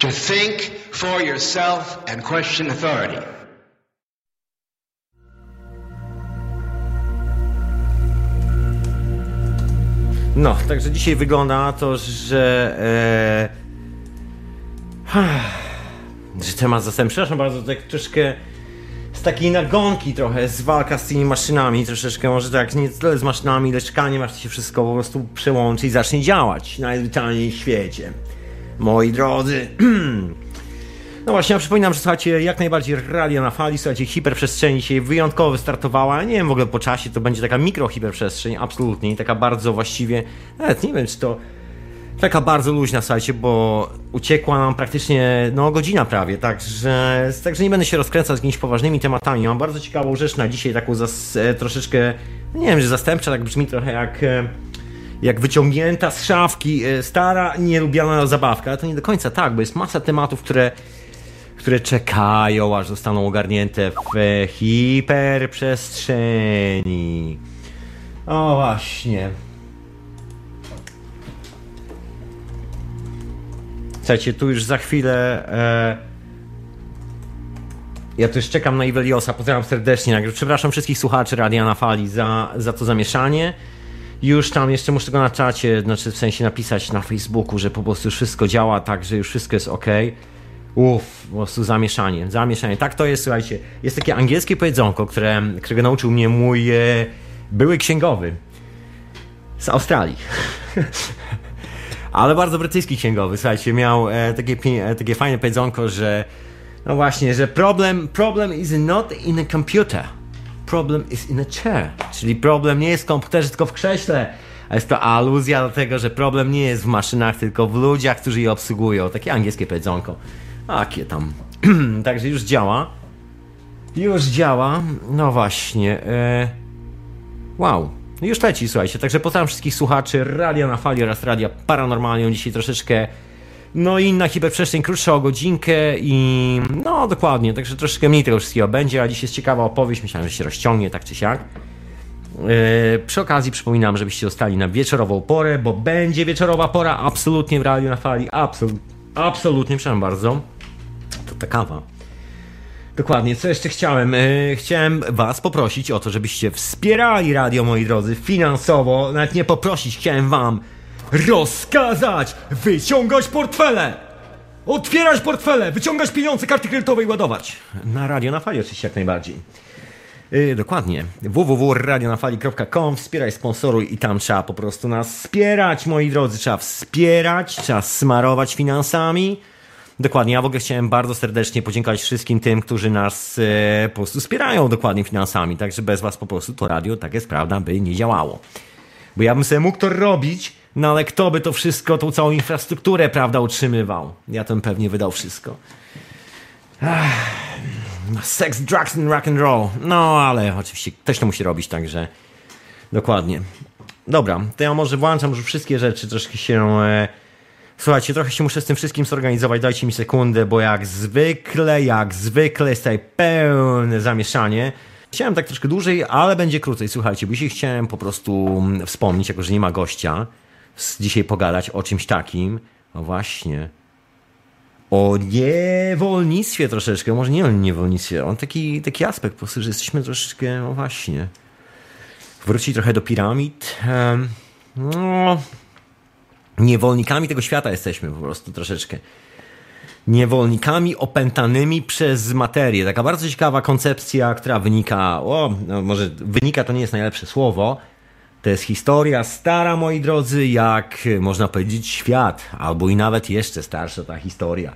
To think for yourself and question authority. No, także dzisiaj wygląda na to, że. E, że temat zastępczy. Przepraszam bardzo, tak troszkę z takiej nagonki trochę, z walka z tymi maszynami, troszeczkę może tak nie tyle z maszynami, lecz czekanie, aż to się wszystko po prostu przełączy i zacznie działać najzwyczajniej w świecie. Moi drodzy. No właśnie, ja przypominam, że słuchacie jak najbardziej radio na fali, słuchajcie, hiperprzestrzeń dzisiaj wyjątkowo wystartowała, nie wiem w ogóle po czasie, to będzie taka mikrohiperprzestrzeń, absolutnie, i taka bardzo właściwie, nawet nie wiem czy to taka bardzo luźna, słuchajcie, bo uciekła nam praktycznie, no, godzina prawie, także, także nie będę się rozkręcać z jakimiś poważnymi tematami. Mam bardzo ciekawą rzecz na dzisiaj, taką zas, e, troszeczkę, nie wiem, że zastępcza, tak brzmi trochę jak, e, jak wyciągnięta z szafki, e, stara, nielubiana zabawka, ale to nie do końca tak, bo jest masa tematów, które które czekają, aż zostaną ogarnięte w hiperprzestrzeni. O właśnie. Słuchajcie, tu już za chwilę. E... Ja już czekam na Iweliosa. Pozdrawiam serdecznie. Przepraszam wszystkich słuchaczy Radia na Fali za, za to zamieszanie. Już tam jeszcze muszę go na czacie, znaczy w sensie napisać na Facebooku, że po prostu już wszystko działa, tak, że już wszystko jest ok. Uff, po prostu zamieszanie, zamieszanie. Tak to jest, słuchajcie. Jest takie angielskie powiedzonko, które, którego nauczył mnie mój e, były księgowy z Australii. Ale bardzo brytyjski księgowy, słuchajcie, miał e, takie, e, takie fajne powiedzonko, że no właśnie, że problem, problem is not in a computer. Problem is in a chair. Czyli problem nie jest w komputerze, tylko w krześle. A jest to aluzja do tego, że problem nie jest w maszynach, tylko w ludziach, którzy je obsługują. Takie angielskie powiedzonko. Akie tam. Także już działa. Już działa. No właśnie. E... Wow. Już leci, słuchajcie. Także pozdrawiam wszystkich słuchaczy Radia na Fali oraz Radia Paranormalią. Dzisiaj troszeczkę no inna hiperprzestrzeń, krótsza o godzinkę i no dokładnie, także troszeczkę mniej tego wszystkiego będzie, a dziś jest ciekawa opowieść, myślałem, że się rozciągnie tak czy siak. Yy, przy okazji przypominam, żebyście zostali na wieczorową porę, bo będzie wieczorowa pora absolutnie w Radio na Fali, absolut, absolutnie, przepraszam bardzo. To ta kawa. Dokładnie, co jeszcze chciałem? Yy, chciałem Was poprosić o to, żebyście wspierali radio, moi drodzy, finansowo. Nawet nie poprosić, chciałem Wam rozkazać wyciągać portfele! Otwierać portfele, wyciągać pieniądze, karty kredytowe i ładować. Na radio na fali oczywiście jak najbardziej. Yy, dokładnie. www.radionafali.com Wspieraj, sponsoruj i tam trzeba po prostu nas wspierać, moi drodzy. Trzeba wspierać, trzeba smarować finansami. Dokładnie, ja w ogóle chciałem bardzo serdecznie podziękować wszystkim tym, którzy nas e, po prostu wspierają dokładnie finansami, także bez was po prostu to radio, tak jest prawda, by nie działało. Bo ja bym sobie mógł to robić, no ale kto by to wszystko, tą całą infrastrukturę, prawda, utrzymywał? Ja bym pewnie wydał wszystko. Ach, sex, drugs and rock and roll. No, ale oczywiście ktoś to musi robić, także dokładnie. Dobra, to ja może włączam już wszystkie rzeczy, troszkę się... E, Słuchajcie, trochę się muszę z tym wszystkim zorganizować, dajcie mi sekundę, bo jak zwykle, jak zwykle jest tutaj pełne zamieszanie. Chciałem tak troszkę dłużej, ale będzie krócej. Słuchajcie, bo dzisiaj chciałem po prostu wspomnieć, jako że nie ma gościa, dzisiaj pogadać o czymś takim. No właśnie. O niewolnictwie troszeczkę, może nie o niewolnictwie, on taki, taki aspekt po prostu, że jesteśmy troszeczkę, no właśnie, wrócić trochę do piramid. No, niewolnikami tego świata jesteśmy po prostu troszeczkę. Niewolnikami opętanymi przez materię. Taka bardzo ciekawa koncepcja, która wynika, o, no może wynika to nie jest najlepsze słowo. To jest historia stara, moi drodzy, jak można powiedzieć świat, albo i nawet jeszcze starsza ta historia.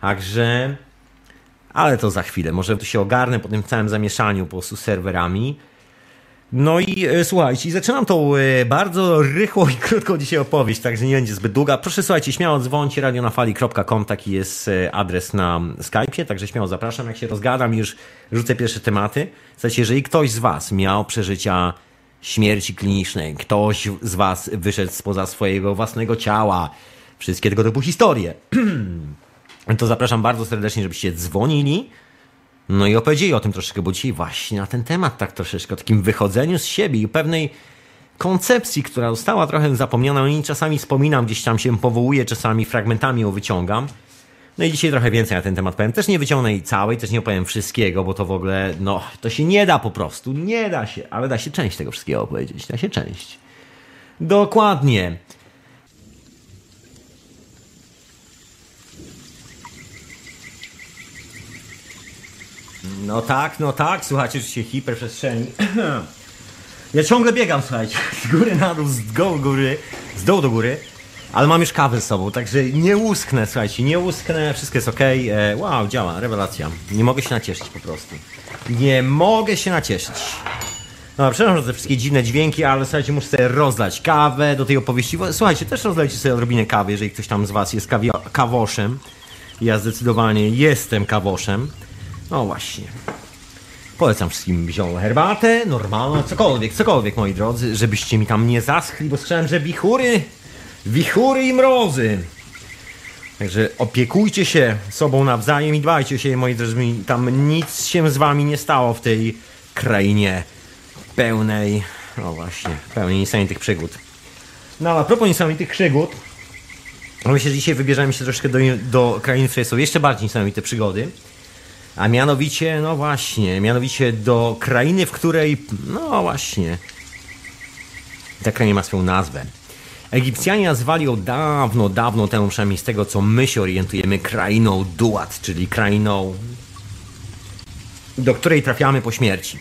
Także, ale to za chwilę. Może to się ogarnę po tym całym zamieszaniu po prostu serwerami. No i e, słuchajcie, zaczynam tą e, bardzo rychłą i krótką dzisiaj opowieść, także nie będzie zbyt długa. Proszę słuchajcie, śmiało dzwońcie radionafali.com, taki jest e, adres na Skype'ie, także śmiało zapraszam. Jak się rozgadam już rzucę pierwsze tematy. Słuchajcie, jeżeli ktoś z Was miał przeżycia śmierci klinicznej, ktoś z Was wyszedł spoza swojego własnego ciała, wszystkie tego typu historie, to zapraszam bardzo serdecznie, żebyście dzwonili no i opowiedzieli o tym troszeczkę, bo dzisiaj właśnie na ten temat tak troszeczkę, o takim wychodzeniu z siebie i pewnej koncepcji, która została trochę zapomniana. O niej czasami wspominam, gdzieś tam się powołuję, czasami fragmentami ją wyciągam. No i dzisiaj trochę więcej na ten temat powiem. Też nie wyciągnę jej całej, też nie opowiem wszystkiego, bo to w ogóle, no, to się nie da po prostu. Nie da się, ale da się część tego wszystkiego opowiedzieć. Da się część. Dokładnie. No tak, no tak, słuchajcie, że się hiperprzestrzeni. Ja ciągle biegam, słuchajcie, z góry na dół, z dołu góry, z dołu do góry, ale mam już kawę z sobą, także nie łusknę, słuchajcie, nie łusknę, wszystko jest ok. E, wow, działa, rewelacja. Nie mogę się nacieszyć po prostu. Nie mogę się nacieszyć. No, przepraszam za te wszystkie dziwne dźwięki, ale słuchajcie, muszę sobie rozlać kawę do tej opowieści. Słuchajcie, też rozlejcie sobie odrobinę kawy, jeżeli ktoś tam z was jest kawi- kawoszem. Ja zdecydowanie jestem kawoszem. No właśnie. Polecam wszystkim wziął herbatę, normalną, cokolwiek, cokolwiek, moi drodzy, żebyście mi tam nie zaschli, bo słyszałem, że wichury, wichury i mrozy. Także opiekujcie się sobą nawzajem i dbajcie siebie, moi drodzy, tam nic się z wami nie stało w tej krainie pełnej, no właśnie, pełnej niesamowitych przygód. No a propos niesamowitych przygód, myślę, że dzisiaj wybierzemy się troszkę do, do krainy, w której są jeszcze bardziej niesamowite przygody. A mianowicie, no właśnie, mianowicie do krainy, w której, no właśnie, ta kraina ma swoją nazwę. Egipcjanie nazwali ją dawno, dawno temu, przynajmniej z tego co my się orientujemy, krainą Duat, czyli krainą, do której trafiamy po śmierci.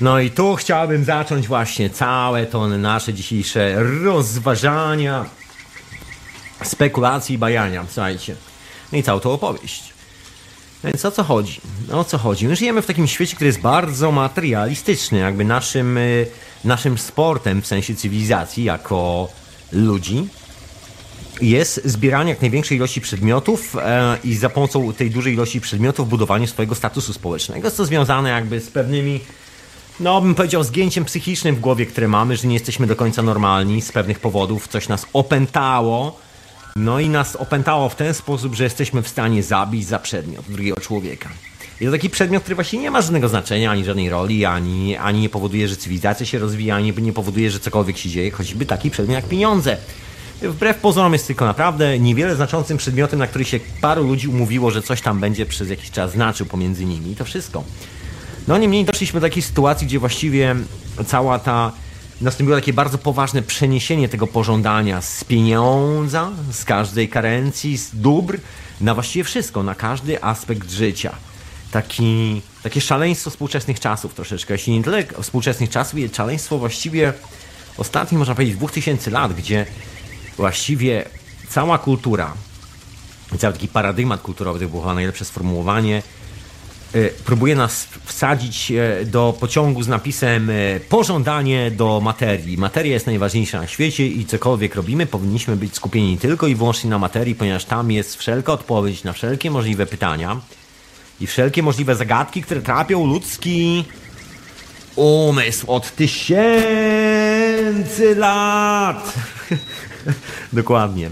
No i tu chciałbym zacząć właśnie całe to nasze dzisiejsze rozważania, spekulacje i bajania, słuchajcie. No i całą tą opowieść. Więc o co chodzi? No, o co chodzi? My żyjemy w takim świecie, który jest bardzo materialistyczny, jakby naszym, y, naszym sportem w sensie cywilizacji jako ludzi jest zbieranie jak największej ilości przedmiotów e, i za pomocą tej dużej ilości przedmiotów budowanie swojego statusu społecznego. Jest to związane jakby z pewnymi, no bym powiedział, zgięciem psychicznym w głowie, które mamy, że nie jesteśmy do końca normalni z pewnych powodów, coś nas opętało, no i nas opętało w ten sposób, że jesteśmy w stanie zabić za przedmiot drugiego człowieka. I to taki przedmiot, który właśnie nie ma żadnego znaczenia, ani żadnej roli, ani, ani nie powoduje, że cywilizacja się rozwija, ani nie powoduje, że cokolwiek się dzieje, choćby taki przedmiot jak pieniądze. Wbrew pozorom jest tylko naprawdę niewiele znaczącym przedmiotem, na który się paru ludzi umówiło, że coś tam będzie przez jakiś czas znaczył pomiędzy nimi i to wszystko. No niemniej doszliśmy do takiej sytuacji, gdzie właściwie cała ta nastąpiło takie bardzo poważne przeniesienie tego pożądania z pieniądza, z każdej karencji, z dóbr, na właściwie wszystko, na każdy aspekt życia. Taki, takie szaleństwo współczesnych czasów troszeczkę, jeśli nie tyle współczesnych czasów, ale szaleństwo właściwie ostatnich, można powiedzieć, 2000 lat, gdzie właściwie cała kultura, cały taki paradygmat kulturowy, to było chyba najlepsze sformułowanie, próbuje nas wsadzić do pociągu z napisem pożądanie do materii. Materia jest najważniejsza na świecie i cokolwiek robimy, powinniśmy być skupieni tylko i wyłącznie na materii, ponieważ tam jest wszelka odpowiedź na wszelkie możliwe pytania i wszelkie możliwe zagadki, które trapią ludzki umysł od tysięcy lat. Dokładnie.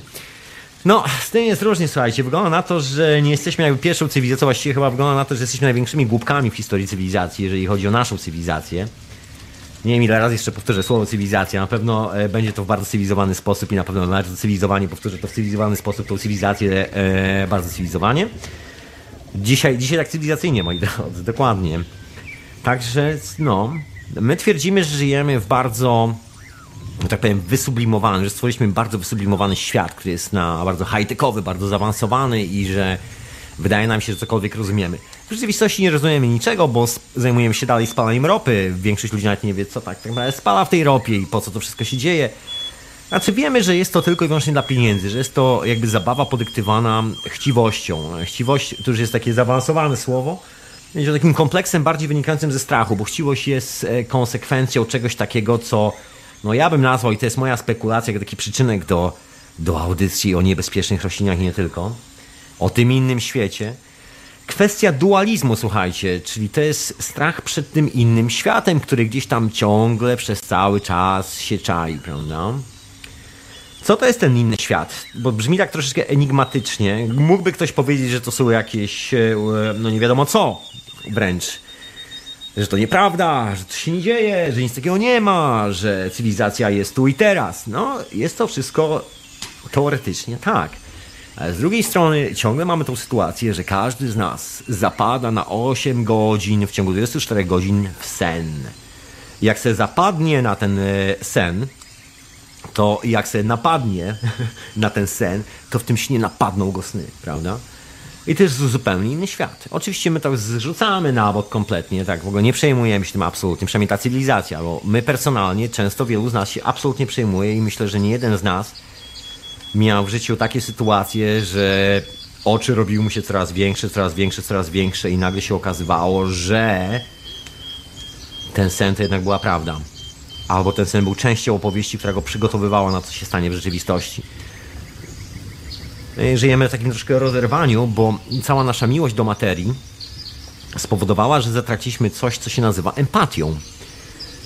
No, z tym jest różnie, słuchajcie. Wygląda na to, że nie jesteśmy jakby pierwszą cywilizacją, właściwie chyba wygląda na to, że jesteśmy największymi głupkami w historii cywilizacji, jeżeli chodzi o naszą cywilizację. Nie wiem ile razy jeszcze powtórzę słowo cywilizacja. Na pewno e, będzie to w bardzo cywilizowany sposób i na pewno bardzo cywilizowanie powtórzę to w cywilizowany sposób, tą cywilizację e, bardzo cywilizowanie. Dzisiaj, dzisiaj tak cywilizacyjnie, moi drodzy, dokładnie. Także, no, my twierdzimy, że żyjemy w bardzo tak powiem, wysublimowany, że stworzyliśmy bardzo wysublimowany świat, który jest na bardzo high-techowy, bardzo zaawansowany i że wydaje nam się, że cokolwiek rozumiemy. W rzeczywistości nie rozumiemy niczego, bo zajmujemy się dalej spalaniem ropy. Większość ludzi nawet nie wie, co tak, tak naprawdę spala w tej ropie i po co to wszystko się dzieje. Znaczy wiemy, że jest to tylko i wyłącznie dla pieniędzy, że jest to jakby zabawa podyktywana chciwością. Chciwość to już jest takie zaawansowane słowo, będzie takim kompleksem bardziej wynikającym ze strachu, bo chciwość jest konsekwencją czegoś takiego, co no ja bym nazwał, i to jest moja spekulacja, jak taki przyczynek do, do audycji o niebezpiecznych roślinach i nie tylko, o tym innym świecie. Kwestia dualizmu, słuchajcie, czyli to jest strach przed tym innym światem, który gdzieś tam ciągle przez cały czas się czai, prawda? Co to jest ten inny świat? Bo brzmi tak troszeczkę enigmatycznie. Mógłby ktoś powiedzieć, że to są jakieś, no nie wiadomo co, wręcz że to nieprawda, że to się nie dzieje, że nic takiego nie ma, że cywilizacja jest tu i teraz. No, jest to wszystko teoretycznie tak. Ale z drugiej strony ciągle mamy tą sytuację, że każdy z nas zapada na 8 godzin w ciągu 24 godzin w sen. Jak se zapadnie na ten e, sen, to jak se napadnie na ten sen, to w tym śnie napadną go sny, prawda? I to jest zupełnie inny świat. Oczywiście my to zrzucamy na bok kompletnie, tak w ogóle nie przejmujemy się tym absolutnie, przynajmniej ta cywilizacja, bo my personalnie, często wielu z nas się absolutnie przejmuje i myślę, że nie jeden z nas miał w życiu takie sytuacje, że oczy robiły mu się coraz większe, coraz większe, coraz większe i nagle się okazywało, że ten sen to jednak była prawda. Albo ten sen był częścią opowieści, która go przygotowywała na co się stanie w rzeczywistości. E, żyjemy w takim troszkę rozerwaniu, bo cała nasza miłość do materii spowodowała, że zatraciliśmy coś, co się nazywa empatią.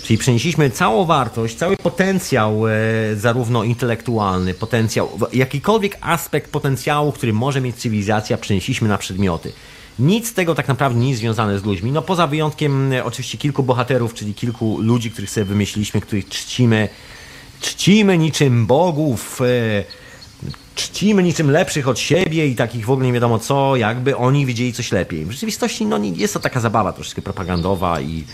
Czyli przenieśliśmy całą wartość, cały potencjał, e, zarówno intelektualny, potencjał, jakikolwiek aspekt potencjału, który może mieć cywilizacja, przenieśliśmy na przedmioty. Nic z tego tak naprawdę nie jest związane z ludźmi. No poza wyjątkiem e, oczywiście kilku bohaterów, czyli kilku ludzi, których sobie wymyśliliśmy, których czcimy, czcimy niczym bogów, e, czcimy niczym lepszych od siebie i takich w ogóle nie wiadomo co, jakby oni widzieli coś lepiej. W rzeczywistości no, jest to taka zabawa troszeczkę propagandowa i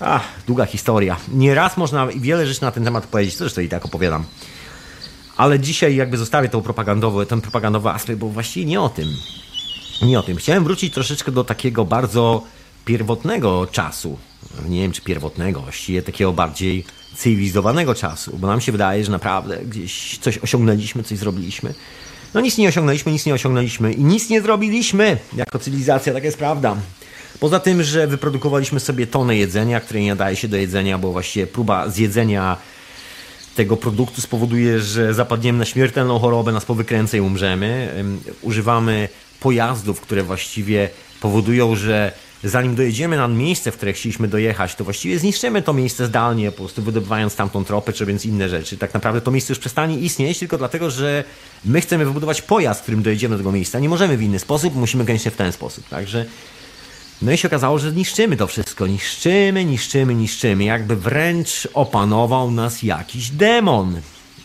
ach, długa historia. Nieraz można wiele rzeczy na ten temat powiedzieć, zresztą i tak opowiadam. Ale dzisiaj jakby zostawię tą propagandową, ten propagandowy aspekt, bo właściwie nie o tym. Nie o tym. Chciałem wrócić troszeczkę do takiego bardzo pierwotnego czasu. Nie wiem, czy pierwotnego, właściwie takiego bardziej cywilizowanego czasu, bo nam się wydaje, że naprawdę gdzieś coś osiągnęliśmy, coś zrobiliśmy. No nic nie osiągnęliśmy, nic nie osiągnęliśmy i nic nie zrobiliśmy jako cywilizacja, taka jest prawda. Poza tym, że wyprodukowaliśmy sobie tonę jedzenia, które nie nadaje się do jedzenia, bo właściwie próba zjedzenia tego produktu spowoduje, że zapadniemy na śmiertelną chorobę, nas powykręca i umrzemy. Używamy pojazdów, które właściwie powodują, że zanim dojedziemy na miejsce, w które chcieliśmy dojechać, to właściwie zniszczymy to miejsce zdalnie, po prostu wydobywając tamtą tropę, czy robiąc inne rzeczy. Tak naprawdę to miejsce już przestanie istnieć, tylko dlatego, że my chcemy wybudować pojazd, którym dojedziemy do tego miejsca. Nie możemy w inny sposób, musimy koniecznie w ten sposób. Także no i się okazało, że niszczymy to wszystko. Niszczymy, niszczymy, niszczymy. Jakby wręcz opanował nas jakiś demon.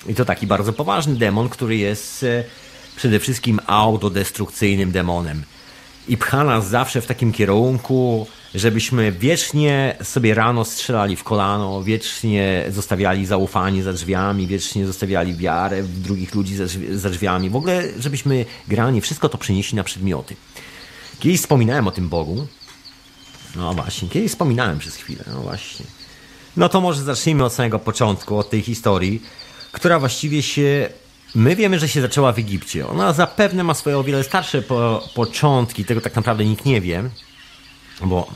I to taki bardzo poważny demon, który jest e, przede wszystkim autodestrukcyjnym demonem. I pcha nas zawsze w takim kierunku, żebyśmy wiecznie sobie rano strzelali w kolano, wiecznie zostawiali zaufanie za drzwiami, wiecznie zostawiali wiarę w drugich ludzi za drzwiami. W ogóle, żebyśmy grali wszystko to przenieśli na przedmioty. Kiedyś wspominałem o tym Bogu, no właśnie, kiedyś wspominałem przez chwilę, no właśnie. No to może zacznijmy od samego początku, od tej historii, która właściwie się. My wiemy, że się zaczęła w Egipcie. Ona zapewne ma swoje o wiele starsze po, początki, tego tak naprawdę nikt nie wie. Bo,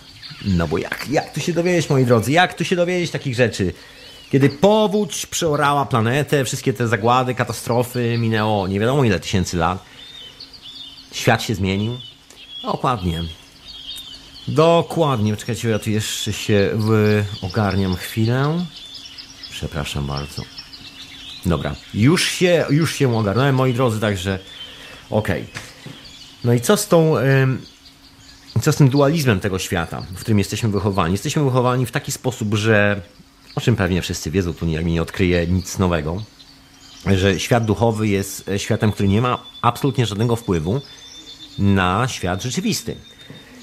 no bo jak, jak tu się dowiedzieć, moi drodzy, jak tu się dowiedzieć takich rzeczy? Kiedy powódź przeorała planetę, wszystkie te zagłady, katastrofy, minęło nie wiadomo ile tysięcy lat. Świat się zmienił. Dokładnie. Dokładnie, czekajcie, ja tu jeszcze się ogarniam chwilę. Przepraszam bardzo. Dobra, już się, już się ogarnąłem, moi drodzy, także okej. Okay. No i co z tą, co z tym dualizmem tego świata, w którym jesteśmy wychowani? Jesteśmy wychowani w taki sposób, że, o czym pewnie wszyscy wiedzą, tu nie, nie odkryję nic nowego, że świat duchowy jest światem, który nie ma absolutnie żadnego wpływu na świat rzeczywisty.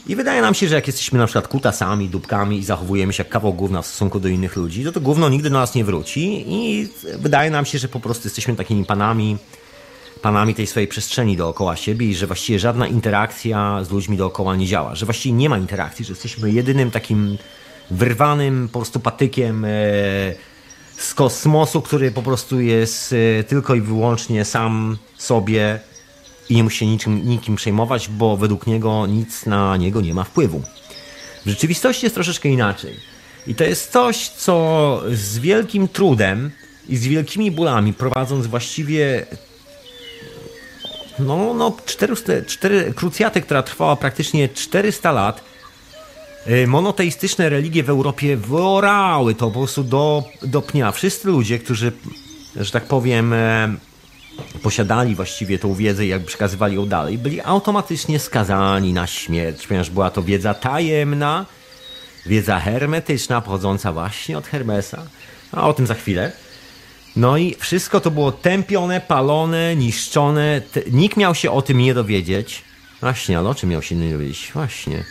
I wydaje nam się, że jak jesteśmy na przykład kutasami, dupkami i zachowujemy się jak kawał gówna w stosunku do innych ludzi, to to gówno nigdy do nas nie wróci i wydaje nam się, że po prostu jesteśmy takimi panami, panami tej swojej przestrzeni dookoła siebie i że właściwie żadna interakcja z ludźmi dookoła nie działa, że właściwie nie ma interakcji, że jesteśmy jedynym takim wyrwanym po prostu patykiem e, z kosmosu, który po prostu jest e, tylko i wyłącznie sam sobie i nie musi się niczym, nikim przejmować, bo według niego nic na niego nie ma wpływu. W rzeczywistości jest troszeczkę inaczej. I to jest coś, co z wielkim trudem i z wielkimi bólami, prowadząc właściwie no, no 400, 4, krucjatę, która trwała praktycznie 400 lat, y, monoteistyczne religie w Europie wyorały to po prostu do, do pnia. Wszyscy ludzie, którzy, że tak powiem, posiadali właściwie tą wiedzę i jakby przekazywali ją dalej, byli automatycznie skazani na śmierć, ponieważ była to wiedza tajemna, wiedza hermetyczna, pochodząca właśnie od Hermesa, a o tym za chwilę. No i wszystko to było tępione, palone, niszczone. Nikt miał się o tym nie dowiedzieć. Właśnie, ale o czym miał się nie dowiedzieć? Właśnie.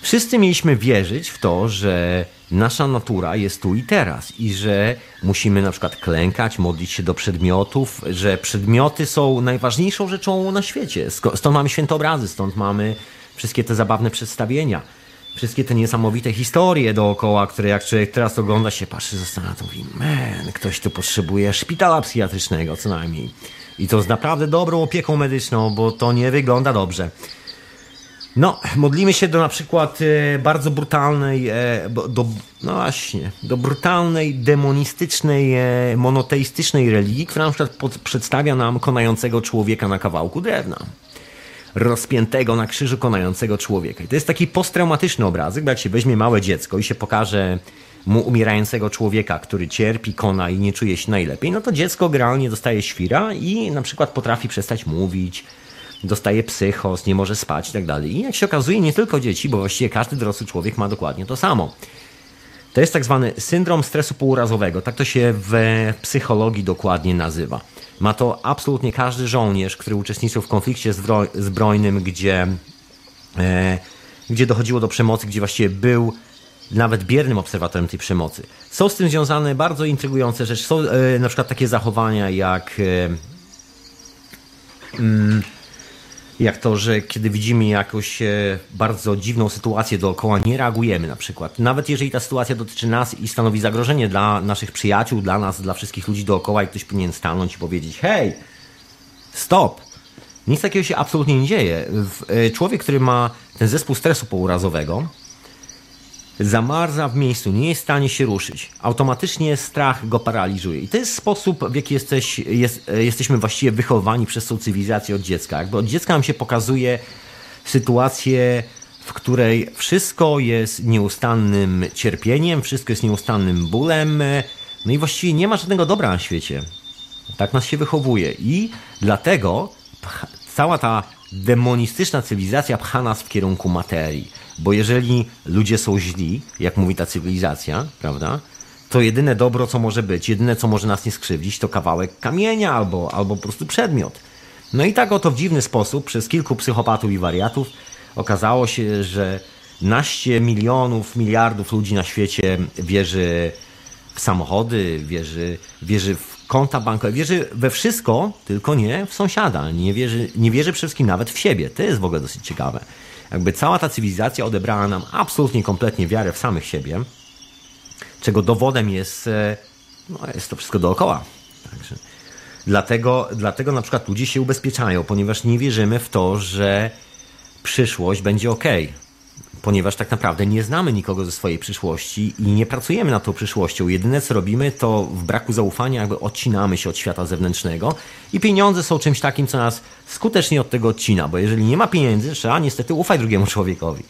Wszyscy mieliśmy wierzyć w to, że nasza natura jest tu i teraz i że musimy na przykład klękać, modlić się do przedmiotów, że przedmioty są najważniejszą rzeczą na świecie. Stąd mamy świętobrazy, stąd mamy wszystkie te zabawne przedstawienia, wszystkie te niesamowite historie dookoła, które jak człowiek teraz ogląda się, patrzy, zastanawia, to mówi, man, ktoś tu potrzebuje szpitala psychiatrycznego co najmniej. I to z naprawdę dobrą opieką medyczną, bo to nie wygląda dobrze. No, modlimy się do na przykład e, bardzo brutalnej, e, do, no właśnie, do brutalnej, demonistycznej, e, monoteistycznej religii, która na przykład pod, przedstawia nam konającego człowieka na kawałku drewna. Rozpiętego na krzyżu konającego człowieka. I to jest taki posttraumatyczny obrazek, bo jak się weźmie małe dziecko i się pokaże mu umierającego człowieka, który cierpi, kona i nie czuje się najlepiej, no to dziecko generalnie dostaje świra i na przykład potrafi przestać mówić, dostaje psychos, nie może spać i tak. I jak się okazuje, nie tylko dzieci, bo właściwie każdy dorosły człowiek ma dokładnie to samo. To jest tak zwany syndrom stresu półrazowego, tak to się w psychologii dokładnie nazywa. Ma to absolutnie każdy żołnierz, który uczestniczył w konflikcie zbrojnym, gdzie, e, gdzie dochodziło do przemocy, gdzie właściwie był nawet biernym obserwatorem tej przemocy. Są z tym związane bardzo intrygujące rzeczy. Są e, na przykład takie zachowania jak. E, mm, jak to, że kiedy widzimy jakąś e, bardzo dziwną sytuację dookoła, nie reagujemy na przykład. Nawet jeżeli ta sytuacja dotyczy nas i stanowi zagrożenie dla naszych przyjaciół, dla nas, dla wszystkich ludzi dookoła i ktoś powinien stanąć i powiedzieć hej, stop. Nic takiego się absolutnie nie dzieje. E, człowiek, który ma ten zespół stresu pourazowego, zamarza w miejscu, nie jest w stanie się ruszyć. Automatycznie strach go paraliżuje. I to jest sposób, w jaki jesteś, jest, jesteśmy właściwie wychowani przez tą cywilizację od dziecka. Jakby od dziecka nam się pokazuje sytuację, w której wszystko jest nieustannym cierpieniem, wszystko jest nieustannym bólem, no i właściwie nie ma żadnego dobra na świecie. Tak nas się wychowuje. I dlatego cała ta demonistyczna cywilizacja pcha nas w kierunku materii. Bo jeżeli ludzie są źli, jak mówi ta cywilizacja, prawda? To jedyne dobro, co może być, jedyne, co może nas nie skrzywdzić, to kawałek kamienia albo, albo po prostu przedmiot. No i tak oto w dziwny sposób przez kilku psychopatów i wariatów okazało się, że naście milionów, miliardów ludzi na świecie wierzy w samochody, wierzy, wierzy w konta bankowe, wierzy we wszystko, tylko nie w sąsiada. Nie wierzy, nie wierzy przede wszystkim nawet w siebie. To jest w ogóle dosyć ciekawe. Jakby cała ta cywilizacja odebrała nam absolutnie kompletnie wiarę w samych siebie, czego dowodem jest, e, no, jest to wszystko dookoła. Także dlatego, dlatego na przykład ludzie się ubezpieczają, ponieważ nie wierzymy w to, że przyszłość będzie ok ponieważ tak naprawdę nie znamy nikogo ze swojej przyszłości i nie pracujemy nad tą przyszłością. Jedyne co robimy, to w braku zaufania jakby odcinamy się od świata zewnętrznego i pieniądze są czymś takim, co nas skutecznie od tego odcina, bo jeżeli nie ma pieniędzy, trzeba niestety ufać drugiemu człowiekowi.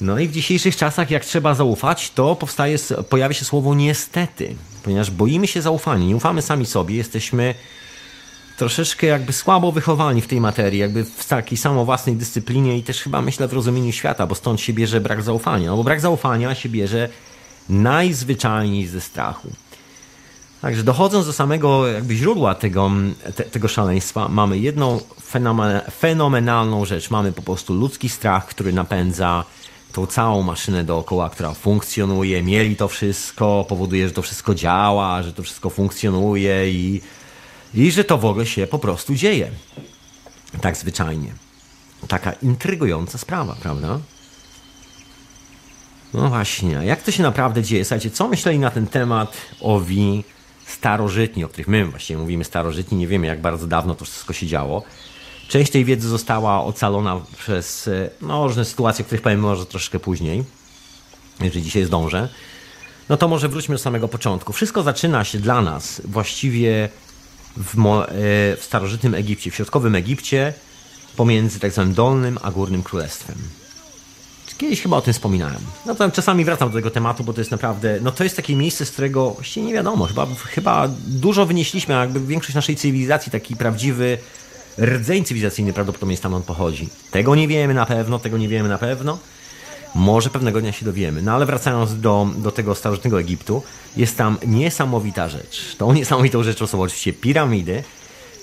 No i w dzisiejszych czasach, jak trzeba zaufać, to powstaje, pojawia się słowo niestety, ponieważ boimy się zaufania, nie ufamy sami sobie, jesteśmy troszeczkę jakby słabo wychowani w tej materii, jakby w takiej samowłasnej dyscyplinie i też chyba myślę w rozumieniu świata, bo stąd się bierze brak zaufania. No bo brak zaufania się bierze najzwyczajniej ze strachu. Także dochodząc do samego jakby źródła tego, te, tego szaleństwa, mamy jedną fenomenalną rzecz. Mamy po prostu ludzki strach, który napędza tą całą maszynę dookoła, która funkcjonuje, mieli to wszystko, powoduje, że to wszystko działa, że to wszystko funkcjonuje i i że to w ogóle się po prostu dzieje. Tak zwyczajnie. Taka intrygująca sprawa, prawda? No właśnie, jak to się naprawdę dzieje? Słuchajcie, co myśleli na ten temat owi starożytni, o których my właściwie mówimy starożytni, nie wiemy jak bardzo dawno to wszystko się działo. Część tej wiedzy została ocalona przez no, różne sytuacje, o których powiem może troszkę później, jeżeli dzisiaj zdążę. No to może wróćmy do samego początku. Wszystko zaczyna się dla nas właściwie w, e, w starożytnym Egipcie, w środkowym Egipcie, pomiędzy tak zwanym Dolnym a Górnym Królestwem. Kiedyś chyba o tym wspominałem. No to czasami wracam do tego tematu, bo to jest naprawdę, no to jest takie miejsce, z którego właściwie nie wiadomo, chyba, chyba dużo wynieśliśmy, a jakby większość naszej cywilizacji, taki prawdziwy rdzeń cywilizacyjny prawdopodobnie stamtąd pochodzi. Tego nie wiemy na pewno, tego nie wiemy na pewno. Może pewnego dnia się dowiemy. No ale wracając do, do tego starożytnego Egiptu, jest tam niesamowita rzecz. Tą niesamowitą rzeczą są oczywiście piramidy.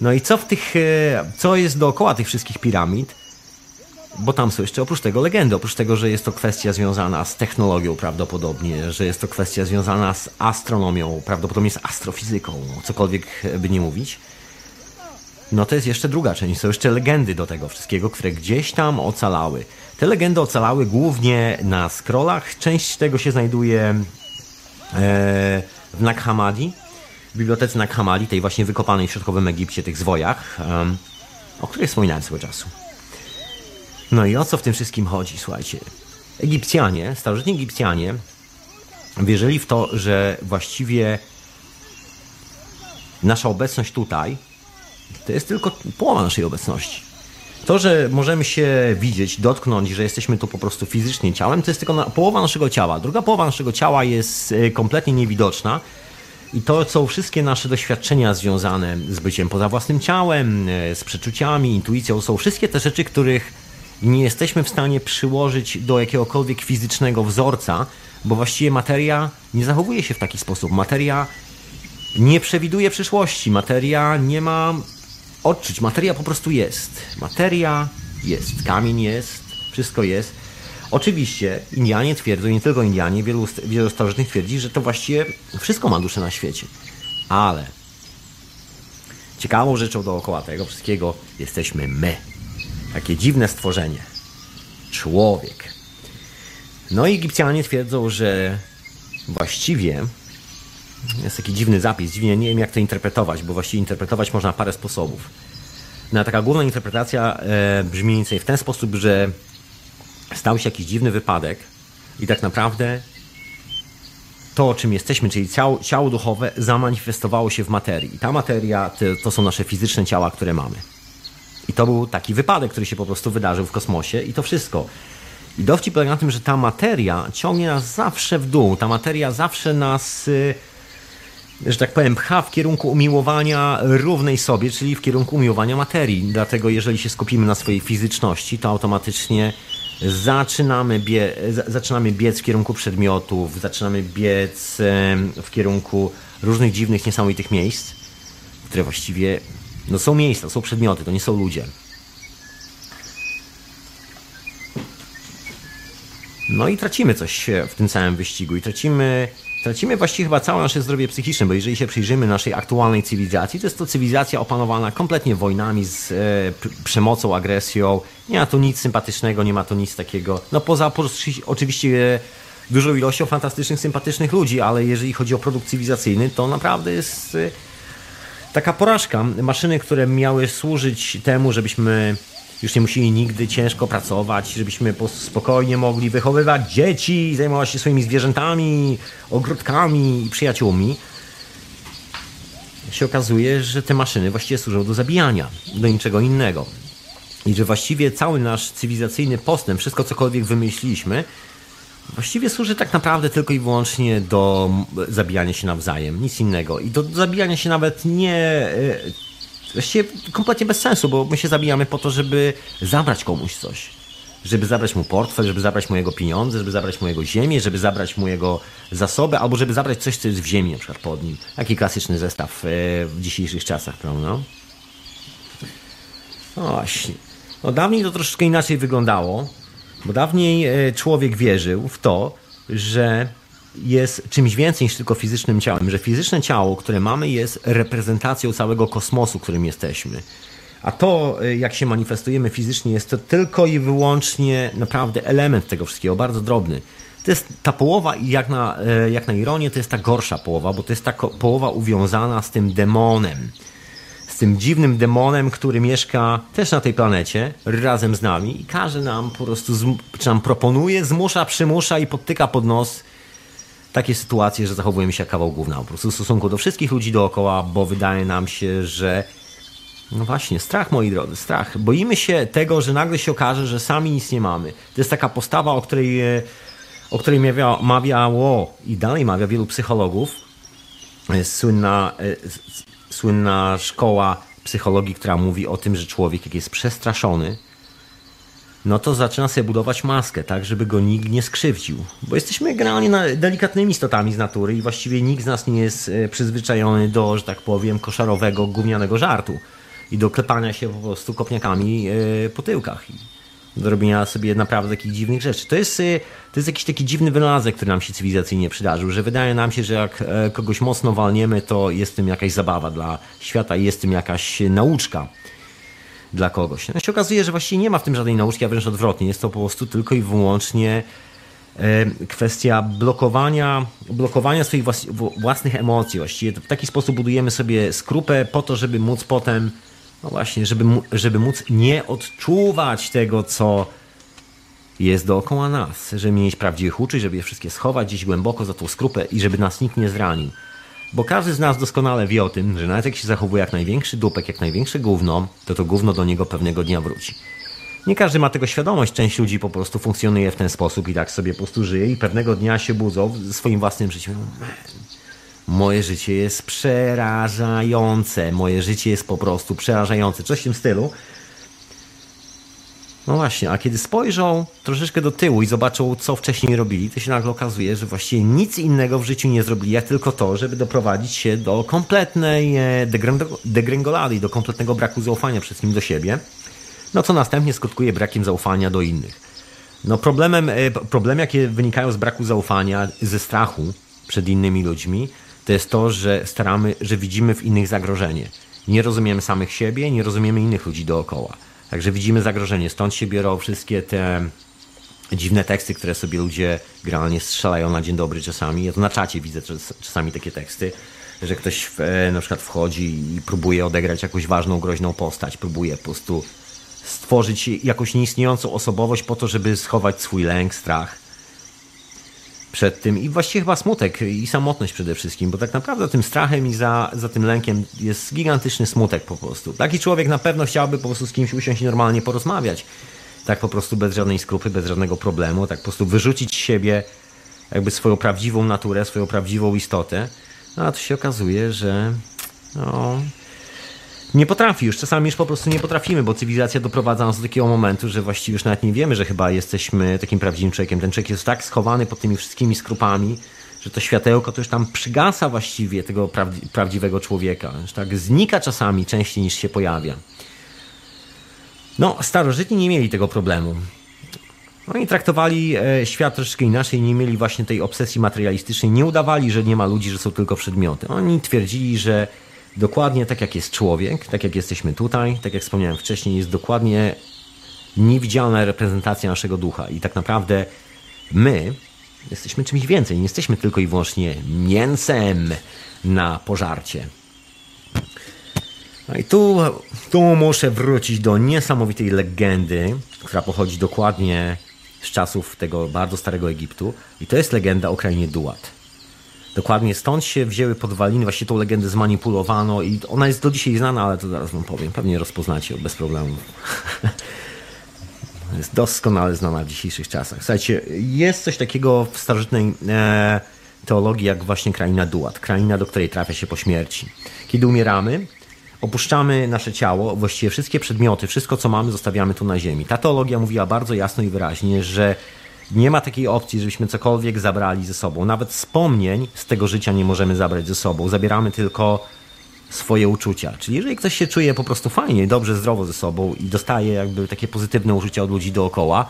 No i co w tych, e, co jest dookoła tych wszystkich piramid? Bo tam są jeszcze oprócz tego legendy, oprócz tego, że jest to kwestia związana z technologią prawdopodobnie, że jest to kwestia związana z astronomią, prawdopodobnie z astrofizyką, cokolwiek by nie mówić. No to jest jeszcze druga część, są jeszcze legendy do tego wszystkiego, które gdzieś tam ocalały. Te legendy ocalały głównie na scrollach, część tego się znajduje e, w Nag Hammadi, w bibliotece Nag Hammadi, tej właśnie wykopanej w środkowym Egipcie, tych zwojach, o których wspominałem swego czasu. No i o co w tym wszystkim chodzi, słuchajcie? Egipcjanie, starożytni Egipcjanie wierzyli w to, że właściwie nasza obecność tutaj to jest tylko połowa naszej obecności. To, że możemy się widzieć, dotknąć, że jesteśmy tu po prostu fizycznie ciałem, to jest tylko połowa naszego ciała. Druga połowa naszego ciała jest e, kompletnie niewidoczna. I to są wszystkie nasze doświadczenia związane z byciem poza własnym ciałem, e, z przeczuciami, intuicją. Są wszystkie te rzeczy, których nie jesteśmy w stanie przyłożyć do jakiegokolwiek fizycznego wzorca, bo właściwie materia nie zachowuje się w taki sposób. Materia nie przewiduje przyszłości, materia nie ma odczuć. Materia po prostu jest. Materia jest, kamień jest, wszystko jest. Oczywiście Indianie twierdzą, nie tylko Indianie, wielu, wielu starożytnych twierdzi, że to właściwie wszystko ma duszę na świecie. Ale ciekawą rzeczą dookoła tego wszystkiego jesteśmy my. Takie dziwne stworzenie. Człowiek. No i Egipcjanie twierdzą, że właściwie jest taki dziwny zapis, dziwnie nie wiem jak to interpretować, bo właściwie interpretować można parę sposobów. No, taka główna interpretacja e, brzmi więcej w ten sposób, że stał się jakiś dziwny wypadek i tak naprawdę to, czym jesteśmy, czyli ciało, ciało duchowe, zamanifestowało się w materii. I ta materia to, to są nasze fizyczne ciała, które mamy. I to był taki wypadek, który się po prostu wydarzył w kosmosie i to wszystko. I dowcip polega na tym, że ta materia ciągnie nas zawsze w dół. Ta materia zawsze nas y, że tak powiem, pcha w kierunku umiłowania równej sobie, czyli w kierunku umiłowania materii. Dlatego jeżeli się skupimy na swojej fizyczności, to automatycznie zaczynamy, bie, zaczynamy biec w kierunku przedmiotów, zaczynamy biec w kierunku różnych dziwnych, niesamowitych miejsc, które właściwie no są miejsca, są przedmioty, to nie są ludzie. No i tracimy coś w tym całym wyścigu i tracimy tracimy właściwie chyba całe nasze zdrowie psychiczne, bo jeżeli się przyjrzymy naszej aktualnej cywilizacji, to jest to cywilizacja opanowana kompletnie wojnami, z e, przemocą, agresją. Nie ma tu nic sympatycznego, nie ma tu nic takiego. No poza oczywiście e, dużą ilością fantastycznych, sympatycznych ludzi, ale jeżeli chodzi o produkt cywilizacyjny, to naprawdę jest e, taka porażka. Maszyny, które miały służyć temu, żebyśmy już nie musieli nigdy ciężko pracować, żebyśmy spokojnie mogli wychowywać dzieci, zajmować się swoimi zwierzętami, ogródkami i przyjaciółmi. Się okazuje, że te maszyny właściwie służą do zabijania, do niczego innego. I że właściwie cały nasz cywilizacyjny postęp, wszystko cokolwiek wymyśliliśmy, właściwie służy tak naprawdę tylko i wyłącznie do zabijania się nawzajem, nic innego. I do zabijania się nawet nie e, Właściwie kompletnie bez sensu, bo my się zabijamy po to, żeby zabrać komuś coś. Żeby zabrać mu portfel, żeby zabrać mu jego pieniądze, żeby zabrać mu jego ziemię, żeby zabrać mu jego zasoby, albo żeby zabrać coś, co jest w ziemi, na przykład pod nim. Taki klasyczny zestaw e, w dzisiejszych czasach, prawda? No właśnie. No dawniej to troszeczkę inaczej wyglądało, bo dawniej e, człowiek wierzył w to, że jest czymś więcej niż tylko fizycznym ciałem, że fizyczne ciało, które mamy, jest reprezentacją całego kosmosu, którym jesteśmy. A to, y, jak się manifestujemy fizycznie, jest to tylko i wyłącznie naprawdę element tego wszystkiego, bardzo drobny. To jest ta połowa, jak na, y, jak na ironię, to jest ta gorsza połowa, bo to jest ta połowa uwiązana z tym demonem. Z tym dziwnym demonem, który mieszka też na tej planecie, razem z nami i każe nam po prostu, czy nam proponuje, zmusza, przymusza i podtyka pod nos takie sytuacje, że zachowujemy się jak kawał gówna po prostu w stosunku do wszystkich ludzi dookoła, bo wydaje nam się, że no właśnie, strach moi drodzy, strach. Boimy się tego, że nagle się okaże, że sami nic nie mamy. To jest taka postawa, o której, e, o której mawia, mawiało i dalej mawia wielu psychologów. Słynna, e, słynna szkoła psychologii, która mówi o tym, że człowiek jak jest przestraszony, no to zaczyna sobie budować maskę, tak, żeby go nikt nie skrzywdził. Bo jesteśmy generalnie delikatnymi istotami z natury i właściwie nikt z nas nie jest e, przyzwyczajony do, że tak powiem, koszarowego, gównianego żartu i do klepania się po prostu kopniakami e, po tyłkach. Do robienia sobie naprawdę takich dziwnych rzeczy. To jest, e, to jest jakiś taki dziwny wynalazek, który nam się cywilizacyjnie przydarzył, że wydaje nam się, że jak kogoś mocno walniemy, to jest tym jakaś zabawa dla świata i jest tym jakaś nauczka dla kogoś. No się okazuje, że właściwie nie ma w tym żadnej nauczki, a wręcz odwrotnie. Jest to po prostu tylko i wyłącznie e, kwestia blokowania, blokowania swoich własnych emocji. Właściwie w taki sposób budujemy sobie skrupę po to, żeby móc potem, no właśnie, żeby, żeby móc nie odczuwać tego, co jest dookoła nas, żeby mieć prawdziwych uczuć, żeby je wszystkie schować gdzieś głęboko za tą skrupę i żeby nas nikt nie zranił. Bo każdy z nas doskonale wie o tym, że nawet jak się zachowuje jak największy dupek, jak największe gówno, to to gówno do niego pewnego dnia wróci. Nie każdy ma tego świadomość, część ludzi po prostu funkcjonuje w ten sposób i tak sobie po prostu żyje i pewnego dnia się budzą swoim własnym życiu. Moje życie jest przerażające, moje życie jest po prostu przerażające. Coś w tym stylu. No właśnie, a kiedy spojrzą troszeczkę do tyłu i zobaczą, co wcześniej robili, to się nagle okazuje, że właściwie nic innego w życiu nie zrobili, jak tylko to, żeby doprowadzić się do kompletnej e, degrengolady, do kompletnego braku zaufania przed nim do siebie, no co następnie skutkuje brakiem zaufania do innych. No problemem, e, problemy, jakie wynikają z braku zaufania, ze strachu przed innymi ludźmi, to jest to, że staramy, że widzimy w innych zagrożenie. Nie rozumiemy samych siebie, nie rozumiemy innych ludzi dookoła. Także widzimy zagrożenie. Stąd się biorą wszystkie te dziwne teksty, które sobie ludzie generalnie strzelają na dzień dobry czasami. Ja to na czacie widzę czasami takie teksty, że ktoś w, e, na przykład wchodzi i próbuje odegrać jakąś ważną, groźną postać, próbuje po prostu stworzyć jakąś nieistniejącą osobowość po to, żeby schować swój lęk, strach przed tym i właściwie chyba smutek i samotność przede wszystkim, bo tak naprawdę tym strachem i za, za tym lękiem jest gigantyczny smutek po prostu. Taki człowiek na pewno chciałby po prostu z kimś usiąść i normalnie porozmawiać. Tak po prostu bez żadnej skrupy, bez żadnego problemu, tak po prostu wyrzucić z siebie jakby swoją prawdziwą naturę, swoją prawdziwą istotę. No a tu się okazuje, że no, nie potrafi już. Czasami już po prostu nie potrafimy, bo cywilizacja doprowadza nas do takiego momentu, że właściwie już nawet nie wiemy, że chyba jesteśmy takim prawdziwym człowiekiem. Ten człowiek jest tak schowany pod tymi wszystkimi skrupami, że to światełko to już tam przygasa właściwie tego prawdziwego człowieka. Już tak znika czasami częściej niż się pojawia. No, starożytni nie mieli tego problemu. Oni traktowali e, świat troszeczkę inaczej, nie mieli właśnie tej obsesji materialistycznej, nie udawali, że nie ma ludzi, że są tylko przedmioty. Oni twierdzili, że dokładnie tak jak jest człowiek, tak jak jesteśmy tutaj, tak jak wspomniałem wcześniej, jest dokładnie niewidzialna reprezentacja naszego ducha. I tak naprawdę my jesteśmy czymś więcej. Nie jesteśmy tylko i wyłącznie mięsem na pożarcie. No i tu, tu muszę wrócić do niesamowitej legendy, która pochodzi dokładnie z czasów tego bardzo starego Egiptu. I to jest legenda o krainie Duat. Dokładnie stąd się wzięły podwaliny, właśnie tą legendę zmanipulowano i ona jest do dzisiaj znana, ale to zaraz wam powiem. Pewnie rozpoznacie bez problemu. jest doskonale znana w dzisiejszych czasach. Słuchajcie, jest coś takiego w starożytnej e, teologii, jak właśnie kraina duat, kraina, do której trafia się po śmierci. Kiedy umieramy, opuszczamy nasze ciało, właściwie wszystkie przedmioty, wszystko co mamy, zostawiamy tu na ziemi. Ta teologia mówiła bardzo jasno i wyraźnie, że nie ma takiej opcji, żebyśmy cokolwiek zabrali ze sobą. Nawet wspomnień z tego życia nie możemy zabrać ze sobą. Zabieramy tylko swoje uczucia. Czyli jeżeli ktoś się czuje po prostu fajnie, dobrze, zdrowo ze sobą i dostaje jakby takie pozytywne uczucia od ludzi dookoła,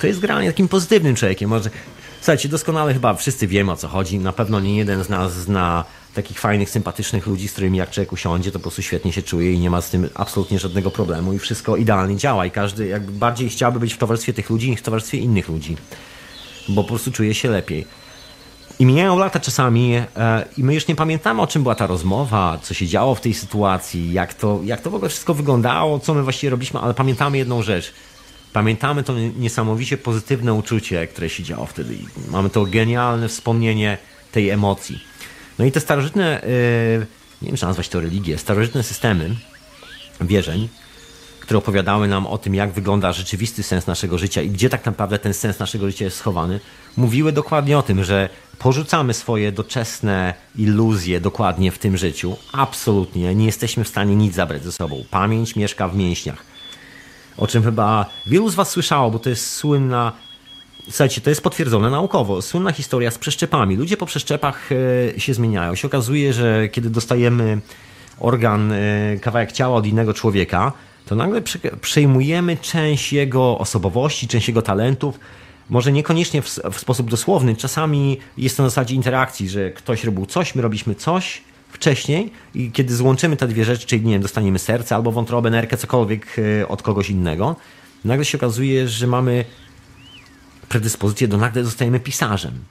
to jest granie takim pozytywnym człowiekiem. Może, słuchajcie, doskonale chyba wszyscy wiemy o co chodzi. Na pewno nie jeden z nas zna takich fajnych, sympatycznych ludzi, z którymi jak człowiek usiądzie, to po prostu świetnie się czuje i nie ma z tym absolutnie żadnego problemu i wszystko idealnie działa i każdy jakby bardziej chciałby być w towarzystwie tych ludzi niż w towarzystwie innych ludzi, bo po prostu czuje się lepiej. I mijają lata czasami e, i my już nie pamiętamy, o czym była ta rozmowa, co się działo w tej sytuacji, jak to, jak to w ogóle wszystko wyglądało, co my właściwie robiliśmy, ale pamiętamy jedną rzecz. Pamiętamy to niesamowicie pozytywne uczucie, które się działo wtedy. Mamy to genialne wspomnienie tej emocji. No i te starożytne, yy, nie wiem czy nazwać to religie, starożytne systemy wierzeń, które opowiadały nam o tym, jak wygląda rzeczywisty sens naszego życia i gdzie tak naprawdę ten sens naszego życia jest schowany, mówiły dokładnie o tym, że porzucamy swoje doczesne iluzje dokładnie w tym życiu. Absolutnie nie jesteśmy w stanie nic zabrać ze sobą. Pamięć mieszka w mięśniach. o czym chyba wielu z Was słyszało, bo to jest słynna. Słuchajcie, to jest potwierdzone naukowo. Słynna historia z przeszczepami. Ludzie po przeszczepach e, się zmieniają. Się okazuje, że kiedy dostajemy organ, e, kawałek ciała od innego człowieka, to nagle przejmujemy część jego osobowości, część jego talentów. Może niekoniecznie w, w sposób dosłowny. Czasami jest to na zasadzie interakcji, że ktoś robił coś, my robiliśmy coś, wcześniej i kiedy złączymy te dwie rzeczy, czyli nie wiem, dostaniemy serce albo wątrobę, nerkę, cokolwiek e, od kogoś innego, nagle się okazuje, że mamy predyspozycję do nagle zostajemy pisarzem.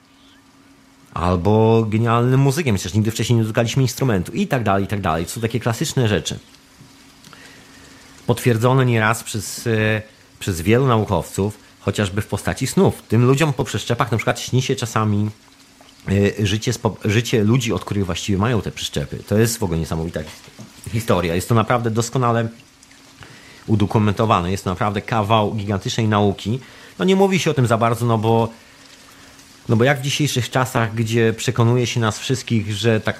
Albo genialnym muzykiem, chociaż nigdy wcześniej nie dotykaliśmy instrumentu i tak dalej, i tak dalej. To są takie klasyczne rzeczy. Potwierdzone nieraz przez, e, przez wielu naukowców, chociażby w postaci snów. Tym ludziom po przeszczepach na przykład śni się czasami E, życie, życie ludzi, od których właściwie mają te przyczepy. To jest w ogóle niesamowita historia. Jest to naprawdę doskonale udokumentowane. Jest to naprawdę kawał gigantycznej nauki. No nie mówi się o tym za bardzo, no bo no bo jak w dzisiejszych czasach, gdzie przekonuje się nas wszystkich, że, tak,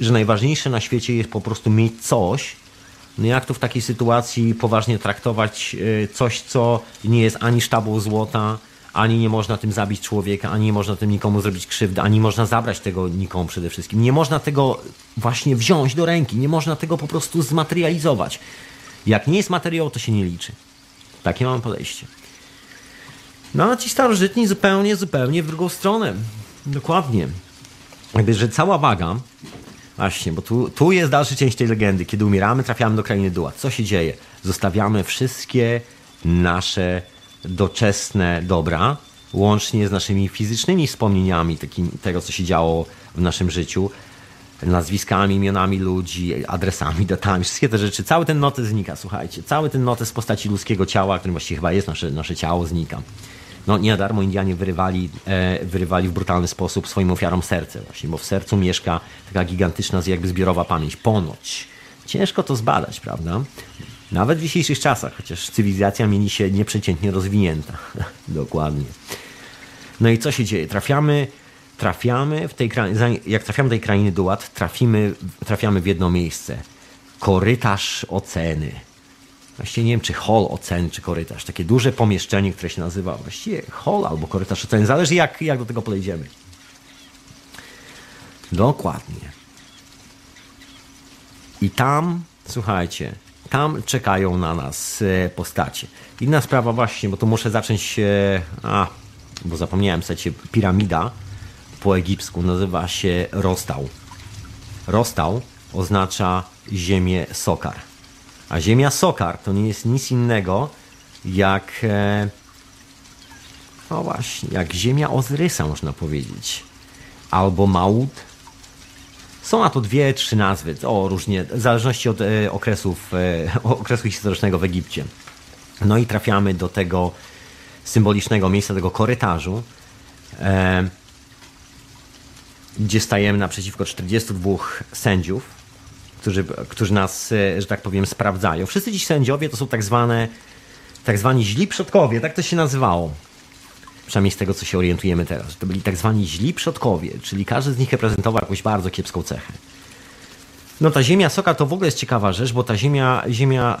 że najważniejsze na świecie jest po prostu mieć coś, no jak tu w takiej sytuacji poważnie traktować e, coś, co nie jest ani sztabą złota, ani nie można tym zabić człowieka, ani nie można tym nikomu zrobić krzywdy, ani można zabrać tego nikomu przede wszystkim. Nie można tego właśnie wziąć do ręki, nie można tego po prostu zmaterializować. Jak nie jest materiał, to się nie liczy. Takie mamy podejście. No a ci starożytni zupełnie, zupełnie w drugą stronę. Dokładnie. Jakby, że cała waga, właśnie, bo tu, tu jest dalsza część tej legendy. Kiedy umieramy, trafiamy do krainy Dua. Co się dzieje? Zostawiamy wszystkie nasze doczesne dobra, łącznie z naszymi fizycznymi wspomnieniami takim, tego, co się działo w naszym życiu, nazwiskami, imionami ludzi, adresami, datami, wszystkie te rzeczy, cały ten notes znika, słuchajcie, cały ten notes w postaci ludzkiego ciała, którym właściwie chyba jest nasze, nasze ciało, znika. No nie na darmo Indianie wyrywali, e, wyrywali w brutalny sposób swoim ofiarom serce właśnie, bo w sercu mieszka taka gigantyczna jakby zbiorowa pamięć, ponoć. Ciężko to zbadać, prawda? Nawet w dzisiejszych czasach, chociaż cywilizacja mieli się nieprzeciętnie rozwinięta. Dokładnie. No i co się dzieje? Trafiamy, trafiamy w tej jak trafiamy do tej krainy Duat, trafimy, trafiamy w jedno miejsce. Korytarz oceny. Właściwie nie wiem, czy hol oceny, czy korytarz. Takie duże pomieszczenie, które się nazywa właściwie hol albo korytarz oceny. Zależy jak, jak do tego podejdziemy. Dokładnie. I tam, słuchajcie, tam czekają na nas e, postacie. Inna sprawa właśnie, bo tu muszę zacząć, a, bo zapomniałem, słuchajcie, piramida po egipsku nazywa się Rostał. Rostał oznacza ziemię Sokar. A ziemia Sokar to nie jest nic innego jak, e, no właśnie, jak ziemia Ozrysa można powiedzieć. Albo Maut, są na to dwie, trzy nazwy, o różnie, w zależności od e, okresów, e, okresu historycznego w Egipcie. No i trafiamy do tego symbolicznego miejsca, tego korytarzu, e, gdzie stajemy naprzeciwko 42 sędziów, którzy, którzy nas, e, że tak powiem, sprawdzają. Wszyscy ci sędziowie to są tak zwane, tak zwani źli przodkowie, tak to się nazywało przynajmniej z tego, co się orientujemy teraz. To byli tak zwani źli przodkowie, czyli każdy z nich reprezentował jakąś bardzo kiepską cechę. No ta ziemia soka to w ogóle jest ciekawa rzecz, bo ta ziemia, ziemia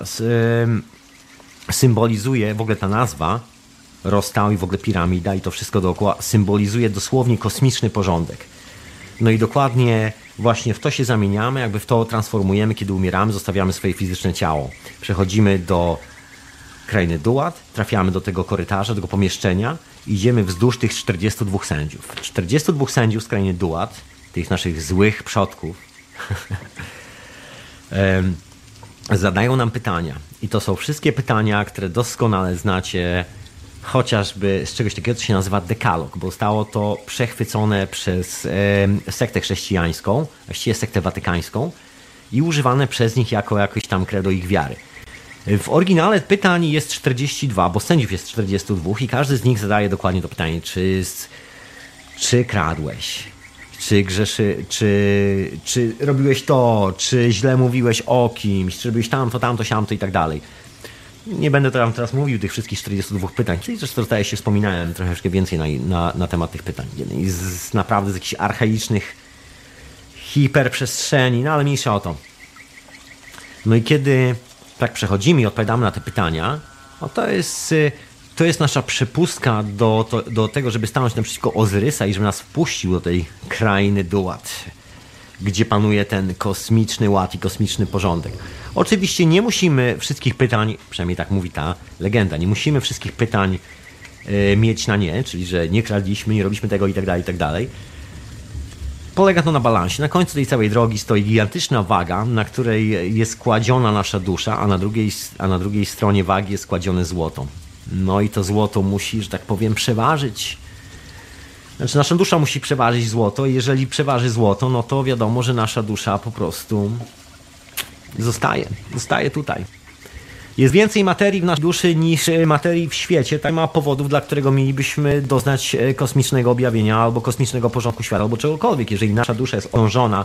symbolizuje, w ogóle ta nazwa rozstał i w ogóle piramida i to wszystko dookoła symbolizuje dosłownie kosmiczny porządek. No i dokładnie właśnie w to się zamieniamy, jakby w to transformujemy, kiedy umieramy, zostawiamy swoje fizyczne ciało. Przechodzimy do krainy Duat, trafiamy do tego korytarza, do tego pomieszczenia idziemy wzdłuż tych 42 sędziów. 42 sędziów z krainy Duat, tych naszych złych przodków, zadają nam pytania. I to są wszystkie pytania, które doskonale znacie chociażby z czegoś takiego, co się nazywa dekalog, bo zostało to przechwycone przez e, sektę chrześcijańską, właściwie sektę watykańską i używane przez nich jako jakoś tam credo ich wiary. W oryginale pytań jest 42, bo sędziów jest 42 i każdy z nich zadaje dokładnie to pytanie, czy, czy kradłeś, czy grzeszy, czy, czy robiłeś to, czy źle mówiłeś o kimś, czy robiłeś tamto, tamto, siamto i tak dalej. Nie będę tam teraz mówił tych wszystkich 42 pytań, czyli zresztą zdaje się wspominałem troszeczkę więcej na, na, na temat tych pytań. Jeden z, z naprawdę z jakichś archaicznych hiperprzestrzeni, no ale mniejsza o to. No i kiedy tak przechodzimy i odpowiadamy na te pytania, No to jest, y, to jest nasza przepustka do, to, do tego, żeby stanąć naprzeciwko Ozyrysa i żeby nas wpuścił do tej krainy Duat, gdzie panuje ten kosmiczny ład i kosmiczny porządek. Oczywiście nie musimy wszystkich pytań, przynajmniej tak mówi ta legenda, nie musimy wszystkich pytań y, mieć na nie, czyli że nie kradliśmy, nie robiliśmy tego i tak dalej, i tak dalej Polega to na balansie. Na końcu tej całej drogi stoi gigantyczna waga, na której jest kładziona nasza dusza, a na drugiej, a na drugiej stronie wagi jest kładzione złoto. No i to złoto musi, że tak powiem, przeważyć. Znaczy, nasza dusza musi przeważyć złoto, jeżeli przeważy złoto, no to wiadomo, że nasza dusza po prostu zostaje. Zostaje tutaj. Jest więcej materii w naszej duszy niż e, materii w świecie. Tak ma powodów, dla którego mielibyśmy doznać e, kosmicznego objawienia albo kosmicznego porządku świata, albo czegokolwiek. Jeżeli nasza dusza jest ogrążona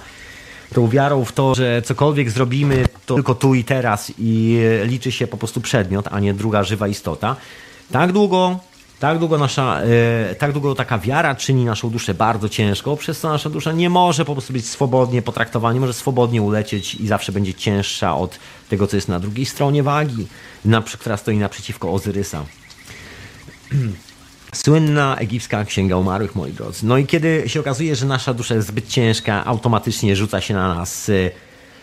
tą wiarą w to, że cokolwiek zrobimy, to tylko tu i teraz i e, liczy się po prostu przedmiot, a nie druga żywa istota. Tak długo tak długo, nasza, e, tak długo taka wiara czyni naszą duszę bardzo ciężką, przez co nasza dusza nie może po prostu być swobodnie potraktowana, nie może swobodnie ulecieć i zawsze będzie cięższa od tego, co jest na drugiej stronie wagi, na, która stoi naprzeciwko Ozyrysa. Słynna egipska księga umarłych, moi drodzy. No i kiedy się okazuje, że nasza dusza jest zbyt ciężka, automatycznie rzuca się na nas e,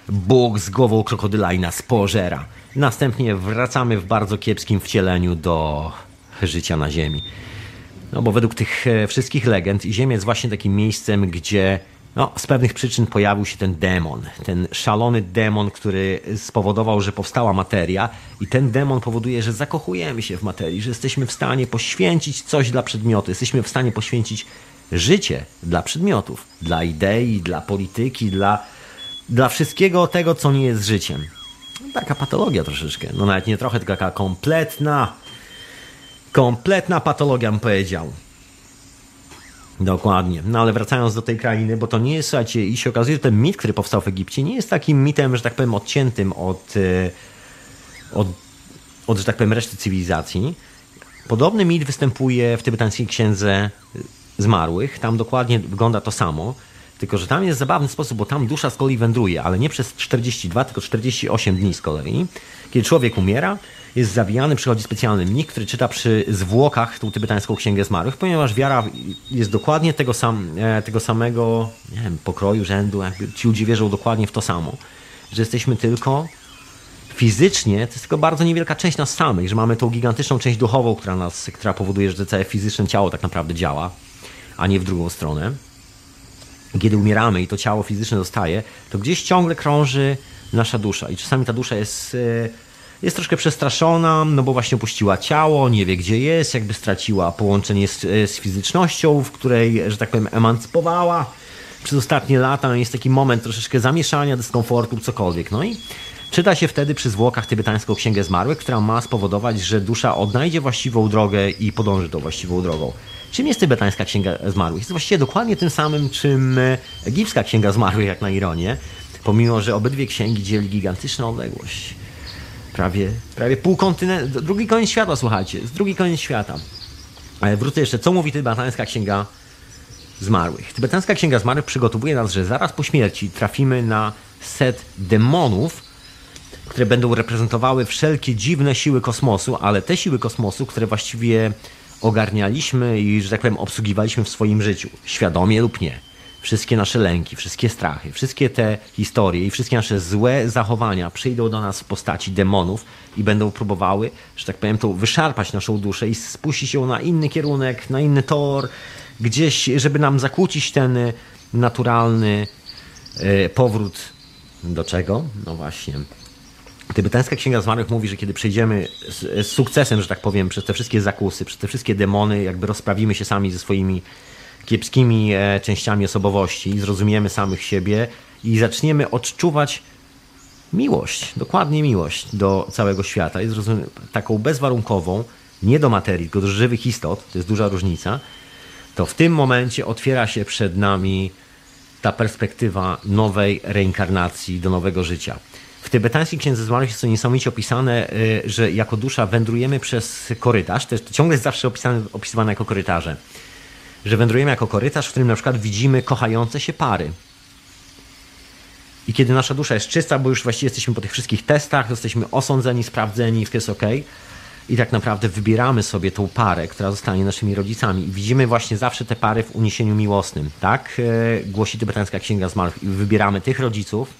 Bóg z głową krokodyla i nas pożera. Następnie wracamy w bardzo kiepskim wcieleniu do życia na Ziemi. No bo według tych e, wszystkich legend Ziemia jest właśnie takim miejscem, gdzie no, z pewnych przyczyn pojawił się ten demon, ten szalony demon, który spowodował, że powstała materia i ten demon powoduje, że zakochujemy się w materii, że jesteśmy w stanie poświęcić coś dla przedmiotu, jesteśmy w stanie poświęcić życie dla przedmiotów, dla idei, dla polityki, dla, dla wszystkiego tego, co nie jest życiem. Taka patologia troszeczkę, no nawet nie trochę, tylko taka kompletna Kompletna patologia, bym powiedział. Dokładnie. No ale wracając do tej krainy, bo to nie jest, słuchajcie, i się okazuje, że ten mit, który powstał w Egipcie, nie jest takim mitem, że tak powiem, odciętym od, e, od, od że tak powiem, reszty cywilizacji. Podobny mit występuje w tybetańskiej księdze zmarłych. Tam dokładnie wygląda to samo. Tylko, że tam jest zabawny sposób, bo tam dusza z kolei wędruje, ale nie przez 42, tylko 48 dni z kolei. Kiedy człowiek umiera, jest zawijany, przychodzi specjalny mnik, który czyta przy zwłokach tą tybetańską księgę zmarłych, ponieważ wiara jest dokładnie tego, sam, e, tego samego nie wiem, pokroju, rzędu, jakby ci ludzie wierzą dokładnie w to samo, że jesteśmy tylko fizycznie, to jest tylko bardzo niewielka część nas samych, że mamy tą gigantyczną część duchową, która, nas, która powoduje, że całe fizyczne ciało tak naprawdę działa, a nie w drugą stronę. Kiedy umieramy i to ciało fizyczne zostaje, to gdzieś ciągle krąży nasza dusza i czasami ta dusza jest e, jest troszkę przestraszona, no bo właśnie opuściła ciało, nie wie gdzie jest, jakby straciła połączenie z, e, z fizycznością, w której, że tak powiem, emancypowała przez ostatnie lata. Jest taki moment troszeczkę zamieszania, dyskomfortu, cokolwiek. No i czyta się wtedy przy zwłokach tybetańską księgę zmarłych, która ma spowodować, że dusza odnajdzie właściwą drogę i podąży tą właściwą drogą. Czym jest tybetańska księga zmarłych? Jest właściwie dokładnie tym samym, czym e, egipska księga zmarłych, jak na ironię, pomimo że obydwie księgi dzieli gigantyczna odległość prawie, prawie pół kontynentu, drugi koniec świata, słuchajcie, z drugi koniec świata. Ale wrócę jeszcze, co mówi tybetańska księga zmarłych. Tybetańska księga zmarłych przygotowuje nas, że zaraz po śmierci trafimy na set demonów, które będą reprezentowały wszelkie dziwne siły kosmosu, ale te siły kosmosu, które właściwie ogarnialiśmy i, że tak powiem, obsługiwaliśmy w swoim życiu, świadomie lub nie wszystkie nasze lęki, wszystkie strachy, wszystkie te historie i wszystkie nasze złe zachowania przyjdą do nas w postaci demonów i będą próbowały, że tak powiem, to wyszarpać naszą duszę i spuścić ją na inny kierunek, na inny tor, gdzieś, żeby nam zakłócić ten naturalny e, powrót do czego? No właśnie. Tybetańska Księga Zmarłych mówi, że kiedy przejdziemy z, z sukcesem, że tak powiem, przez te wszystkie zakusy, przez te wszystkie demony, jakby rozprawimy się sami ze swoimi kiepskimi e, częściami osobowości, zrozumiemy samych siebie i zaczniemy odczuwać miłość, dokładnie miłość do całego świata zrozumiemy taką bezwarunkową, nie do materii, tylko do żywych istot, to jest duża różnica, to w tym momencie otwiera się przed nami ta perspektywa nowej reinkarnacji, do nowego życia. W tybetańskiej księdze zmarłych jest to niesamowicie opisane, e, że jako dusza wędrujemy przez korytarz, jest, to ciągle jest zawsze opisane, opisywane jako korytarze że wędrujemy jako korytarz, w którym na przykład widzimy kochające się pary. I kiedy nasza dusza jest czysta, bo już właściwie jesteśmy po tych wszystkich testach, jesteśmy osądzeni, sprawdzeni, wszystko jest ok, i tak naprawdę wybieramy sobie tą parę, która zostanie naszymi rodzicami. I widzimy właśnie zawsze te pary w uniesieniu miłosnym. Tak e, głosi tybetańska księga zmarłych. I wybieramy tych rodziców,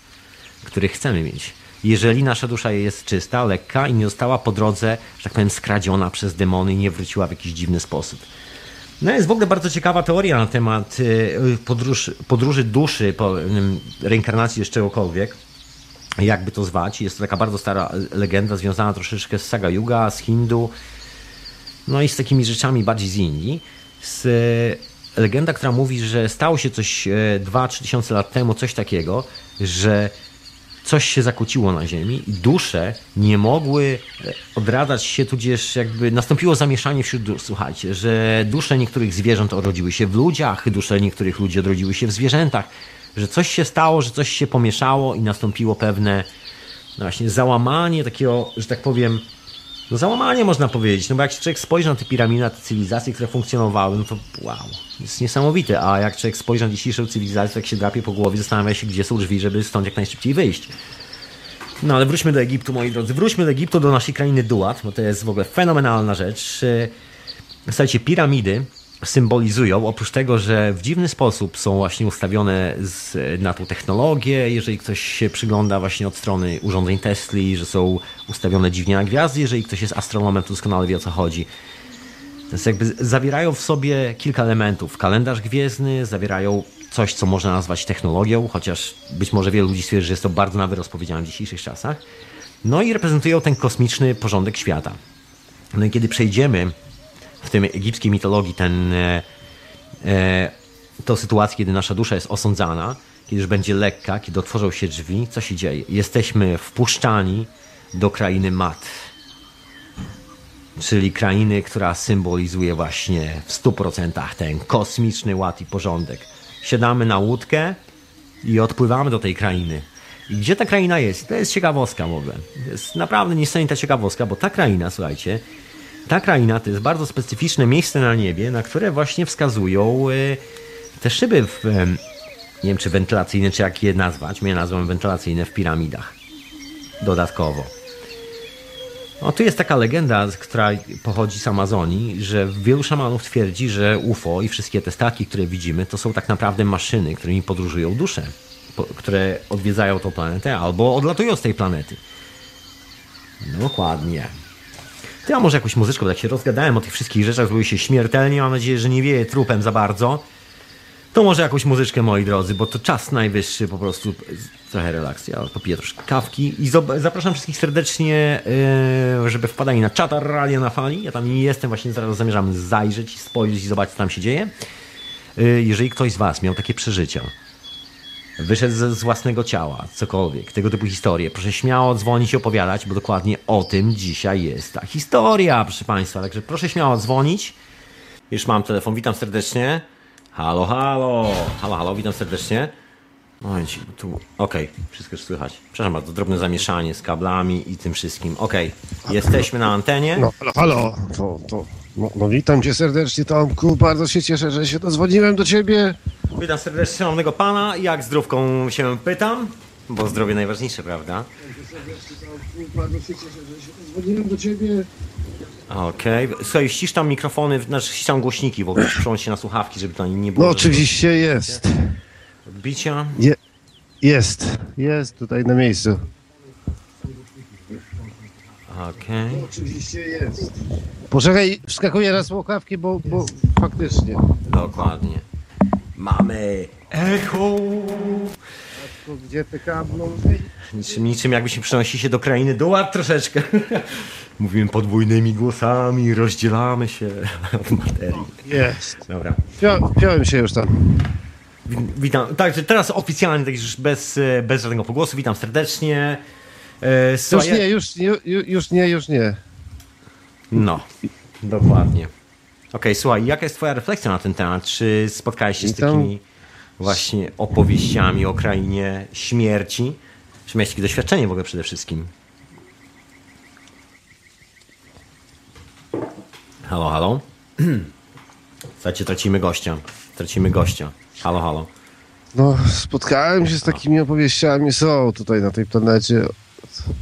których chcemy mieć. Jeżeli nasza dusza jest czysta, lekka i nie została po drodze, że tak powiem, skradziona przez demony i nie wróciła w jakiś dziwny sposób. No jest w ogóle bardzo ciekawa teoria na temat e, podróż, podróży duszy, po em, reinkarnacji z czegokolwiek jakby to zwać. Jest to taka bardzo stara legenda związana troszeczkę z Saga Yuga, z Hindu, no i z takimi rzeczami bardziej z Indii. Z, e, legenda, która mówi, że stało się coś 2-3 tysiące lat temu, coś takiego, że coś się zakłóciło na Ziemi i dusze nie mogły e, odradzać się, tudzież jakby nastąpiło zamieszanie wśród dusz. Słuchajcie, że dusze niektórych zwierząt odrodziły się w ludziach, dusze niektórych ludzi odrodziły się w zwierzętach że coś się stało, że coś się pomieszało i nastąpiło pewne no właśnie załamanie takiego, że tak powiem, no załamanie można powiedzieć, no bo jak się człowiek spojrzy na te piramidy, na te cywilizacje, które funkcjonowały, no to wow, jest niesamowite, a jak człowiek spojrzy na dzisiejszą cywilizację, jak się drapie po głowie, zastanawia się, gdzie są drzwi, żeby stąd jak najszybciej wyjść. No ale wróćmy do Egiptu, moi drodzy, wróćmy do Egiptu, do naszej krainy Duat, bo to jest w ogóle fenomenalna rzecz. Słuchajcie, piramidy symbolizują, oprócz tego, że w dziwny sposób są właśnie ustawione z, na tą technologię, jeżeli ktoś się przygląda właśnie od strony urządzeń Tesli, że są ustawione dziwnie na gwiazdy, jeżeli ktoś jest astronomem, to doskonale wie o co chodzi. Więc jakby zawierają w sobie kilka elementów. Kalendarz gwiezdny, zawierają coś, co można nazwać technologią, chociaż być może wielu ludzi stwierdzi, że jest to bardzo nawet rozpowiedziane w dzisiejszych czasach. No i reprezentują ten kosmiczny porządek świata. No i kiedy przejdziemy w tym egipskiej mitologii ten, e, e, to sytuacja, kiedy nasza dusza jest osądzana, kiedy już będzie lekka, kiedy otworzą się drzwi, co się dzieje? Jesteśmy wpuszczani do krainy Mat, czyli krainy, która symbolizuje właśnie w 100% ten kosmiczny ład i porządek. Siadamy na łódkę i odpływamy do tej krainy. I gdzie ta kraina jest? To jest ciekawostka w ogóle. To jest naprawdę niesamowita ciekawostka, bo ta kraina, słuchajcie, ta kraina to jest bardzo specyficzne miejsce na niebie, na które właśnie wskazują e, te szyby, w, nie wiem czy wentylacyjne, czy jak je nazwać, mnie nazwą wentylacyjne w piramidach. Dodatkowo. No, tu jest taka legenda, która pochodzi z Amazonii, że wielu szamanów twierdzi, że UFO i wszystkie te statki, które widzimy, to są tak naprawdę maszyny, którymi podróżują dusze, które odwiedzają tą planetę albo odlatują z tej planety. Dokładnie. To ja może jakąś muzyczkę, bo tak się rozgadałem o tych wszystkich rzeczach, zrobił się śmiertelnie, mam nadzieję, że nie wieje trupem za bardzo. To może jakąś muzyczkę, moi drodzy, bo to czas najwyższy po prostu. Trochę relakcji, ja popiję troszkę kawki i zapraszam wszystkich serdecznie, yy, żeby wpadali na czata Radio na Fali. Ja tam nie jestem, właśnie zaraz zamierzam zajrzeć, spojrzeć i zobaczyć, co tam się dzieje. Yy, jeżeli ktoś z Was miał takie przeżycia, wyszedł z, z własnego ciała, cokolwiek, tego typu historie, proszę śmiało dzwonić i opowiadać, bo dokładnie o tym dzisiaj jest ta historia, proszę Państwa. Także proszę śmiało dzwonić. Już mam telefon, witam serdecznie. Halo, halo, halo, halo, witam serdecznie. Momencik, tu, okej, okay, wszystko już słychać. Przepraszam bardzo, drobne zamieszanie z kablami i tym wszystkim. Okej, okay. jesteśmy na antenie. No, halo, halo, to, to, no, no witam cię serdecznie Tomku, bardzo się cieszę, że się dozwoniłem do ciebie. Witam serdecznie szanownego pana. Jak zdrówką się pytam? Bo zdrowie najważniejsze, prawda? Bardzo się cieszę, że się dzwoniłem do ciebie. Okej. Okay. Słuchaj, ścisz tam mikrofony, znaczy ścisz tam głośniki w ogóle, przełącz się na słuchawki, żeby to nie było... No oczywiście jest. Odbicia? Je, jest, jest tutaj na miejscu. Okej. Okay. Oczywiście jest. Poczekaj, wskakuję na słuchawki, bo, bo faktycznie. Dokładnie. Mamy echo. Gdzie te kable? Niczym, niczym jakbyśmy przenosili się do krainy doład troszeczkę. Mówimy podwójnymi głosami, rozdzielamy się od materii. Jest. Dobra. Wziąłem się już tam. Witam. Także teraz oficjalnie, tak już bez, bez żadnego pogłosu, witam serdecznie. E, już nie, już, już, już nie, już nie. No, dokładnie. Okej, okay, słuchaj, jaka jest twoja refleksja na ten temat? Czy spotkałeś się z takimi właśnie opowieściami o krainie śmierci? Czy miałeś takie doświadczenie w ogóle przede wszystkim? Halo, halo? Słuchajcie, tracimy gościa. Tracimy gościa. Halo, halo. No, spotkałem się z takimi opowieściami. Są tutaj na tej planecie.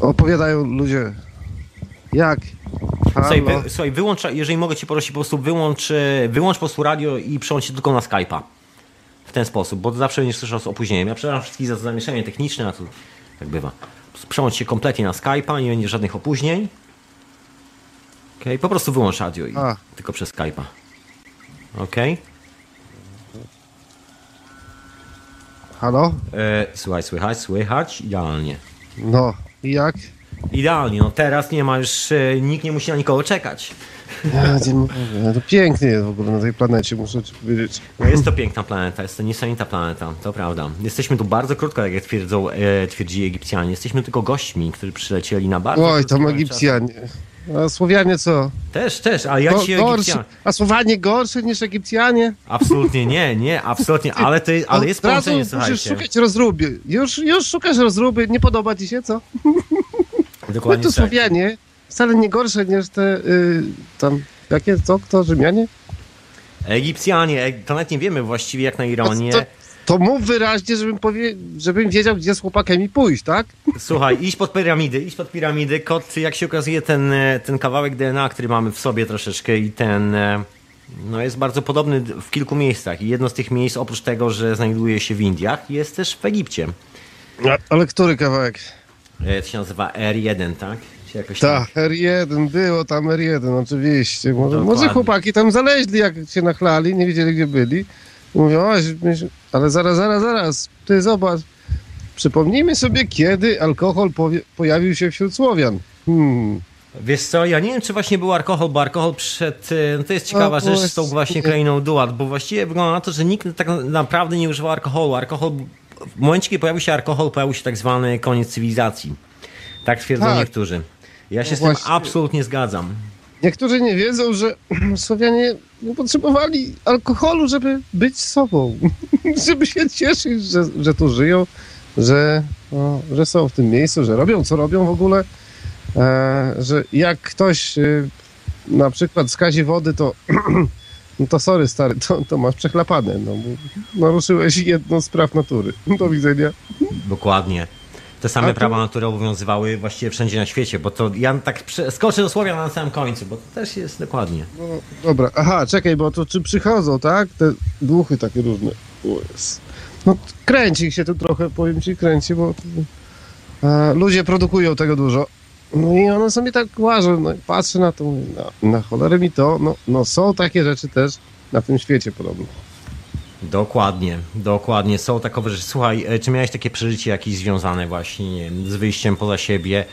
Opowiadają ludzie, jak Słuchaj, wy, słuchaj, wyłącz, jeżeli mogę cię prosić, po prostu wyłącz, e, wyłącz po prostu radio i przełącz się tylko na Skype'a. W ten sposób, bo zawsze będziesz słyszał z opóźnieniem. Ja przepraszam wszystkich za zamieszanie techniczne, a tu tak bywa. Przełącz się kompletnie na Skype'a, nie będzie żadnych opóźnień. Okej, po prostu wyłącz radio i A. tylko przez Skype'a. Okej? Halo? E, Słuchaj, słychać, słychać, idealnie. No, i jak? Idealnie, no teraz nie ma już, e, nikt nie musi na nikogo czekać. Ja nie mogę. To pięknie jest w ogóle na tej planecie, muszę ci powiedzieć. No jest to piękna planeta, jest to niesamowita planeta, to prawda. Jesteśmy tu bardzo krótko, jak twierdzą, e, twierdzili Egipcjanie. Jesteśmy tylko gośćmi, którzy przylecieli na bardzo Oj, tam Egipcjanie. A Słowianie co? Też, też, ale ja ci gorszy, Egipcjanie... a Słowanie gorsze niż Egipcjanie? Absolutnie nie, nie, absolutnie, ale, to, ale jest połączenie, musisz słuchajcie. szukać rozruby. Już, już szukasz rozruby, nie podoba ci się, co? My Dokładnie tu tak. Słowianie wcale nie gorsze niż te y, tam, jakie, co, kto, Rzymianie? Egipcjanie, e- to nawet nie wiemy właściwie jak na ironię. To, to, to mów wyraźnie, żebym, powie, żebym wiedział, gdzie z chłopakami pójść, tak? Słuchaj, idź pod piramidy, idź pod piramidy. Kot, jak się okazuje, ten, e, ten kawałek DNA, który mamy w sobie troszeczkę i ten... e, No jest bardzo podobny w kilku miejscach i jedno z tych miejsc, oprócz tego, że znajduje się w Indiach, jest też w Egipcie. Ale który kawałek? E, To się nazywa R1, tak? Czy jakoś tak. Tak, R1, było tam R1, oczywiście. Może, Dokładnie. może chłopaki tam zaleźli, jak się nachlali, nie wiedzieli, gdzie byli. Mówią, ale zaraz, zaraz, zaraz, ty zobacz. Przypomnijmy sobie, kiedy alkohol pojawił się wśród Słowian. Hmm. Wiesz co, ja nie wiem, czy właśnie był alkohol, bo alkohol przed... e, No to jest ciekawa No rzecz z tą właśnie. właśnie krainą Duat, bo właściwie wygląda na to, że nikt tak naprawdę nie używał alkoholu. Alkohol... W momencie, kiedy pojawił się alkohol, pojawił się tak zwany koniec cywilizacji. Tak twierdzą Tak. niektórzy. Ja się No z tym absolutnie zgadzam. Niektórzy nie wiedzą, że Słowianie nie potrzebowali alkoholu, żeby być sobą. żeby się cieszyć, że, że tu żyją, że, no, że są w tym miejscu, że robią co robią w ogóle. E, że jak ktoś e, na przykład skazi wody, to no to sorry stary, to, to masz przechlapane. No, naruszyłeś jedną z praw natury. Do widzenia. Dokładnie. Te same A prawa natury obowiązywały właściwie wszędzie na świecie, bo to ja tak skoczę do Słowia na samym końcu, bo to też jest dokładnie. No, dobra, aha, czekaj, bo to czy przychodzą, tak? Te duchy takie różne. Jest. No kręci się tu trochę, powiem ci, kręci, bo e, ludzie produkują tego dużo. No i one sobie tak łażą, no i patrzę na to, mówię, na, na cholerę mi to, no, no są takie rzeczy też na tym świecie podobno. Dokładnie, dokładnie. Są takowe rzeczy. Słuchaj, e, czy miałeś takie przeżycie jakieś związane właśnie nie wiem, z wyjściem poza siebie?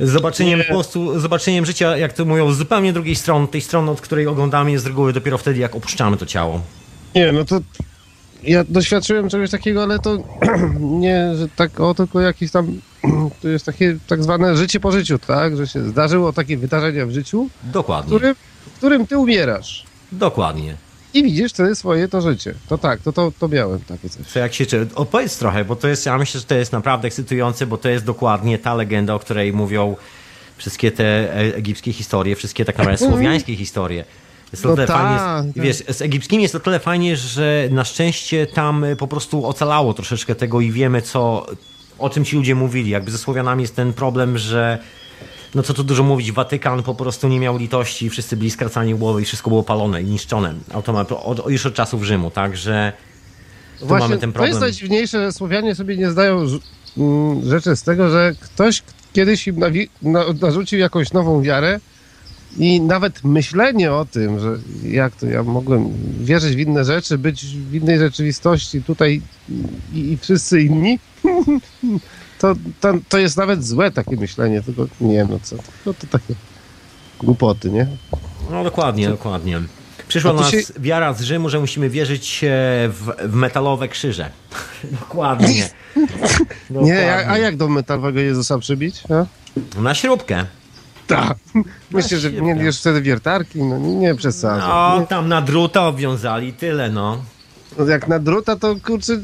Z Zobaczeniem Nie. po prostu, zobaczeniem życia, jak to mówią, z zupełnie drugiej strony, tej strony, od której oglądamy je z reguły dopiero wtedy, jak opuszczamy to ciało. Nie, no to ja doświadczyłem czegoś takiego, ale to nie, że tak o, tylko jakieś tam, to jest takie tak zwane życie po życiu, tak? Że się zdarzyło takie wydarzenia w życiu, Dokładnie, którym, w którym ty umierasz. dokładnie. I widzisz wtedy swoje to życie. To tak, to, to, to miałem takie coś. Co jak się czy Opowiedz trochę, bo to jest, ja myślę, że to jest naprawdę ekscytujące, bo to jest dokładnie ta legenda, o której mówią wszystkie te e, egipskie historie, wszystkie tak naprawdę słowiańskie historie. Jest to No tyle tak, fajnie, tak. wiesz, z egipskimi jest to tyle fajnie, że na szczęście tam e, po prostu ocalało troszeczkę tego i wiemy, co, o czym ci ludzie mówili. Jakby ze Słowianami jest ten problem, że no co tu dużo mówić, Watykan po prostu nie miał litości, wszyscy byli skracani głowy i wszystko było palone i niszczone automat, od, już od czasów Rzymu, także tu mamy ten to problem. jest najdziwniejsze, że Słowianie sobie nie zdają mm, rzeczy z tego, że ktoś kiedyś im narzucił jakąś nową wiarę i nawet myślenie o tym, że jak to ja mogłem wierzyć w inne rzeczy, być w innej rzeczywistości tutaj i, i wszyscy inni, to, to, to jest nawet złe takie myślenie, tylko nie wiem, no co, no to takie głupoty, nie? No dokładnie, dokładnie. Przyszła to nas się- wiara z Rzymu, że musimy wierzyć e, w, w metalowe krzyże. dokładnie. Nie, a, a jak do metalowego Jezusa przybić? A? Na śrubkę. Tak. Myślę, że nie wiesz wtedy wiertarki, no nie, nie przesadzam. No, tam na druta obwiązali, tyle no. No, jak na druta, to kurczę,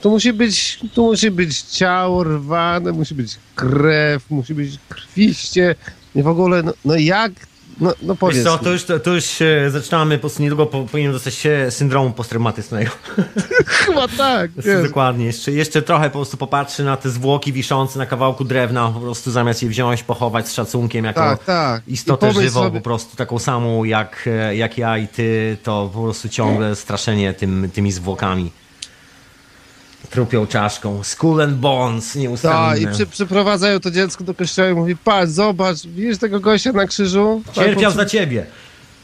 to musi być, tu musi być ciało rwane, musi być krew, musi być krwiście i w ogóle, no, no jak, No, no powiedz Wiesz co, to już, to, to już zaczynamy, po prostu niedługo po, powinien dostać e, syndromu posttraumatycznego. Chyba tak. Dokładnie, jeszcze, jeszcze trochę po prostu popatrzy na te zwłoki wiszące na kawałku drewna, po prostu zamiast je wziąć, pochować z szacunkiem jako Tak, tak. Istotę żywą, sobie- po prostu taką samą jak, e, jak ja i ty, to po prostu ciągle straszenie tym, tymi zwłokami. Trupią czaszką. Skull and Bones, Tak, nieustanne. i przy, przyprowadzają to dziecko do kościoła i mówi, patrz, zobacz, widzisz tego gościa na krzyżu? Cierpiał Tak, za ciebie.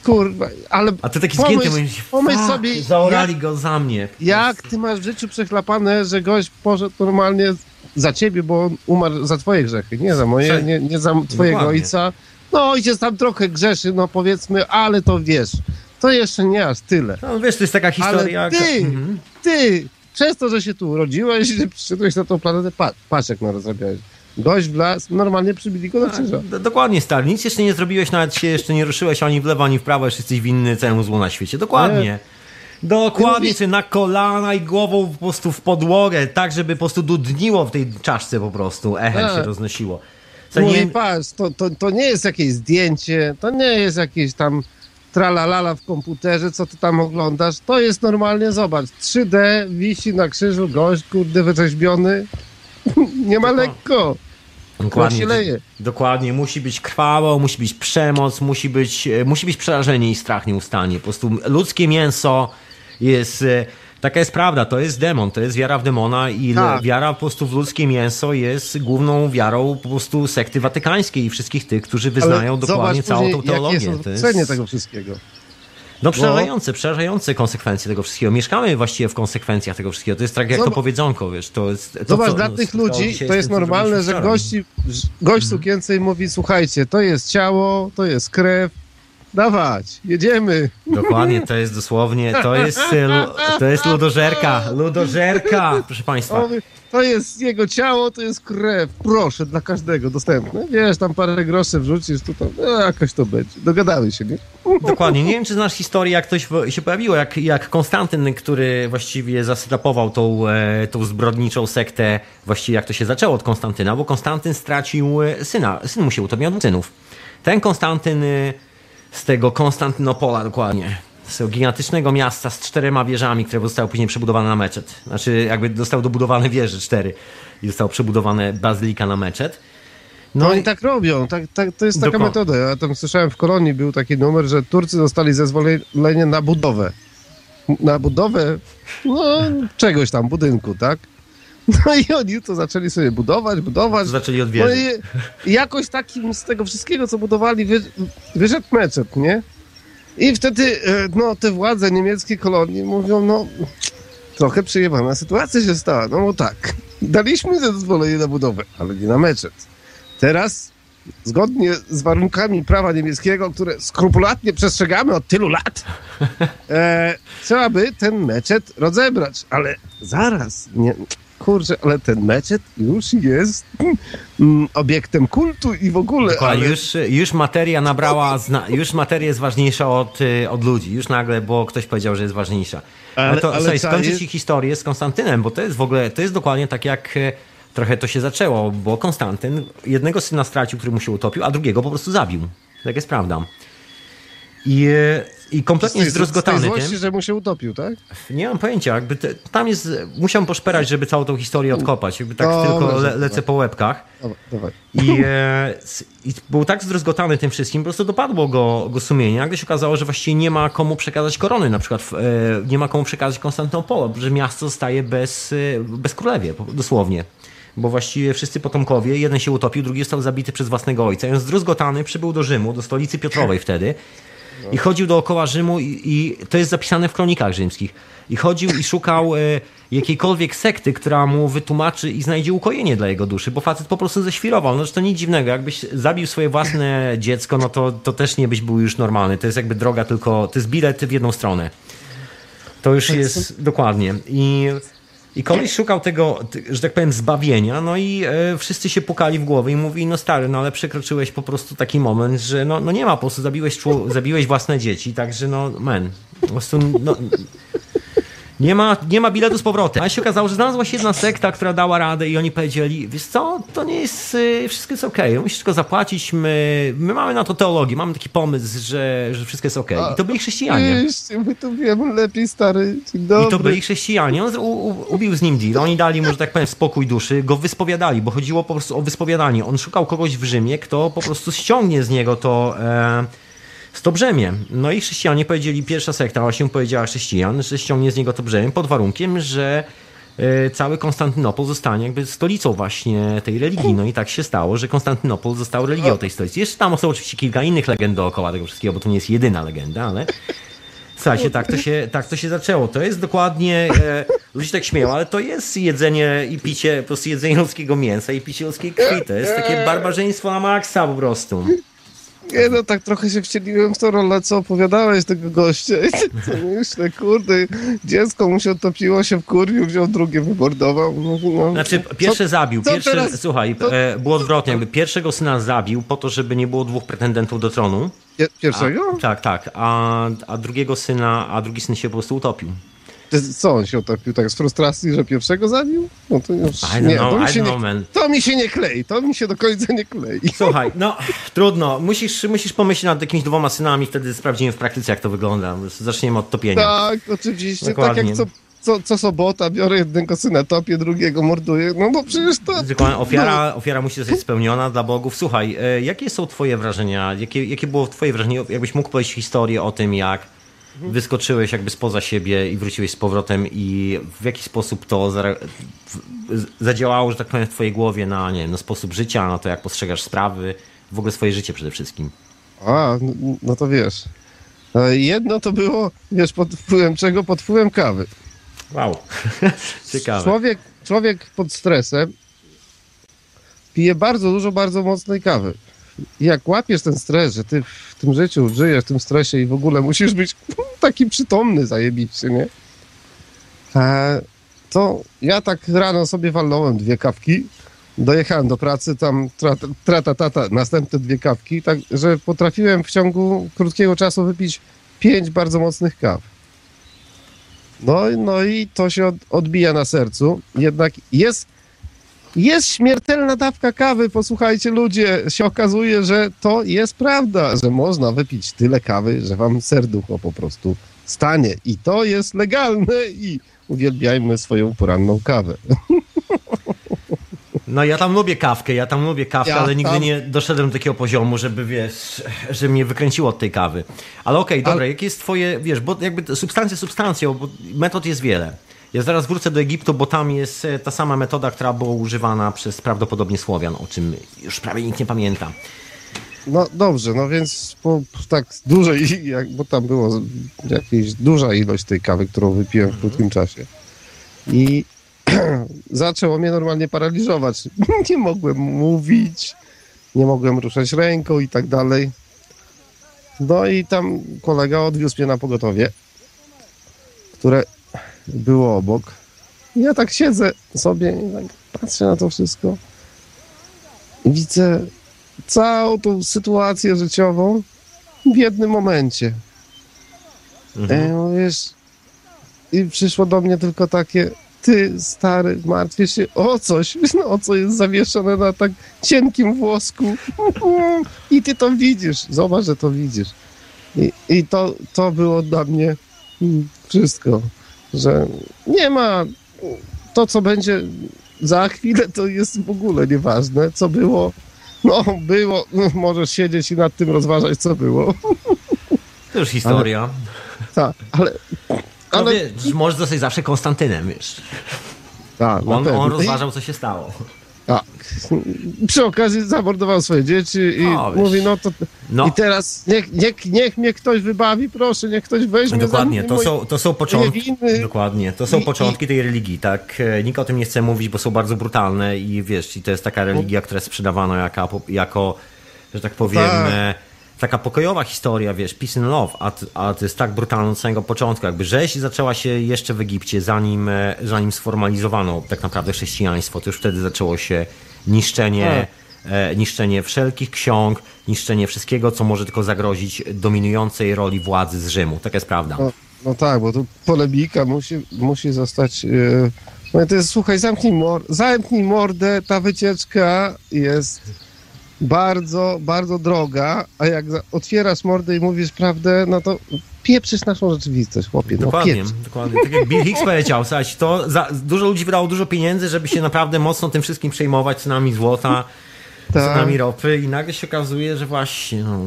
Kurwa, ale A ty taki pomyśl, zgięty mówisz, pomyśl "Fuck, sobie, zaorali jak, go za mnie. jak ty masz w życiu przechlapane, że gość poszedł normalnie za ciebie, bo on umarł za twoje grzechy, nie za moje, nie, nie za twojego Dokładnie. ojca. No ojciec tam trochę grzeszy, no powiedzmy, ale to wiesz, to jeszcze nie aż tyle. No wiesz, to jest taka Ale historia. ty, Mhm. ty, przez to, że się tu urodziłeś, że przyszedłeś na tą planetę, patrz, patrz jak narozrabiałeś. Gość w las, normalnie przybili go na krzyża. D- Dokładnie, stary. Nic jeszcze nie zrobiłeś, nawet się jeszcze nie ruszyłeś ani w lewo, ani w prawo, już jesteś winny całemu złu na świecie. Dokładnie. Dokładnie, Ty czy na kolana i głową po prostu w podłogę, tak żeby po prostu dudniło w tej czaszce po prostu, echem Tak. się roznosiło. Co Mówi, nie, patrz, to, to, to nie jest jakieś zdjęcie, to nie jest jakieś tam tralalala w komputerze, co ty tam oglądasz, to jest normalnie, zobacz, 3D, wisi na krzyżu gość, kurde, wyrzeźbiony, nie ma lekko, dokładnie, dokładnie, musi być krwawo, musi być przemoc, musi być, e, musi być przerażenie i strach nieustannie. Po prostu ludzkie mięso jest... Taka jest prawda, to jest demon, to jest wiara w demona i Tak. wiara po prostu w ludzkie mięso jest główną wiarą po prostu sekty watykańskiej i wszystkich tych, którzy wyznają ale dokładnie zobacz całą tą teologię. jest To jest... tego wszystkiego. No przerażające, przerażające konsekwencje tego wszystkiego. Mieszkamy właściwie w konsekwencjach tego wszystkiego. To jest tak jak to Zobacz- powiedzonko, wiesz, to jest... To, Zobacz, co- dla no, tych stało ludzi to jest normalne, że gości, gość w sukience i mówi, słuchajcie, to jest ciało, to jest krew, dawać, jedziemy. Dokładnie, to jest dosłownie, to jest, e, to jest ludożerka, ludożerka, proszę Państwa. To jest jego ciało, to jest krew. Proszę, dla każdego dostępne. Wiesz, tam parę groszy wrzucisz, to tam no, jakoś to będzie. Dogadamy się, nie? Dokładnie. Nie wiem, czy znasz historię, jak to się pojawiło, jak, jak Konstantyn, który właściwie zasetupował tą, e, tą zbrodniczą sektę, właściwie jak to się zaczęło od Konstantyna, bo Konstantyn stracił e, syna, syn mu się utopił od synów. Ten Konstantyn e, z tego Konstantynopola dokładnie, z tego gigantycznego miasta z czterema wieżami, które zostały później przebudowane na meczet. Znaczy jakby zostały dobudowane wieże cztery i zostało przebudowane bazylika na meczet. No No i tak robią, tak, tak, to jest taka Dokładnie. metoda. Ja tam słyszałem w kolonii był taki numer, że Turcy dostali zezwolenie na budowę. Na budowę no, czegoś tam, budynku, tak? No i oni to zaczęli sobie budować, budować. zaczęli od No i jakoś takim z tego wszystkiego, co budowali, wy, wyszedł meczet, nie? I wtedy e, no, te władze niemieckie kolonii mówią, no trochę przejebana sytuacja się stała. No bo tak, daliśmy zezwolenie na budowę, ale nie na meczet. Teraz, zgodnie z warunkami prawa niemieckiego, które skrupulatnie przestrzegamy od tylu lat, e, trzeba by ten meczet rozebrać. Ale zaraz, nie, kurczę, ale ten meczet już jest mm, obiektem kultu i w ogóle. Dokładnie, Ale, już, już materia nabrała, zna, już materia jest ważniejsza od, y, od ludzi. Już nagle, bo ktoś powiedział, że jest ważniejsza. Ale, Ale- to ale co skończę jest- ci historię z Konstantynem, bo to jest w ogóle, to jest dokładnie tak jak y, trochę to się zaczęło, bo Konstantyn jednego syna stracił, który mu się utopił, a drugiego po prostu zabił. Tak jest prawda. I, y, i kompletnie z tej zdrozgotany złości, tym. że mu się utopił, tak? Nie mam pojęcia, jakby te, tam jest, musiałem poszperać, żeby całą tą historię odkopać. Jakby tak tylko le, lecę po łebkach. Dawaj, dawaj. I, e, I był tak zdruzgotany tym wszystkim, po prostu dopadło go, go sumienie. Nagle się okazało, że właściwie nie ma komu przekazać korony, na przykład e, nie ma komu przekazać Konstantynopolu, że miasto zostaje bez, e, bez królewie, dosłownie. Bo właściwie wszyscy potomkowie, jeden się utopił, drugi został zabity przez własnego ojca. I on zdruzgotany przybył do Rzymu, do stolicy Piotrowej wtedy. I chodził dookoła Rzymu i, i to jest zapisane w kronikach rzymskich. I chodził i szukał e, jakiejkolwiek sekty, która mu wytłumaczy i znajdzie ukojenie dla jego duszy, bo facet po prostu ześwirował. No to nic dziwnego, jakbyś zabił swoje własne dziecko, no to, to też nie byś był już normalny. To jest jakby droga tylko, to jest bilet w jedną stronę. To już jest dokładnie. I, i koleś szukał tego, że tak powiem, zbawienia, no i e, wszyscy się pukali w głowę i mówili, no stary, no ale przekroczyłeś po prostu taki moment, że no, no nie ma, po prostu zabiłeś, zabiłeś własne dzieci, także no, men, po prostu, no, Nie ma, nie ma biletu z powrotem. A się okazało, że znalazła się jedna sekta, która dała radę i oni powiedzieli, wiesz co, to nie jest, y, wszystko jest okej, okay. musisz tylko zapłacić, my, my mamy na to teologię, mamy taki pomysł, że, że wszystko jest okej. Okay. I to byli chrześcijanie. My to wiemy lepiej, stary. I to byli chrześcijanie. On u, u, ubił z nim deal, oni dali mu, że tak powiem, spokój duszy, go wyspowiadali, bo chodziło po prostu o wyspowiadanie. On szukał kogoś w Rzymie, kto po prostu ściągnie z niego to... E, to brzemię. No i chrześcijanie powiedzieli, pierwsza sekta właśnie powiedziała chrześcijan, że ściągnie z niego to brzemię pod warunkiem, że e, cały Konstantynopol zostanie jakby stolicą właśnie tej religii. No i tak się stało, że Konstantynopol został religią tej stolicy. Jeszcze tam są oczywiście kilka innych legend dookoła tego wszystkiego, bo to nie jest jedyna legenda, ale Słuchajcie, tak to się, tak to się zaczęło. To jest dokładnie, e, ludzie tak śmieją, ale to jest jedzenie i picie, po prostu jedzenie ludzkiego mięsa i picie ludzkiej krwi. To jest takie barbarzyństwo na maksa po prostu. Nie no, tak trochę się wcieliłem w tą rolę, co opowiadałeś tego gościa. I tak myślę, kurde, dziecko mu się otopiło, się w kurwiu, wziął drugie, wymordował. No, no, znaczy, pierwszy co, zabił. Co pierwszy, teraz? Słuchaj, to... e, było odwrotnie. Jakby pierwszego syna zabił po to, żeby nie było dwóch pretendentów do tronu. Pierwszego? A, tak, tak. A, a drugiego syna, a drugi syn się po prostu utopił. Co on się otopił tak z frustracji, że pierwszego zabił? No to już nie, know, to, mi się know, nie to mi się nie klei, to mi się do końca nie klei. Słuchaj, no trudno, musisz, musisz pomyśleć nad jakimiś dwoma synami, wtedy sprawdzimy w praktyce jak to wygląda. Zaczniemy od topienia. Tak, oczywiście, Dokładnie. tak jak co, co, co sobota biorę jednego syna, topię, drugiego morduję, no bo przecież to... Dokładnie, ofiara, no. ofiara musi zostać spełniona dla bogów. Słuchaj, e, jakie są twoje wrażenia, jakie, jakie było twoje wrażenie, jakbyś mógł powiedzieć historię o tym, jak wyskoczyłeś jakby spoza siebie i wróciłeś z powrotem i w jaki sposób to zadziałało, że tak powiem, w twojej głowie na, nie wiem, na sposób życia, na to, jak postrzegasz sprawy, w ogóle swoje życie przede wszystkim. A, no, no to wiesz. E, jedno to było, wiesz, pod wpływem czego? Pod wpływem kawy. Wow, ciekawe. Człowiek, człowiek pod stresem pije bardzo dużo, bardzo mocnej kawy jak łapiesz ten stres, że ty w tym życiu żyjesz w tym stresie i w ogóle musisz być taki przytomny zajebiście, nie? To ja tak rano sobie walnąłem dwie kawki, dojechałem do pracy, tam trata, trata tata, następne dwie kawki, tak, że potrafiłem w ciągu krótkiego czasu wypić pięć bardzo mocnych kaw. No, no i to się odbija na sercu. Jednak jest jest śmiertelna dawka kawy, posłuchajcie ludzie, się okazuje, że to jest prawda, że można wypić tyle kawy, że wam serducho po prostu stanie. I to jest legalne i uwielbiajmy swoją poranną kawę. No ja tam lubię kawkę, ja tam lubię kawkę, ja ale nigdy tam... nie doszedłem do takiego poziomu, żeby wiesz, że mnie wykręciło od tej kawy. Ale okej, okay, dobra, ale... jakie jest twoje, wiesz, bo jakby substancje substancją, bo metod jest wiele. Ja zaraz wrócę do Egiptu, bo tam jest e, ta sama metoda, która była używana przez prawdopodobnie Słowian, o czym już prawie nikt nie pamięta. No dobrze, no więc po tak dużej, jak, bo tam było jakaś duża ilość tej kawy, którą wypiłem w krótkim czasie. I zaczęło mnie normalnie paraliżować. nie mogłem mówić, nie mogłem ruszać ręką i tak dalej. No i tam kolega odwiózł mnie na pogotowie, które było obok. Ja tak siedzę sobie i tak patrzę na to wszystko. I widzę całą tą sytuację życiową w jednym momencie. Mhm. E, no wiesz, i przyszło do mnie tylko takie, ty stary, martwisz się o coś, no, o co jest zawieszone na tak cienkim włosku. I ty to widzisz, zobacz, że to widzisz. I, i to, to było dla mnie wszystko że nie ma to, co będzie za chwilę, to jest w ogóle nieważne. Co było, no było, no, możesz siedzieć i nad tym rozważać, co było. To już historia. Tak, ale... No ale... No wiesz, możesz zostać zawsze Konstantynem, wiesz. Tak, on, on rozważał, co się stało. Tak. Przy okazji zamordował swoje dzieci i o, mówi, no to no. i teraz niech, niech, niech mnie ktoś wybawi, proszę, niech ktoś weźmie. Dokładnie, to są, to są początki. Dokładnie, to są I, początki i, tej religii, tak. Nikt o tym nie chce mówić, bo są bardzo brutalne i wiesz, i to jest taka religia, która jest sprzedawana jako, jako że tak powiem. Tak e, taka pokojowa historia, wiesz, peace and love, a, a to jest tak brutalne od samego początku. Jakby rzeź zaczęła się jeszcze w Egipcie, zanim, e, zanim sformalizowano tak naprawdę chrześcijaństwo. To już wtedy zaczęło się niszczenie, tak. e, niszczenie wszelkich ksiąg, niszczenie wszystkiego, co może tylko zagrozić dominującej roli władzy z Rzymu. Tak jest prawda. No, No tak, bo tu polemika musi, musi zostać... Yy... No to jest, słuchaj, zamknij, mor zamknij mordę, ta wycieczka jest bardzo, bardzo droga, a jak otwierasz mordę i mówisz prawdę, no to pieprzysz naszą rzeczywistość, chłopie. No, dokładnie, pieprz. dokładnie. Tak jak Bill Hicks powiedział, słuchajcie, to za, dużo ludzi wydało dużo pieniędzy, żeby się naprawdę mocno tym wszystkim przejmować, cenami złota, Tak. cenami ropy i nagle się okazuje, że właśnie, no,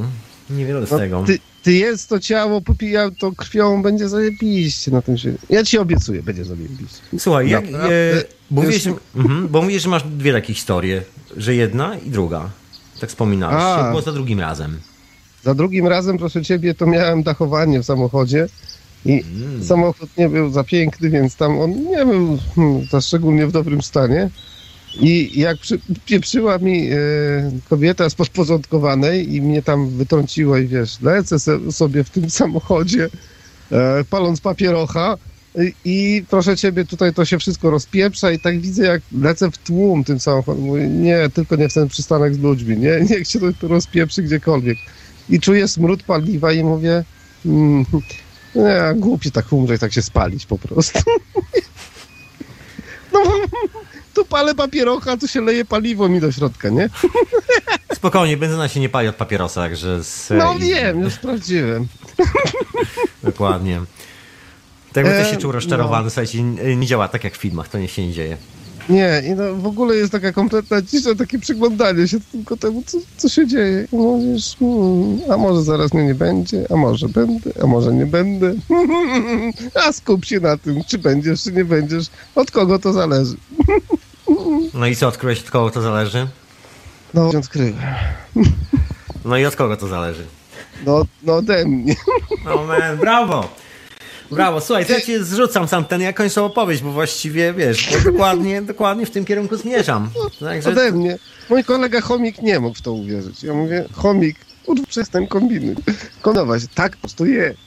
niewiele z No, tego. ty, ty jest to ciało, popijał to krwią, będzie zajebiście na tym świecie. Ja ci obiecuję, będzie zajebiście. Słuchaj, e, bo, mówisz, Jest- mhm, bo mówisz, że masz dwie takie historie, że jedna i druga. Tak wspominałeś. Jak było za drugim razem? Za drugim razem, proszę ciebie, to miałem dachowanie w samochodzie i Mm. samochód nie był za piękny, więc tam on nie był hmm, za szczególnie w dobrym stanie. I jak przy, pieprzyła mi e, kobieta z podporządkowanej i mnie tam wytrąciła i wiesz, lecę se, sobie w tym samochodzie, e, paląc papierocha i, proszę ciebie, tutaj to się wszystko rozpieprza i tak widzę, jak lecę w tłum tym samochodem. Mówię, nie, tylko nie w ten przystanek z ludźmi, nie, niech się to, rozpieprzy gdziekolwiek. I czuję smród paliwa i mówię, mm, nie, głupie tak umrzeć, tak się spalić po prostu. No, tu palę papierocha, tu się leje paliwo mi do środka, nie? Spokojnie, benzyna się nie pali od papierosa, także... Z, No wiem, już sprawdziłem. Dokładnie. Tak jakby E, ktoś się czuł rozczarowany, słuchajcie, nie, nie działa tak jak w filmach, to nie się nie dzieje. Nie, i no, w ogóle jest taka kompletna cisza, takie przyglądanie się tylko temu, co, co się dzieje. I mówisz, hmm, a może zaraz mnie nie będzie, a może będę, a może nie będę. A skup się na tym, czy będziesz, czy nie będziesz. Od kogo to zależy. No i co, odkryłeś od kogo to zależy? No, odkryłem. No i od kogo to zależy? No, no ode mnie. No man, brawo! Brawo, słuchaj, to ja cię zrzucam sam ten, ja kończę opowieść, bo właściwie, wiesz, bo dokładnie, dokładnie w tym kierunku zmierzam. Także Ode mnie. Mój kolega chomik nie mógł w to uwierzyć. Ja mówię, chomik, przestań kombinuj. Konować, tak po prostu jest.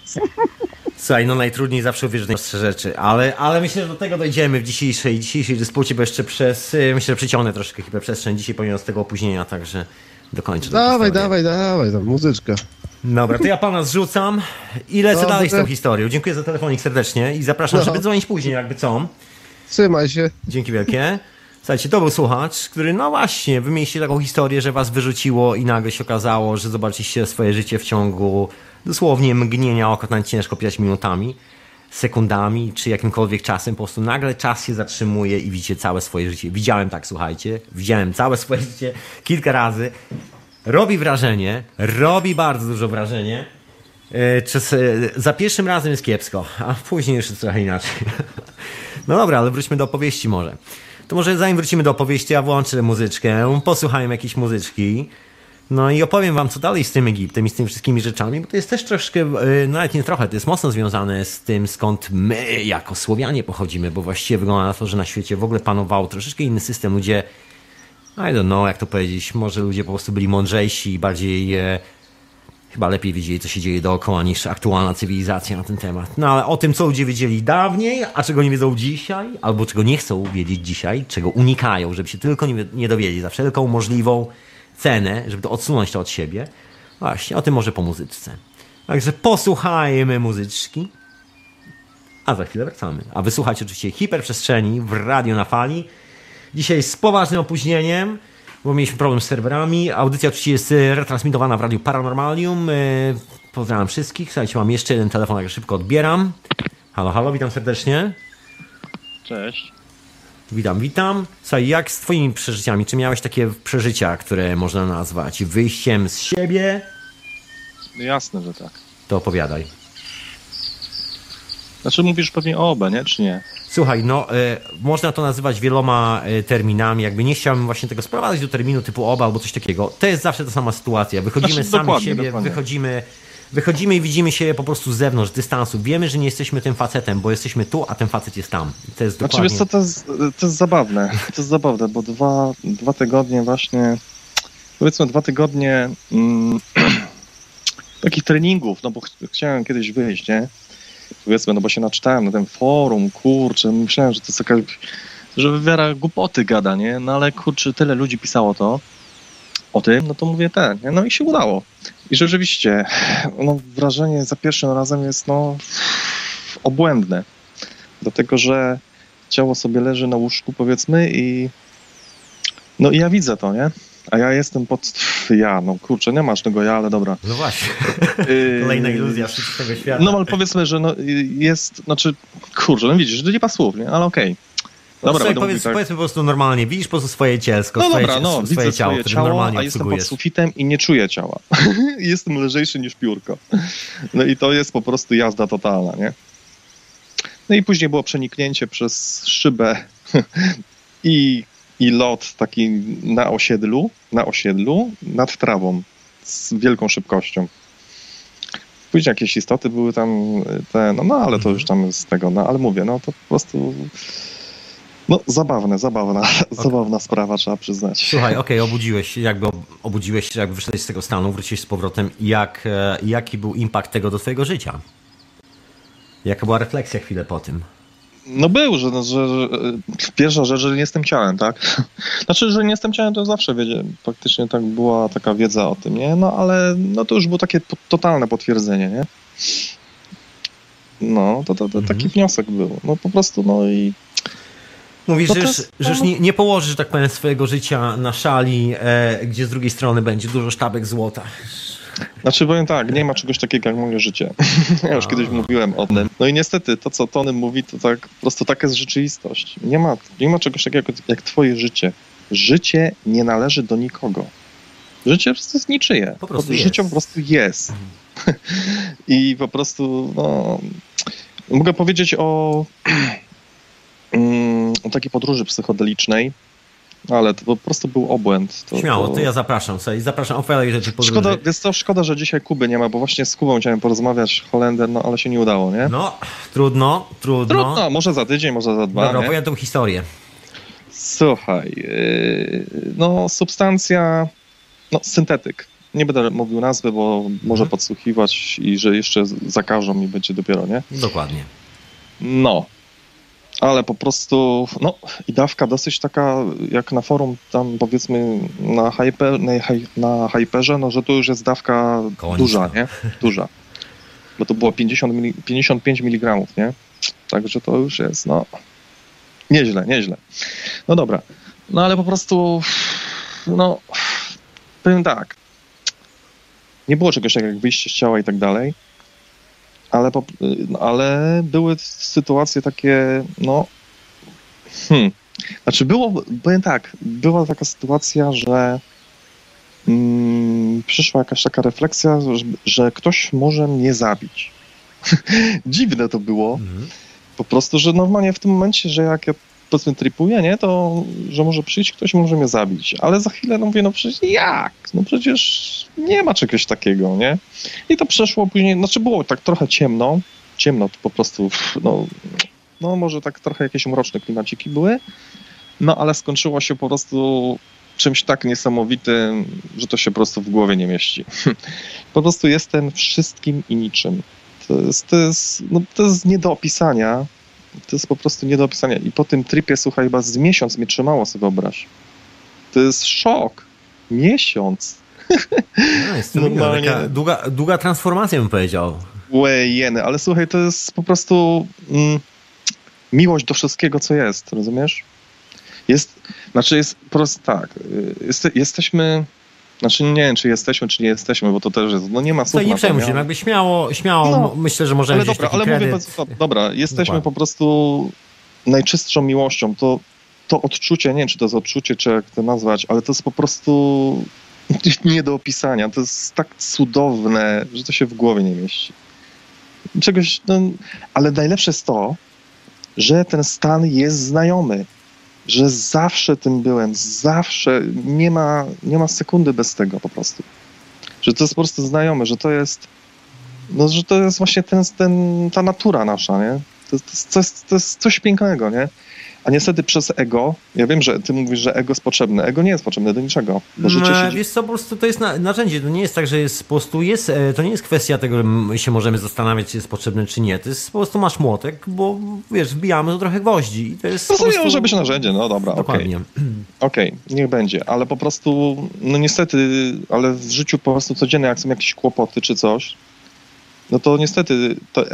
Słuchaj, no najtrudniej zawsze uwierzyć w najprostsze rzeczy, ale, ale myślę, że do tego dojdziemy w dzisiejszej, dzisiejszej dyspucie, bo jeszcze przez, y, myślę, że przyciągnę troszkę hiperprzestrzeń dzisiaj pomimo z tego opóźnienia, także dokończę. Dawaj, dawaj, dawaj, tam muzyczka. Dobra, to ja pana zrzucam i lecę dalej z tą historią. Dziękuję za telefonik serdecznie i zapraszam, No. żeby dzwonić później, jakby co. Trzymaj się. Dzięki wielkie. Słuchajcie, to był słuchacz, który no właśnie wymyślił taką historię, że was wyrzuciło i nagle się okazało, że zobaczyliście swoje życie w ciągu dosłownie mgnienia oka, nawet ciężko pisać minutami, sekundami czy jakimkolwiek czasem. Po prostu nagle czas się zatrzymuje i widzicie całe swoje życie. Widziałem tak, słuchajcie, widziałem całe swoje życie kilka razy. Robi wrażenie, robi bardzo dużo wrażenie. E, Czas, e, za pierwszym razem jest kiepsko, a później jest trochę inaczej. No dobra, ale wróćmy do opowieści może. To może zanim wrócimy do opowieści, ja włączę muzyczkę, posłuchajmy jakiejś muzyczki. No i opowiem wam, co dalej z tym Egiptem i z tymi wszystkimi rzeczami, bo to jest też troszkę, e, nawet nie trochę, to jest mocno związane z tym, skąd my jako Słowianie pochodzimy, bo właściwie wygląda na to, że na świecie w ogóle panował troszeczkę inny system. Ludzie, I don't know, jak to powiedzieć, może ludzie po prostu byli mądrzejsi i bardziej... E, chyba lepiej wiedzieli, co się dzieje dookoła, niż aktualna cywilizacja na ten temat. No ale o tym, co ludzie wiedzieli dawniej, a czego nie wiedzą dzisiaj, albo czego nie chcą wiedzieć dzisiaj, czego unikają, żeby się tylko nie, nie dowiedzieć za wszelką możliwą cenę, żeby to odsunąć to od siebie. Właśnie, o tym może po muzyczce. Także posłuchajmy muzyczki, a za chwilę wracamy. A wysłuchajcie oczywiście hiperprzestrzeni w radio na fali. Dzisiaj z poważnym opóźnieniem, bo mieliśmy problem z serwerami. Audycja oczywiście jest e, retransmitowana w Radiu Paranormalium. E, Pozdrawiam wszystkich. Słuchajcie, mam jeszcze jeden telefon, jak szybko odbieram. Halo, halo, witam serdecznie. Cześć. Witam, witam. Słuchaj, jak z twoimi przeżyciami? Czy miałeś takie przeżycia, które można nazwać wyjściem z siebie? No jasne, że tak. To opowiadaj. Znaczy mówisz pewnie o oba, nie? Czy nie? Słuchaj, no e, można to nazywać wieloma e, terminami, jakby nie chciałbym właśnie tego sprowadzać do terminu typu oba albo coś takiego. To jest zawsze ta sama sytuacja. Wychodzimy Znaczy, sami siebie, dokładnie. wychodzimy, wychodzimy i widzimy się po prostu z zewnątrz, z dystansu. Wiemy, że nie jesteśmy tym facetem, bo jesteśmy tu, a ten facet jest tam. To jest Znaczy dokładnie... wiesz co, to jest, to jest zabawne. To jest zabawne, bo dwa, dwa tygodnie właśnie, powiedzmy dwa tygodnie mm, takich treningów, no bo ch chciałem kiedyś wyjść, nie? Powiedzmy, no bo się naczytałem na tym forum, kurczę, myślałem, że to jest jakaś, że wywiera głupoty gada, nie? No ale kurczę, tyle ludzi pisało to o tym, no to mówię ten, nie? no i się udało. I rzeczywiście, no wrażenie za pierwszym razem jest, no obłędne. Dlatego, że ciało sobie leży na łóżku, powiedzmy, i no i ja widzę to, nie? A ja jestem pod... Ja, no kurczę, nie masz tego ja, ale dobra. No właśnie, Yy, kolejna iluzja wszystkiego świata. No ale powiedzmy, że no, jest, znaczy, kurczę, no widzisz, to nie ma słów, nie? Ale okej. No, Dobra, sobie powiedz, tak. powiedz po prostu normalnie, widzisz po prostu swoje cielsko, No swoje, dobra, no, swoje widzę ciało, swoje ciało, normalnie a jestem pod sufitem i nie czuję ciała. jestem lżejszy niż piórko. No i to jest po prostu jazda totalna, nie? No i później było przeniknięcie przez szybę i, i lot taki na osiedlu, na osiedlu, nad trawą z wielką szybkością. Później jakieś istoty były tam te, no, no ale to już tam z tego, no ale mówię, no to po prostu no zabawne, zabawna, zabawna sprawa, trzeba przyznać. Słuchaj, okej, obudziłeś się, jakby ob- obudziłeś się, jakby wyszedłeś z tego stanu, wróciłeś z powrotem. Jak, e, jaki był impact tego do twojego życia? Jaka była refleksja chwilę po tym? No był, że, że, że pierwsza rzecz, że nie jestem ciałem, tak? Znaczy, że nie jestem ciałem, to zawsze wiedziałem. Praktycznie tak była taka wiedza o tym, nie? No ale no to już było takie totalne potwierdzenie, nie? No, to, to, to taki wniosek był. No po prostu, no i Mówisz, No że już, że już nie, nie położysz, tak powiem, swojego życia na szali, e, gdzie z drugiej strony będzie dużo sztabek złota. Znaczy powiem tak, nie ma czegoś takiego jak moje życie. ja już kiedyś mówiłem o tym. No i niestety to, co Tony mówi, to tak po prostu taka jest rzeczywistość. Nie ma, nie ma czegoś takiego jak, jak twoje życie. Życie nie należy do nikogo. Życie po prostu jest niczyje. Po prostu Życie jest. po prostu jest. I po prostu, no... Mogę powiedzieć o, mm, o takiej podróży psychodelicznej, ale to po prostu był obłęd. To, Śmiało, to... to ja zapraszam sobie, zapraszam, opowiadaj rzeczy podróży. Szkoda, jest to szkoda, że dzisiaj Kuby nie ma, bo właśnie z Kubą chciałem porozmawiać, Holender, no ale się nie udało, nie? No, trudno, trudno. Trudno, może za tydzień, może za dwa, Dobra, nie? opowiadaj tą historię. Słuchaj, yy, no substancja, no syntetyk. Nie będę mówił nazwy, bo może Mhm. podsłuchiwać i że jeszcze zakażą mi będzie dopiero, nie? Dokładnie. No. Ale po prostu, no i dawka dosyć taka, jak na forum tam powiedzmy na, hyper, na, na hyperze, no że to już jest dawka duża, nie? Duża. Bo to było 50 mili, 55 mg, nie? Także to już jest, no, nieźle, nieźle. No dobra. No ale po prostu, no, powiem tak. Nie było czegoś takiego jak wyjście z ciała i tak dalej ale, no, ale były sytuacje takie, no, hmm, znaczy było, powiem tak, była taka sytuacja, że mm, przyszła jakaś taka refleksja, że, że ktoś może mnie zabić. Dziwne to było, Mhm. po prostu, że normalnie w tym momencie, że jak ja powiedzmy tripuję, nie, to że może przyjść ktoś może mnie zabić, ale za chwilę no mówię, no przecież jak? No przecież nie ma czegoś takiego, nie? I to przeszło później, znaczy było tak trochę ciemno, ciemno to po prostu, no, no może tak trochę jakieś mroczne klimaciki były, no ale skończyło się po prostu czymś tak niesamowitym, że to się po prostu w głowie nie mieści. po prostu jestem wszystkim i niczym. To jest, to jest, no, to jest nie do opisania. To jest po prostu nie do opisania. I po tym tripie, słuchaj, chyba z miesiąc mnie trzymało, sobie wyobraź. To jest szok. Miesiąc. No, jest Normalnie. taka długa, długa transformacja, bym powiedział. Łejeny, ale słuchaj, to jest po prostu mm, miłość do wszystkiego, co jest, rozumiesz? Jest, znaczy jest po prostu tak, y, jest, jesteśmy, znaczy nie wiem, czy jesteśmy, czy nie jesteśmy, bo to też jest, no nie ma słów Słuchaj, nie to, przejmuj się, nie? jakby śmiało, śmiało No. myślę, że możemy Ale dobra, ale mówię, bez, dobra, jesteśmy Dokładnie. po prostu najczystszą miłością, to, to odczucie, nie wiem, czy to jest odczucie, czy jak to nazwać, ale to jest po prostu nie do opisania, to jest tak cudowne, że to się w głowie nie mieści. Czegoś, no, ale najlepsze jest to, że ten stan jest znajomy, że zawsze tym byłem, zawsze, nie ma, nie ma sekundy bez tego po prostu. Że to jest po prostu znajome, że to jest, no, że to jest właśnie ten, ten, ta natura nasza, nie? To, to, to, jest, to jest coś pięknego, nie? A niestety przez ego, ja wiem, że ty mówisz, że ego jest potrzebne. Ego nie jest potrzebne do niczego. Bo życie No, się... wiesz co, po prostu to jest na, narzędzie, to nie jest tak, że jest po prostu jest, e, to nie jest kwestia tego, że my się możemy zastanawiać, czy jest potrzebne, czy nie. To jest po prostu masz młotek, bo wiesz, wbijamy tu trochę gwoździ i to jest po Rozumiem, prostu... może być narzędzie, no dobra, okej. Dokładnie. Okej, niech będzie, ale po prostu, no niestety, ale w życiu po prostu codziennie, jak są jakieś kłopoty czy coś, no to niestety to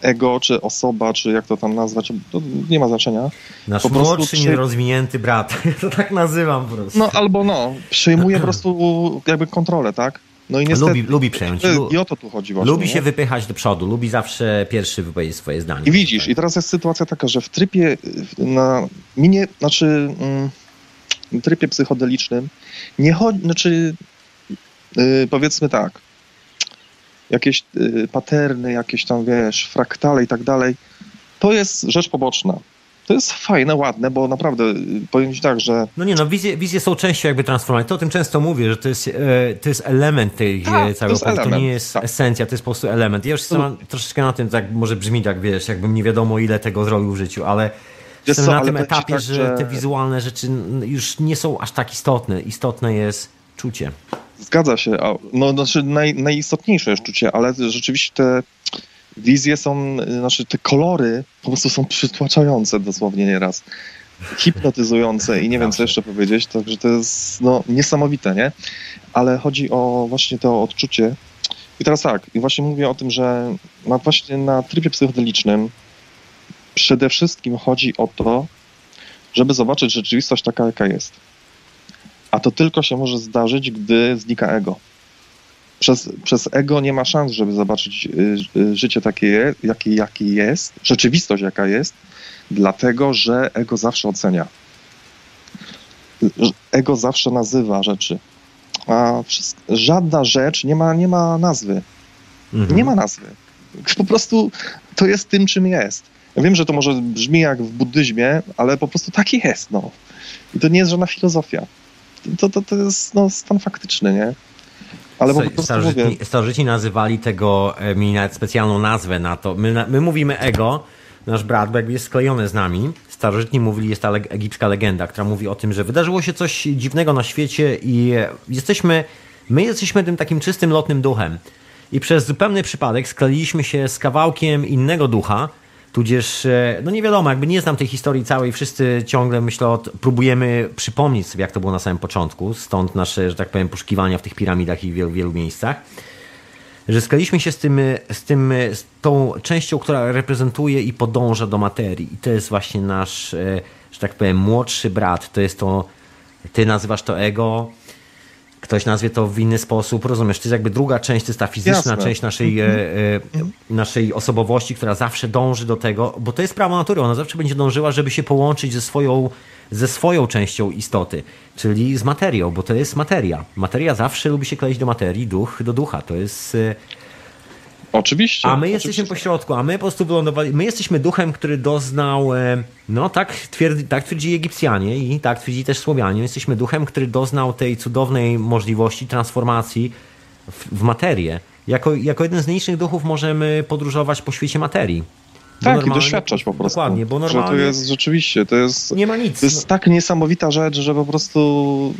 ego, czy osoba, czy jak to tam nazwać, to nie ma znaczenia. Nasz po prostu młodszy, przy- nierozwinięty brat. to tak nazywam po prostu. No albo no, przejmuje po prostu jakby kontrolę, tak? No i niestety. lubi, lubi przejąć. I o to tu chodzi właśnie. lubi nie? się wypychać do przodu, lubi zawsze pierwszy wypowiedzieć swoje zdanie. I widzisz, i teraz jest sytuacja taka, że w trybie na minie, znaczy mm, w trybie psychodelicznym nie chodzi, znaczy y, powiedzmy tak, jakieś y, paterny, jakieś tam wiesz, fraktale i tak dalej, to jest rzecz poboczna. To jest fajne, ładne, bo naprawdę y, powiem ci tak, że No nie, no wizje, wizje są częścią jakby transformacji. To o tym często mówię, że to jest, e, to jest element tej Tak, e, to. To nie jest tak. esencja, to jest po prostu element. Ja już sam troszeczkę na tym, tak może brzmi tak, wiesz, jakbym nie wiadomo ile tego zrobił w życiu, ale jestem co, na tym etapie, tak, że, że- te wizualne rzeczy już nie są aż tak istotne. Istotne jest czucie. Zgadza się. No, znaczy naj, najistotniejsze jest czucie, ale rzeczywiście te wizje są, znaczy te kolory po prostu są przytłaczające dosłownie nieraz. Hipnotyzujące i nie wiem co jeszcze powiedzieć, także to jest no, niesamowite, nie? Ale chodzi o właśnie to odczucie. I teraz tak, i właśnie mówię o tym, że na, właśnie na trybie psychodelicznym przede wszystkim chodzi o to, żeby zobaczyć rzeczywistość taka, jaka jest. A to tylko się może zdarzyć, gdy znika ego. Przez, przez ego nie ma szans, żeby zobaczyć y, y, życie takie, jakie, jakie jest, rzeczywistość jaka jest, dlatego że ego zawsze ocenia. Ego zawsze nazywa rzeczy. A wszystko, żadna rzecz nie ma, nie ma nazwy. Mhm. Nie ma nazwy. Po prostu to jest tym, czym jest. Ja wiem, że to może brzmi jak w buddyzmie, ale po prostu tak jest. No. I to nie jest żadna filozofia. To, to, to jest no, stan faktyczny, nie? Ale po Starożytni, mówię, starożytni nazywali tego, e, mieli nawet specjalną nazwę na to. My, my mówimy ego, nasz brat, bo jakby jest sklejony z nami. Starożytni mówili, jest ta leg- egipska legenda, która mówi o tym, że wydarzyło się coś dziwnego na świecie i e, jesteśmy, my jesteśmy tym takim czystym, lotnym duchem. I przez zupełny przypadek skleiliśmy się z kawałkiem innego ducha, tudzież, e, no nie wiadomo, jakby nie znam tej historii całej, wszyscy ciągle, myślę, próbujemy przypomnieć sobie, jak to było na samym początku, stąd nasze, że tak powiem, poszukiwania w tych piramidach i w wielu, wielu miejscach że skaliśmy się z tym, z tym, z tą częścią, która reprezentuje i podąża do materii. I to jest właśnie nasz, e, że tak powiem, młodszy brat. To jest to, ty nazywasz to ego, ktoś nazwie to w inny sposób, rozumiesz? To jest jakby druga część, to jest ta fizyczna Jasne. część naszej, e, e, naszej osobowości, która zawsze dąży do tego, bo to jest prawo natury, ona zawsze będzie dążyła, żeby się połączyć ze swoją, ze swoją częścią istoty, czyli z materią, bo to jest materia. Materia zawsze lubi się kleić do materii, duch do ducha, to jest... oczywiście. a my jesteśmy oczywiście. po środku, a my po prostu wylądowali. My jesteśmy duchem, który doznał. e, No tak, twierdzi, tak twierdzili Egipcjanie i tak twierdzi też Słowianie. Jesteśmy duchem, który doznał tej cudownej możliwości transformacji w, w materię. Jako, jako jeden z nielicznych duchów możemy podróżować po świecie materii. Tak, i normalnie- doświadczać po prostu. Dokładnie, bo Że to normalnie jest rzeczywiście, to jest, nie ma nic. to jest tak niesamowita rzecz, że po prostu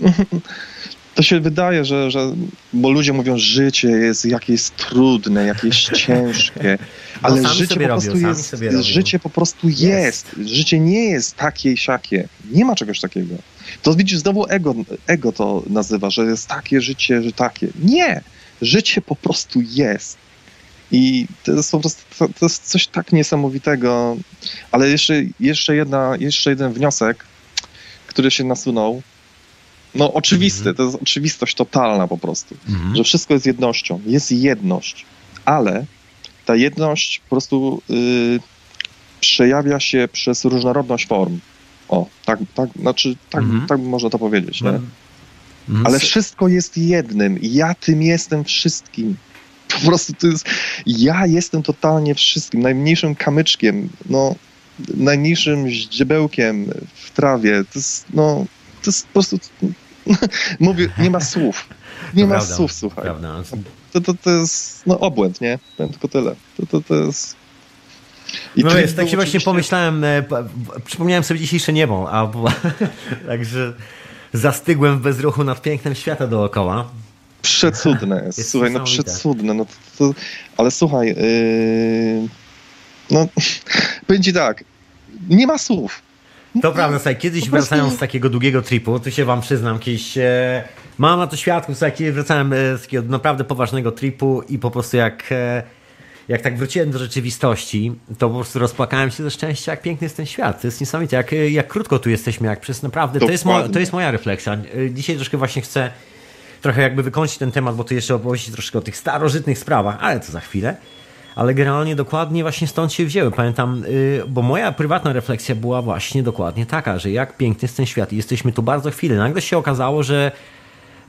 to się wydaje, że, że bo ludzie mówią, że życie jest jakieś trudne, jakieś ciężkie, ale No, sami życie po robią, jest, życie po prostu jest. Życie nie jest takie i siakie. Nie ma czegoś takiego. To widzisz, znowu ego, ego to nazywa, że jest takie życie, że takie. Nie! Życie po prostu jest. I to jest po prostu, to, to jest coś tak niesamowitego. Ale jeszcze, jeszcze, jedna, jeszcze jeden wniosek, który się nasunął. No oczywisty, to jest oczywistość totalna po prostu, Mhm. że wszystko jest jednością. Jest jedność, ale ta jedność po prostu y, przejawia się przez różnorodność form. O, tak, tak, znaczy, tak, Mhm. tak można to powiedzieć, nie? Mhm. Ale wszystko jest jednym. Ja tym jestem wszystkim. Po prostu to jest. Ja jestem totalnie wszystkim. Najmniejszym kamyczkiem, no, najmniejszym ździebełkiem w trawie. To jest, no, to jest po prostu. Mówię, nie ma słów. Nie To ma prawda, słów, słuchaj. Prawda. To, to, to jest no, obłęd, nie? Tylko tyle. To, to, to jest. I no wiesz, tak się właśnie pomyślałem, e, przypomniałem sobie dzisiejsze niebo, a także zastygłem w bezruchu nad pięknem świata dookoła. Przecudne jest. Jest słuchaj, no przecudne. No to, to, ale słuchaj, yy, no ci tak, nie ma słów. To prawda, słuchaj, kiedyś prostu- wracając z takiego długiego tripu, tu się wam przyznam, kiedyś e, mam na to świadków, słuchaj, kiedy wracałem e, z takiego naprawdę poważnego tripu i po prostu jak, e, jak tak wróciłem do rzeczywistości, to po prostu rozpłakałem się ze szczęścia, jak piękny jest ten świat. To jest niesamowite, jak, e, jak krótko tu jesteśmy, jak przez naprawdę, to jest, mo, to jest moja refleksja. E, Dzisiaj troszkę właśnie chcę trochę jakby wykończyć ten temat, bo tu jeszcze opowiedzieć troszkę o tych starożytnych sprawach, ale to za chwilę. Ale generalnie dokładnie właśnie stąd się wzięły. Pamiętam, yy, bo moja prywatna refleksja była właśnie dokładnie taka, że jak piękny jest ten świat i jesteśmy tu bardzo chwilę. Nagle się okazało, że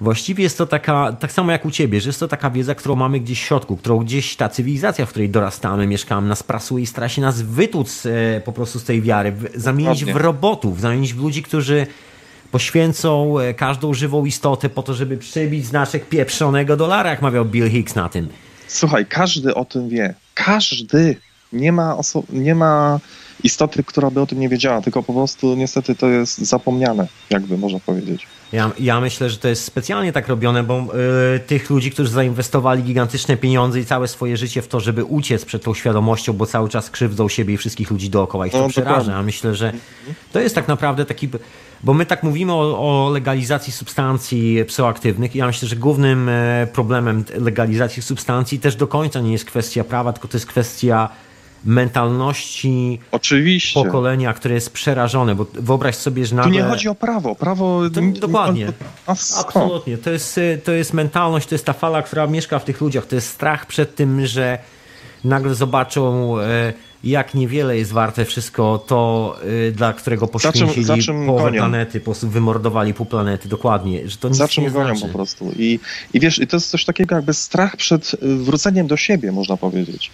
właściwie jest to taka, tak samo jak u ciebie, że jest to taka wiedza, którą mamy gdzieś w środku, którą gdzieś ta cywilizacja, w której dorastamy, mieszkamy, nas prasuje i stara się nas wytłuc e, po prostu z tej wiary, zamienić w robotów, zamienić w ludzi, którzy poświęcą e, każdą żywą istotę po to, żeby przybić znaczek pieprzonego dolara, jak mawiał Bill Hicks na tym. Słuchaj, każdy o tym wie. Każdy. Nie ma, oso- nie ma istoty, która by o tym nie wiedziała, tylko po prostu niestety to jest zapomniane, jakby można powiedzieć. Ja, ja myślę, że to jest specjalnie tak robione, bo y, tych ludzi, którzy zainwestowali gigantyczne pieniądze i całe swoje życie w to, żeby uciec przed tą świadomością, bo cały czas krzywdzą siebie i wszystkich ludzi dookoła. Ich to No, przeraża. A myślę, że to jest tak naprawdę taki... Bo my tak mówimy o, o legalizacji substancji psychoaktywnych i ja myślę, że głównym e, problemem legalizacji substancji też do końca nie jest kwestia prawa, tylko to jest kwestia mentalności Oczywiście. pokolenia, które jest przerażone, bo wyobraź sobie, że Tu nagle... nie chodzi o prawo. Prawo. To dokładnie. Absolutnie. To jest, y, to jest mentalność, to jest ta fala, która mieszka w tych ludziach. To jest strach przed tym, że nagle zobaczą, e, jak niewiele jest warte wszystko to, e, dla którego poświęcili za czym połowę gonią? planety, po prostu wymordowali pół planety. Dokładnie. Że to nic Za czym nie gonią znaczy. po prostu. I, I wiesz, i to jest coś takiego jakby strach przed y, wróceniem do siebie, można powiedzieć.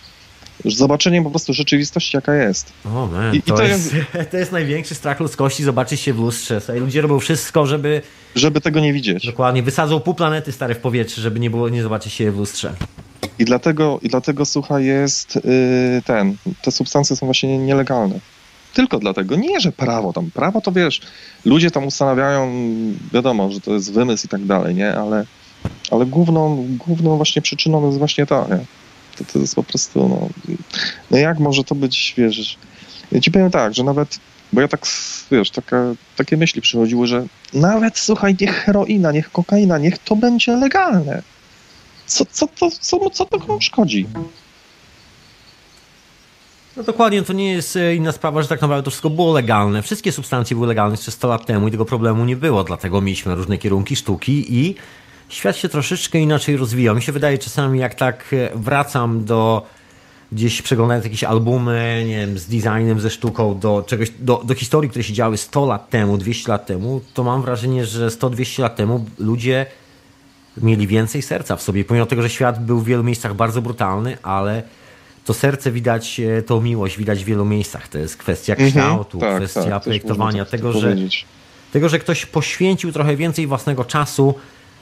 Zobaczeniem po prostu rzeczywistości, jaka jest. O man, I- i to, to jest, to jest największy strach ludzkości, zobaczyć się w lustrze. Słuchaj, ludzie robią wszystko, żeby Żeby tego nie widzieć. dokładnie wysadzą pół planety stare w powietrze, żeby nie było, nie zobaczyć się w lustrze. I dlatego, i dlatego słuchaj, jest y, ten, te substancje są właśnie nielegalne. Tylko dlatego, nie, że prawo tam, prawo to wiesz, ludzie tam ustanawiają, wiadomo, że to jest wymysł i tak dalej, nie, ale, ale główną, główną właśnie przyczyną jest właśnie ta, nie, to, to jest po prostu, no, no jak może to być, wiesz, ja ci powiem tak, że nawet, bo ja tak, wiesz, taka, takie myśli przychodziły, że nawet, słuchaj, niech heroina, niech kokaina, niech to będzie legalne. Co, co, to, co, co to komu szkodzi? No dokładnie, to nie jest e, inna sprawa, że tak naprawdę to wszystko było legalne. Wszystkie substancje były legalne jeszcze 100 lat temu i tego problemu nie było, dlatego mieliśmy różne kierunki sztuki i świat się troszeczkę inaczej rozwijał. Mi się wydaje czasami, jak tak e, wracam do gdzieś przeglądając jakieś albumy, nie wiem, z designem, ze sztuką, do czegoś, do, do historii, które się działy 100 lat temu, 200 lat temu, to mam wrażenie, że 100-200 lat temu ludzie mieli więcej serca w sobie, pomimo tego, że świat był w wielu miejscach bardzo brutalny, ale to serce widać, e, tą miłość widać w wielu miejscach. To jest kwestia kształtu, tak, kwestia tak, projektowania, tak tego, że, powiedzieć. tego, że ktoś poświęcił trochę więcej własnego czasu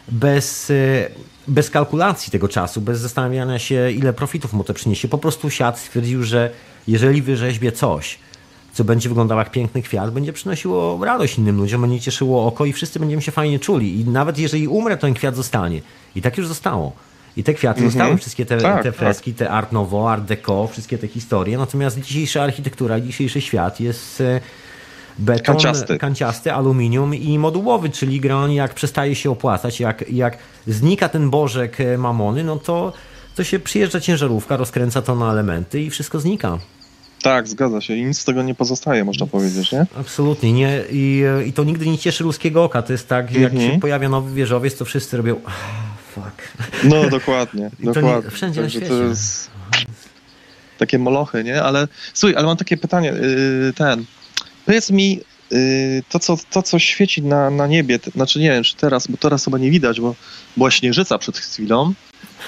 bez, e, bez kalkulacji tego czasu, bez zastanawiania się, ile profitów mu to przyniesie. Po prostu siadł, stwierdził, że jeżeli wyrzeźbie coś, co będzie wyglądało jak piękny kwiat, będzie przynosiło radość innym ludziom, będzie cieszyło oko i wszyscy będziemy się fajnie czuli. I nawet jeżeli umrę, to ten kwiat zostanie. I tak już zostało. I te kwiaty zostały, wszystkie te, Tak, te tak. freski, te art nouveau, art deco, wszystkie te historie. Natomiast dzisiejsza architektura, dzisiejszy świat jest e, beton, Kanciasty. kanciasty, aluminium i modułowy, czyli generalnie jak przestaje się opłacać, jak, jak znika ten bożek e, mamony, no to, to się przyjeżdża ciężarówka, rozkręca to na elementy i wszystko znika. Tak, zgadza się. I nic z tego nie pozostaje, można powiedzieć, nie? Absolutnie. Nie, i, I to nigdy nie cieszy ludzkiego oka. To jest tak, jak Mhm. się pojawia nowy wieżowiec, to wszyscy robią "Ah, fuck. No, dokładnie, I to nie- dokładnie. wszędzie na Także świecie. to jest takie molochy, nie? Ale słuchaj, ale mam takie pytanie, yy, ten, powiedz mi, yy, to, co, to co świeci na, na niebie, to, znaczy nie wiem, czy teraz, bo teraz chyba nie widać, bo była śnieżyca przed chwilą,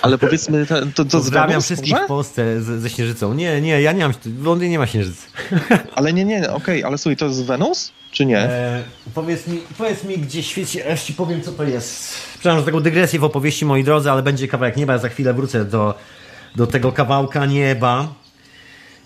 ale powiedzmy, to, to z Pozdrawiam wszystkich może? w Polsce z, ze Śnieżycą. Nie, nie, ja nie mam, w Londynie nie ma Śnieżycy. Ale nie, nie, okej, ale słuchaj, to jest Wenus, czy nie? E, powiedz, mi, powiedz mi, gdzie świeci, aż ci powiem, co to jest. Przepraszam za taką dygresję w opowieści, moi drodzy, ale będzie kawałek nieba, za chwilę wrócę do, do tego kawałka nieba.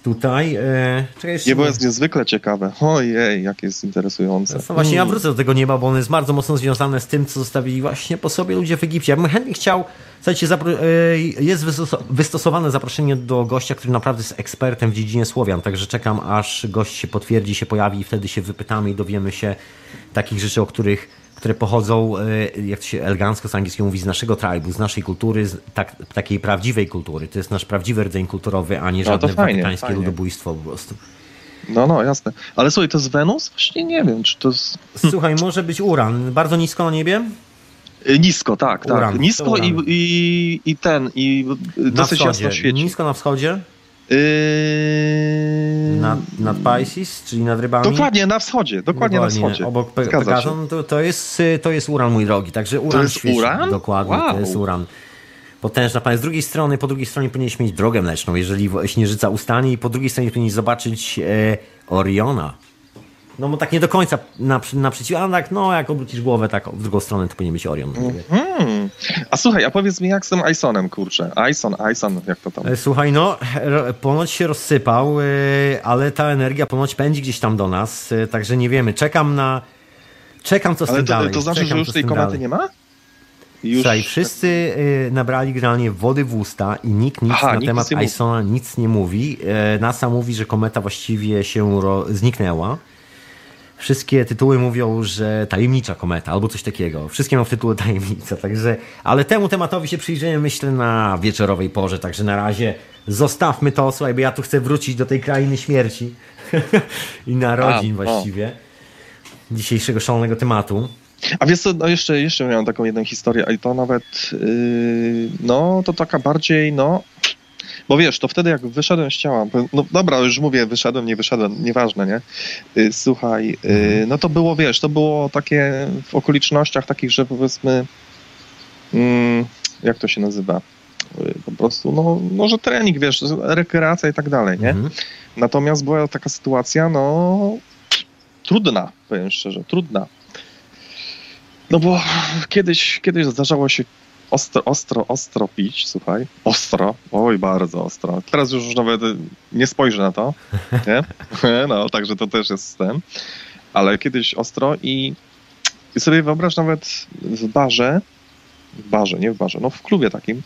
Tutaj. E, czekaj, jeszcze- Niebo jest niezwykle ciekawe. Ojej, jak jest interesujące. No właśnie, ja wrócę do tego nieba, bo ono jest bardzo mocno związane z tym, co zostawili właśnie po sobie ludzie w Egipcie. Ja bym chętnie chciał, słuchajcie, zapro- e, jest wystos- wystosowane zaproszenie do gościa, który naprawdę jest ekspertem w dziedzinie Słowian, także czekam, aż gość się potwierdzi, się pojawi i wtedy się wypytamy i dowiemy się takich rzeczy, o których które pochodzą, e, jak to się elegancko z angielskiego mówi, z naszego tribu, z naszej kultury, z tak, takiej prawdziwej kultury. To jest nasz prawdziwy rdzeń kulturowy, a nie No, żadne fajnie, watykańskie ludobójstwo po prostu. No, no, jasne. Ale słuchaj, to jest Wenus? Właśnie nie wiem, czy to jest... Słuchaj, może być uran. Bardzo nisko na niebie? Y, Nisko, tak, tak. Uran, Nisko i, i, i ten, i dosyć jasno świeci. Nisko na wschodzie? Yy... Nad, nad Pisces, czyli nad rybami? Dokładnie na wschodzie, dokładnie, na wschodzie. Obok Pe- no to, to, jest, y, to jest uran, mój drogi. Także uran jest świeci. uran? Dokładnie, to Wow. jest uran. Potężna pana. Z drugiej strony, po drugiej stronie powinieneś mieć drogę mleczną, jeżeli śnieżyca ustanie i po drugiej stronie powinieneś zobaczyć e, Oriona. No bo tak nie do końca naprzeciw, a tak no jak obrócisz głowę tak w drugą stronę, to powinien być Orion. Hmm. A słuchaj, a powiedz mi jak z tym Isonem, kurczę. Ison, Ison, jak to tam? E, Słuchaj, no, ponoć się rozsypał, e, ale ta energia ponoć pędzi gdzieś tam do nas, e, także nie wiemy. Czekam na. Czekam, co z Ale tym to, dalej. to znaczy, Czekam, że już tej komety dalej. nie ma? Już... Słuchaj, wszyscy y, nabrali generalnie wody w usta i nikt nic Aha, na nikt temat. Isona nic nie mówi. NASA mówi, że kometa właściwie się ro- zniknęła. Wszystkie tytuły mówią, że tajemnicza kometa albo coś takiego. Wszystkie mają w tytule tajemnica, także. Ale temu tematowi się przyjrzymy, myślę, na wieczorowej porze. Także na razie zostawmy to, słuchaj, bo ja tu chcę wrócić do tej krainy śmierci i narodzin A, o. właściwie dzisiejszego szalonego tematu. A wiesz co, no jeszcze, jeszcze miałem taką jedną historię, i to nawet, yy, no to taka bardziej, no, bo wiesz, to wtedy jak wyszedłem z ciała, no dobra, już mówię, wyszedłem, nie wyszedłem, nieważne, nie? Yy, słuchaj, yy, no to było, wiesz, to było takie w okolicznościach takich, że powiedzmy, mm, jak to się nazywa? Yy, Po prostu, no, no, że trening, wiesz, rekreacja i tak dalej, nie? Mhm. Natomiast była taka sytuacja, no trudna, powiem szczerze, trudna. No bo kiedyś, kiedyś zdarzało się ostro, ostro, ostro pić, słuchaj. Ostro, oj bardzo ostro. Teraz już nawet nie spojrzę na to, nie? No, także to też jest ten. Ale kiedyś ostro i, i sobie wyobraź nawet w barze, w barze, nie w barze, no w klubie takim,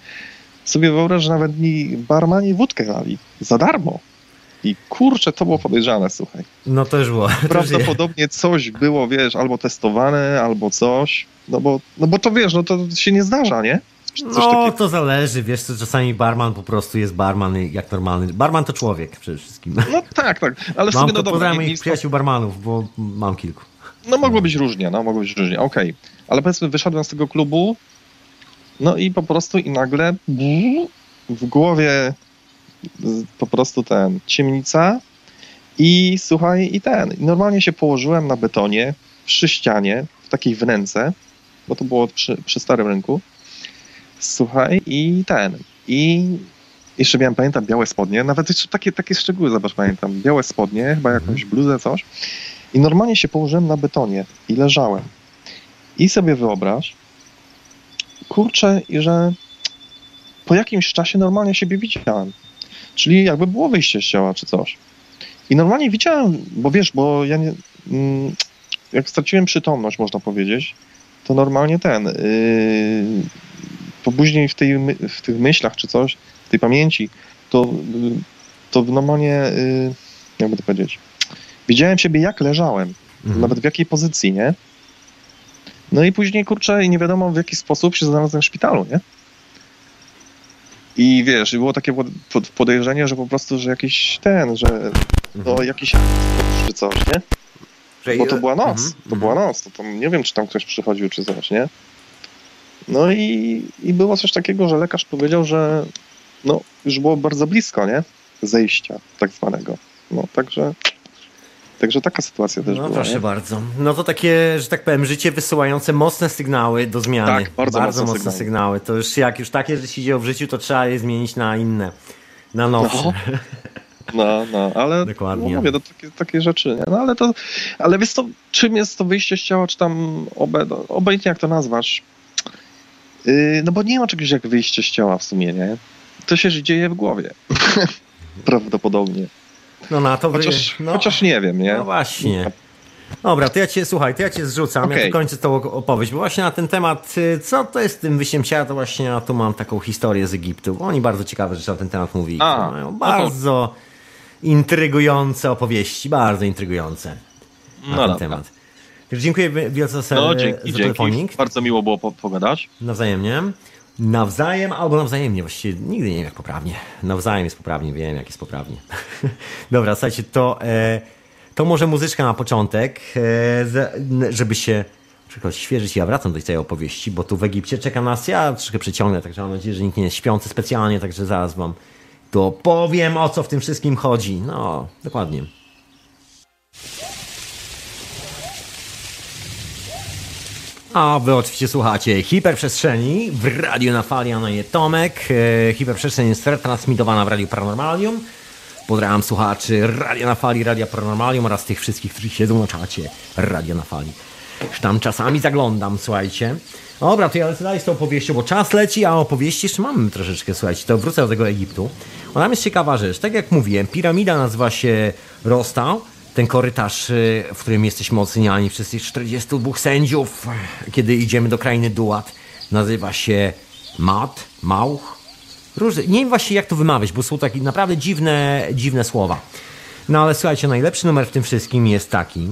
sobie wyobraź, że nawet mi barmani wódkę dali za darmo. I kurczę, to było podejrzane, słuchaj. No to już było. Prawdopodobnie coś było, wiesz, albo testowane, albo coś. No bo, no bo to wiesz, no to się nie zdarza, nie? No, to zależy, wiesz, co czasami barman po prostu jest barman jak normalny. Barman to człowiek przede wszystkim. No tak, tak. Ale Mam to no dobra, nie, przyjaciół barmanów, bo mam kilku. no mogło być różnie, no mogło być różnie, okej. Ale powiedzmy, wyszedłem z tego klubu, no i po prostu i nagle w głowie po prostu ten, ciemnica i słuchaj, i ten. Normalnie się położyłem na betonie, przy ścianie, w takiej wnęce, bo to było przy, przy starym rynku. Słuchaj, i ten. I jeszcze miałem, pamiętam, białe spodnie, nawet jeszcze takie, takie szczegóły, zobacz, pamiętam. Białe spodnie, chyba jakąś bluzę, coś. I normalnie się położyłem na betonie i leżałem. I sobie wyobraź, kurczę, i że po jakimś czasie normalnie siebie widziałem. Czyli jakby było wyjście z ciała, czy coś. I normalnie widziałem, bo wiesz, bo ja nie, mm, jak straciłem przytomność, można powiedzieć, to normalnie ten, yy, później w, tej, w tych myślach czy coś, w tej pamięci, to, yy, to normalnie, yy, jakby to powiedzieć, widziałem siebie jak leżałem, Mhm. nawet w jakiej pozycji, nie? No i później, kurczę, i nie wiadomo w jaki sposób się znalazłem w szpitalu, nie? I wiesz, i było takie pod- pod- podejrzenie, że po prostu, że jakiś ten, że no jakiś czy coś, nie? Bo to była noc, Mhm, to mhm. była noc, to tam nie wiem, czy tam ktoś przychodził, czy coś, nie? No i, i było coś takiego, że lekarz powiedział, że no, już było bardzo blisko, nie? Zejścia tak zwanego. No, także, także taka sytuacja też No była, proszę nie? bardzo. No to takie, że tak powiem, życie wysyłające mocne sygnały do zmiany. Tak, bardzo mocne mocne sygnały. sygnały. To już jak już takie rzeczy się dzieją w życiu, to trzeba je zmienić na inne. Na nowsze. No. No, no, ale Dokładnie. No, mówię, to takie, takie rzeczy, nie? No ale to, ale wiesz to, czym jest to wyjście z ciała, czy tam obe, no, obojętnie jak to nazwasz, yy, no bo nie ma czegoś jak wyjście z ciała w sumie, nie? To się dzieje w głowie. Prawdopodobnie. No na to wy... Chociaż, no, chociaż nie wiem, nie? No właśnie. Dobra, to ja cię, słuchaj, to ja cię zrzucam, ja Okej. tu kończę tą opowieść, bo właśnie na ten temat, y, co to jest z tym wyjściem ciała, to właśnie ja tu mam taką historię z Egiptu. Oni bardzo ciekawe rzeczy na ten temat mówili. A, Mają no to- bardzo intrygujące opowieści, bardzo intrygujące na No ten dobra. temat. Także dziękuję wielce za, No, dzięki, za dzięki. telefonik. Bardzo miło było po- pogadać. Nawzajemnie. Nawzajem albo nawzajemnie, właściwie nigdy nie wiem jak poprawnie. Nawzajem jest poprawnie, wiem jak jest poprawnie. Dobra, słuchajcie, to, e, to może muzyczka na początek, e, żeby się trochę świeżyć. Ja wracam do tej opowieści, bo tu w Egipcie czeka nas, ja troszkę przeciągnę, także mam nadzieję, że nikt nie jest śpiący specjalnie, także zaraz wam to powiem, o co w tym wszystkim chodzi. No, dokładnie. A wy oczywiście słuchacie Hiperprzestrzeni w radiu na fali, a na je Tomek. E, Hiperprzestrzeń jest transmitowana w Radiu Paranormalium. Pozdrawiam słuchaczy Radia na Fali, Radia Paranormalium oraz tych wszystkich, którzy siedzą na czacie Radia na Fali. Tam czasami zaglądam, słuchajcie. Dobra, to ja lecę dalej z tą opowieścią, bo czas leci, a opowieści jeszcze mamy troszeczkę, słuchajcie. To wrócę do tego Egiptu. Tam jest ciekawa rzecz. Tak jak mówiłem, piramida nazywa się Rostał. Ten korytarz, y, w którym jesteśmy oceniani przez tych 42 sędziów, kiedy idziemy do krainy Duat, nazywa się Mat, Mauch. Różne, nie wiem właśnie jak to wymawiać, bo są takie naprawdę dziwne, dziwne słowa. No ale słuchajcie, najlepszy numer w tym wszystkim jest taki,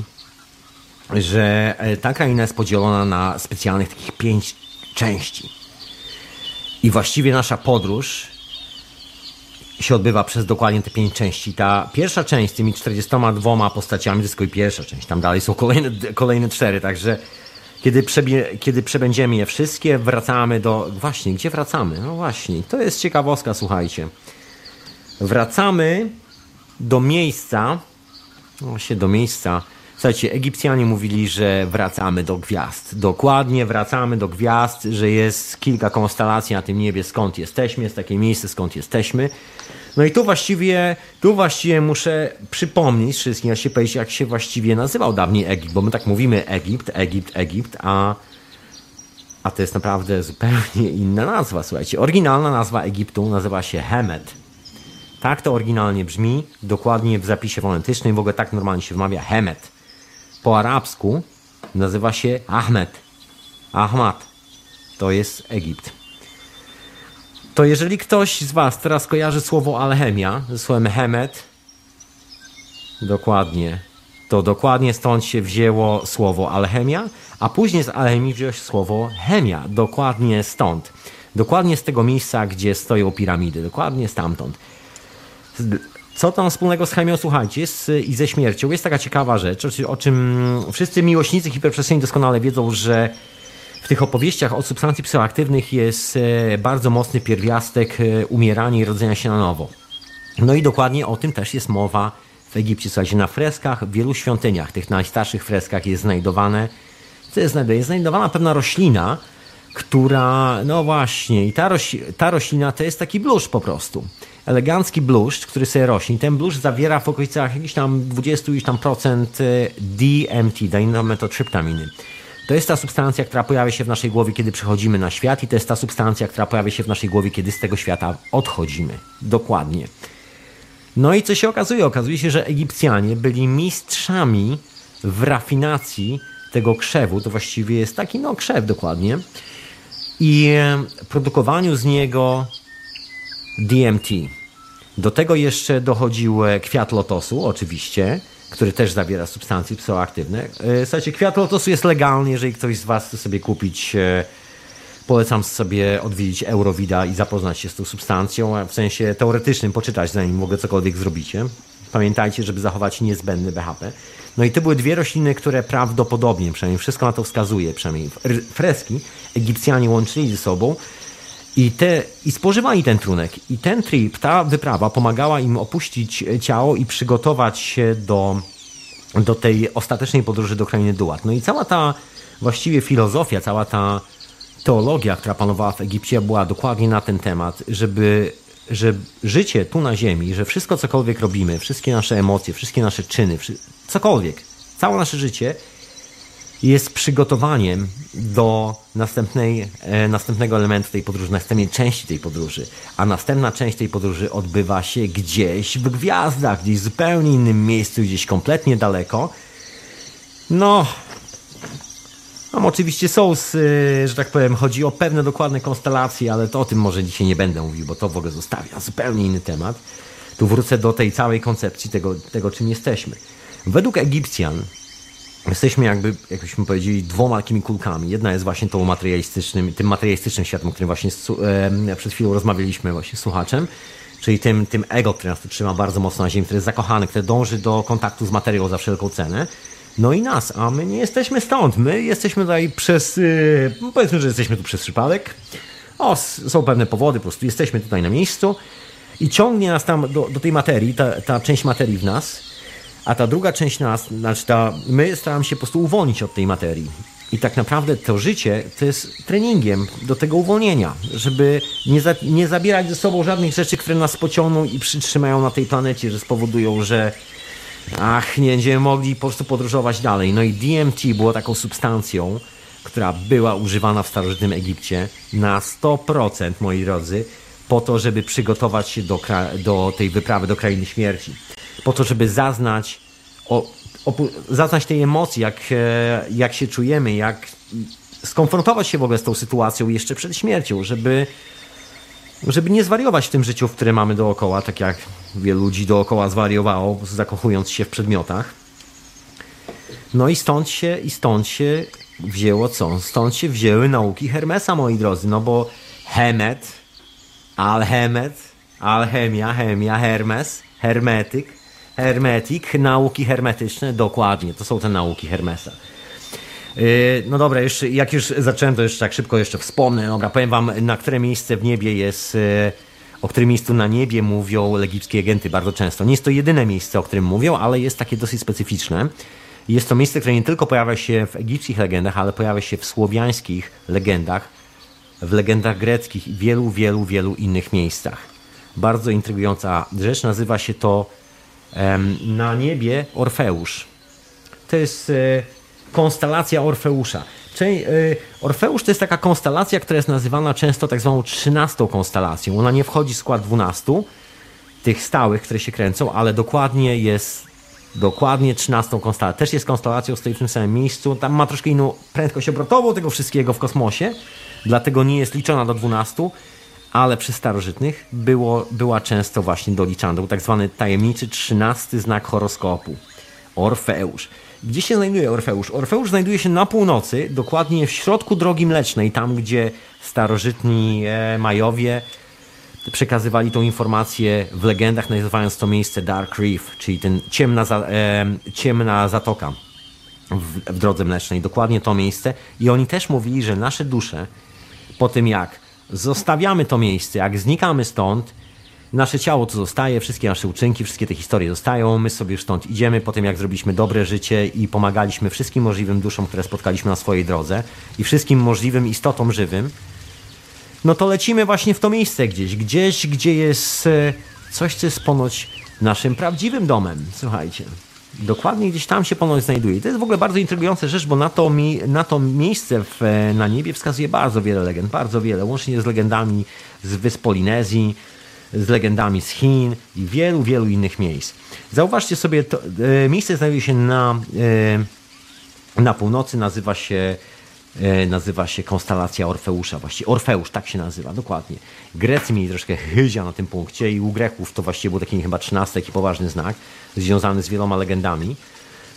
że e, ta kraina jest podzielona na specjalnych takich pięć części. I właściwie nasza podróż się odbywa przez dokładnie te pięć części. Ta pierwsza część z tymi 42 postaciami to jest tylko pierwsza część. Tam dalej są kolejne, kolejne cztery, także kiedy, przebie, kiedy przebędziemy je wszystkie, wracamy do... Właśnie, gdzie wracamy? No właśnie, to jest ciekawostka, słuchajcie. Wracamy do miejsca, właśnie do miejsca, Słuchajcie, Egipcjanie mówili, że wracamy do gwiazd. Dokładnie wracamy do gwiazd, że jest kilka konstelacji na tym niebie, skąd jesteśmy, jest takie miejsce, skąd jesteśmy. No i tu właściwie, tu właściwie muszę przypomnieć wszystkim, jak się powiedzieć, jak się właściwie nazywał dawniej Egipt, bo my tak mówimy Egipt, Egipt, Egipt, a, a to jest naprawdę zupełnie inna nazwa, słuchajcie. Oryginalna nazwa Egiptu nazywa się Hemet. Tak to oryginalnie brzmi, dokładnie w zapisie fonetycznym, w ogóle tak normalnie się wymawia Hemet po arabsku nazywa się Ahmed. Ahmad. To jest Egipt. To jeżeli ktoś z Was teraz kojarzy słowo alchemia ze słowem Hemet, dokładnie, to dokładnie stąd się wzięło słowo alchemia, a później z alchemii wzięło się słowo chemia. Dokładnie stąd. Dokładnie z tego miejsca, gdzie stoją piramidy. Dokładnie stamtąd. Co tam wspólnego z chemią? Słuchajcie, jest i ze śmiercią. Jest taka ciekawa rzecz, o, czym wszyscy miłośnicy hiperprzestrzeni doskonale wiedzą, że w tych opowieściach o substancji psychoaktywnych jest e, bardzo mocny pierwiastek e, umierania i rodzenia się na nowo. No i dokładnie o tym też jest mowa w Egipcie. Słuchajcie, na freskach w wielu świątyniach, tych najstarszych freskach jest znajdowane, co jest znajdowana? Jest znajdowana pewna roślina, która, no właśnie, i ta, roś, ta roślina to jest taki bluszcz po prostu elegancki bluszcz, który sobie rośnie. Ten bluszcz zawiera w okolicach jakiś tam 20 iż tam procent e, DMT, dynametotrzyptaminy. To jest ta substancja, która pojawia się w naszej głowie, kiedy przychodzimy na świat i to jest ta substancja, która pojawia się w naszej głowie, kiedy z tego świata odchodzimy. Dokładnie. No i co się okazuje? Okazuje się, że Egipcjanie byli mistrzami w rafinacji tego krzewu. To właściwie jest taki, no krzew dokładnie. I e, produkowaniu z niego DMT. Do tego jeszcze dochodził e, kwiat lotosu, oczywiście, który też zawiera substancje psychoaktywne. E, słuchajcie, kwiat lotosu jest legalny, jeżeli ktoś z Was chce sobie kupić. E, polecam sobie odwiedzić Eurovida i zapoznać się z tą substancją, w sensie teoretycznym, poczytać zanim ogóle cokolwiek zrobicie. Pamiętajcie, żeby zachować niezbędny BHP. No i to były dwie rośliny, które prawdopodobnie, przynajmniej wszystko na to wskazuje, przynajmniej freski Egipcjanie łączyli ze sobą i, te, I spożywali ten trunek. I ten trip, ta wyprawa pomagała im opuścić ciało i przygotować się do, do tej ostatecznej podróży do krainy Duat. No i cała ta właściwie filozofia, cała ta teologia, która panowała w Egipcie, była dokładnie na ten temat, żeby że życie tu na ziemi, że wszystko cokolwiek robimy, wszystkie nasze emocje, wszystkie nasze czyny, cokolwiek, całe nasze życie jest przygotowaniem do następnej, e, następnego elementu tej podróży, następnej części tej podróży. A następna część tej podróży odbywa się gdzieś w gwiazdach, gdzieś w zupełnie innym miejscu, gdzieś kompletnie daleko. No, tam oczywiście są, e, że tak powiem, chodzi o pewne dokładne konstelacje, ale to o tym może dzisiaj nie będę mówił, bo to w ogóle zostawia zupełnie inny temat. Tu wrócę do tej całej koncepcji tego, tego czym jesteśmy. Według Egipcjan jesteśmy jakby, jakbyśmy powiedzieli, dwoma takimi kulkami. Jedna jest właśnie tą materialistycznym, tym materialistycznym światem, o którym właśnie przed chwilą rozmawialiśmy właśnie z słuchaczem, czyli tym, tym ego, które nas tu trzyma bardzo mocno na ziemi, które jest zakochane, które dąży do kontaktu z materią za wszelką cenę. No i nas, a my nie jesteśmy stąd. My jesteśmy tutaj przez, yy, powiedzmy, że jesteśmy tu przez przypadek. O, są pewne powody, po prostu jesteśmy tutaj na miejscu i ciągnie nas tam do, do tej materii, ta, ta część materii w nas, a ta druga część nas, znaczy ta, my staramy się po prostu uwolnić od tej materii. I tak naprawdę to życie to jest treningiem do tego uwolnienia, żeby nie, za, nie zabierać ze sobą żadnych rzeczy, które nas pociągną i przytrzymają na tej planecie, że spowodują, że ach, nie będziemy mogli po prostu podróżować dalej. No i DMT było taką substancją, która była używana w starożytnym Egipcie na 100%, moi drodzy, po to, żeby przygotować się do, do tej wyprawy do krainy śmierci. Po to, żeby zaznać, o, zaznać tej emocji, jak, e, jak się czujemy, jak skonfrontować się w ogóle z tą sytuacją jeszcze przed śmiercią, żeby, żeby nie zwariować w tym życiu, w które mamy dookoła, tak jak wielu ludzi dookoła zwariowało, zakochując się w przedmiotach. No i stąd się, i stąd się wzięło co? Stąd się wzięły nauki Hermesa, moi drodzy, no bo Hemet, Alhemet, alchemia, chemia, Hermes, hermetyk, hermetik, nauki hermetyczne, dokładnie, to są te nauki Hermesa. Yy, no dobra, jeszcze, jak już zacząłem, to jeszcze tak szybko jeszcze wspomnę. Dobra, powiem wam, na które miejsce w niebie jest, yy, o którym miejscu na niebie mówią legipskie agenty bardzo często. Nie jest to jedyne miejsce, o którym mówią, ale jest takie dosyć specyficzne. Jest to miejsce, które nie tylko pojawia się w egipskich legendach, ale pojawia się w słowiańskich legendach, w legendach greckich i wielu, wielu, wielu innych miejscach. Bardzo intrygująca rzecz, nazywa się to na niebie Orfeusz. To jest e, konstelacja Orfeusza. Czyli, e, Orfeusz to jest taka konstelacja, która jest nazywana często tak zwaną trzynastą konstelacją. Ona nie wchodzi w skład dwunastu, tych stałych, które się kręcą, ale dokładnie jest dokładnie 13 konstelacją. Też jest konstelacją, stoi w tym samym miejscu. Tam ma troszkę inną prędkość obrotową tego wszystkiego w kosmosie, dlatego nie jest liczona do 12, ale przy starożytnych było, była często właśnie doliczana. Był tak zwany tajemniczy 13 znak horoskopu. Orfeusz. Gdzie się znajduje Orfeusz? Orfeusz znajduje się na północy, dokładnie w środku drogi mlecznej, tam gdzie starożytni e, Majowie przekazywali tą informację w legendach, nazywając to miejsce Dark Reef, czyli ten ciemna, e, ciemna zatoka w, w drodze mlecznej. Dokładnie to miejsce. I oni też mówili, że nasze dusze po tym jak zostawiamy to miejsce, jak znikamy stąd, nasze ciało to zostaje, wszystkie nasze uczynki, wszystkie te historie zostają, my sobie stąd idziemy po tym, jak zrobiliśmy dobre życie i pomagaliśmy wszystkim możliwym duszom, które spotkaliśmy na swojej drodze i wszystkim możliwym istotom żywym, no to lecimy właśnie w to miejsce gdzieś, gdzieś, gdzie jest e, coś, co jest ponoć naszym prawdziwym domem. Słuchajcie. Dokładnie gdzieś tam się ponoć znajduje. I to jest w ogóle bardzo intrygująca rzecz, bo na to, mi, na to miejsce w, e, na niebie wskazuje bardzo wiele legend, bardzo wiele, łącznie z legendami z wysp Polinezji, z legendami z Chin i wielu, wielu innych miejsc. Zauważcie sobie, to, e, miejsce znajduje się na, e, na północy, nazywa się nazywa się konstelacja Orfeusza, właściwie Orfeusz, tak się nazywa, dokładnie. Grecy mieli troszkę chyzia na tym punkcie i u Greków to właściwie był taki chyba trzynasty, taki poważny znak, związany z wieloma legendami.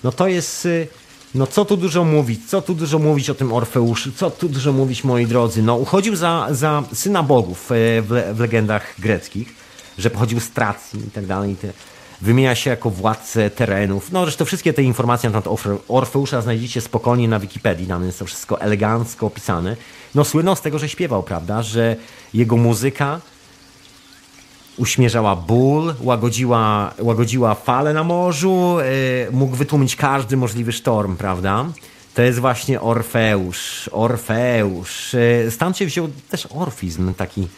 No to jest, y, no co tu dużo mówić, co tu dużo mówić o tym Orfeuszu, co tu dużo mówić, moi drodzy. No uchodził za, za syna bogów e, w, w legendach greckich, że pochodził z Tracji i tak dalej wymienia się jako władcę terenów. No zresztą wszystkie te informacje na temat Orfeusza znajdziecie spokojnie na Wikipedii, tam jest to wszystko elegancko opisane. No słynął z tego, że śpiewał, prawda, że jego muzyka uśmierzała ból, łagodziła, łagodziła fale na morzu, yy, mógł wytłumić każdy możliwy sztorm, prawda? To jest właśnie Orfeusz, Orfeusz. Yy, stąd się wziął też orfizm, taki,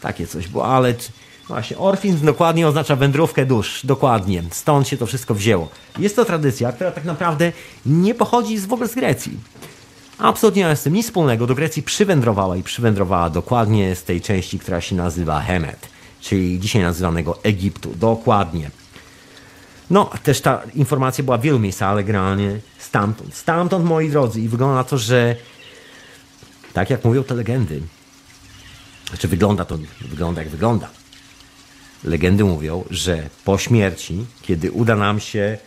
takie coś, bo ale Właśnie, orfizm dokładnie oznacza wędrówkę dusz, dokładnie. Stąd się to wszystko wzięło. Jest to tradycja, która tak naprawdę nie pochodzi z, w ogóle z Grecji. Absolutnie nie ma z tym nic wspólnego. Do Grecji przywędrowała i przywędrowała dokładnie z tej części, która się nazywa Hemet, czyli dzisiaj nazywanego Egiptu. Dokładnie. No, też ta informacja była w wielu miejscach, ale generalnie stamtąd. Stamtąd, moi drodzy. I wygląda na to, że tak jak mówią te legendy, znaczy wygląda to, wygląda jak wygląda Legendy mówią, że po śmierci, kiedy uda nam się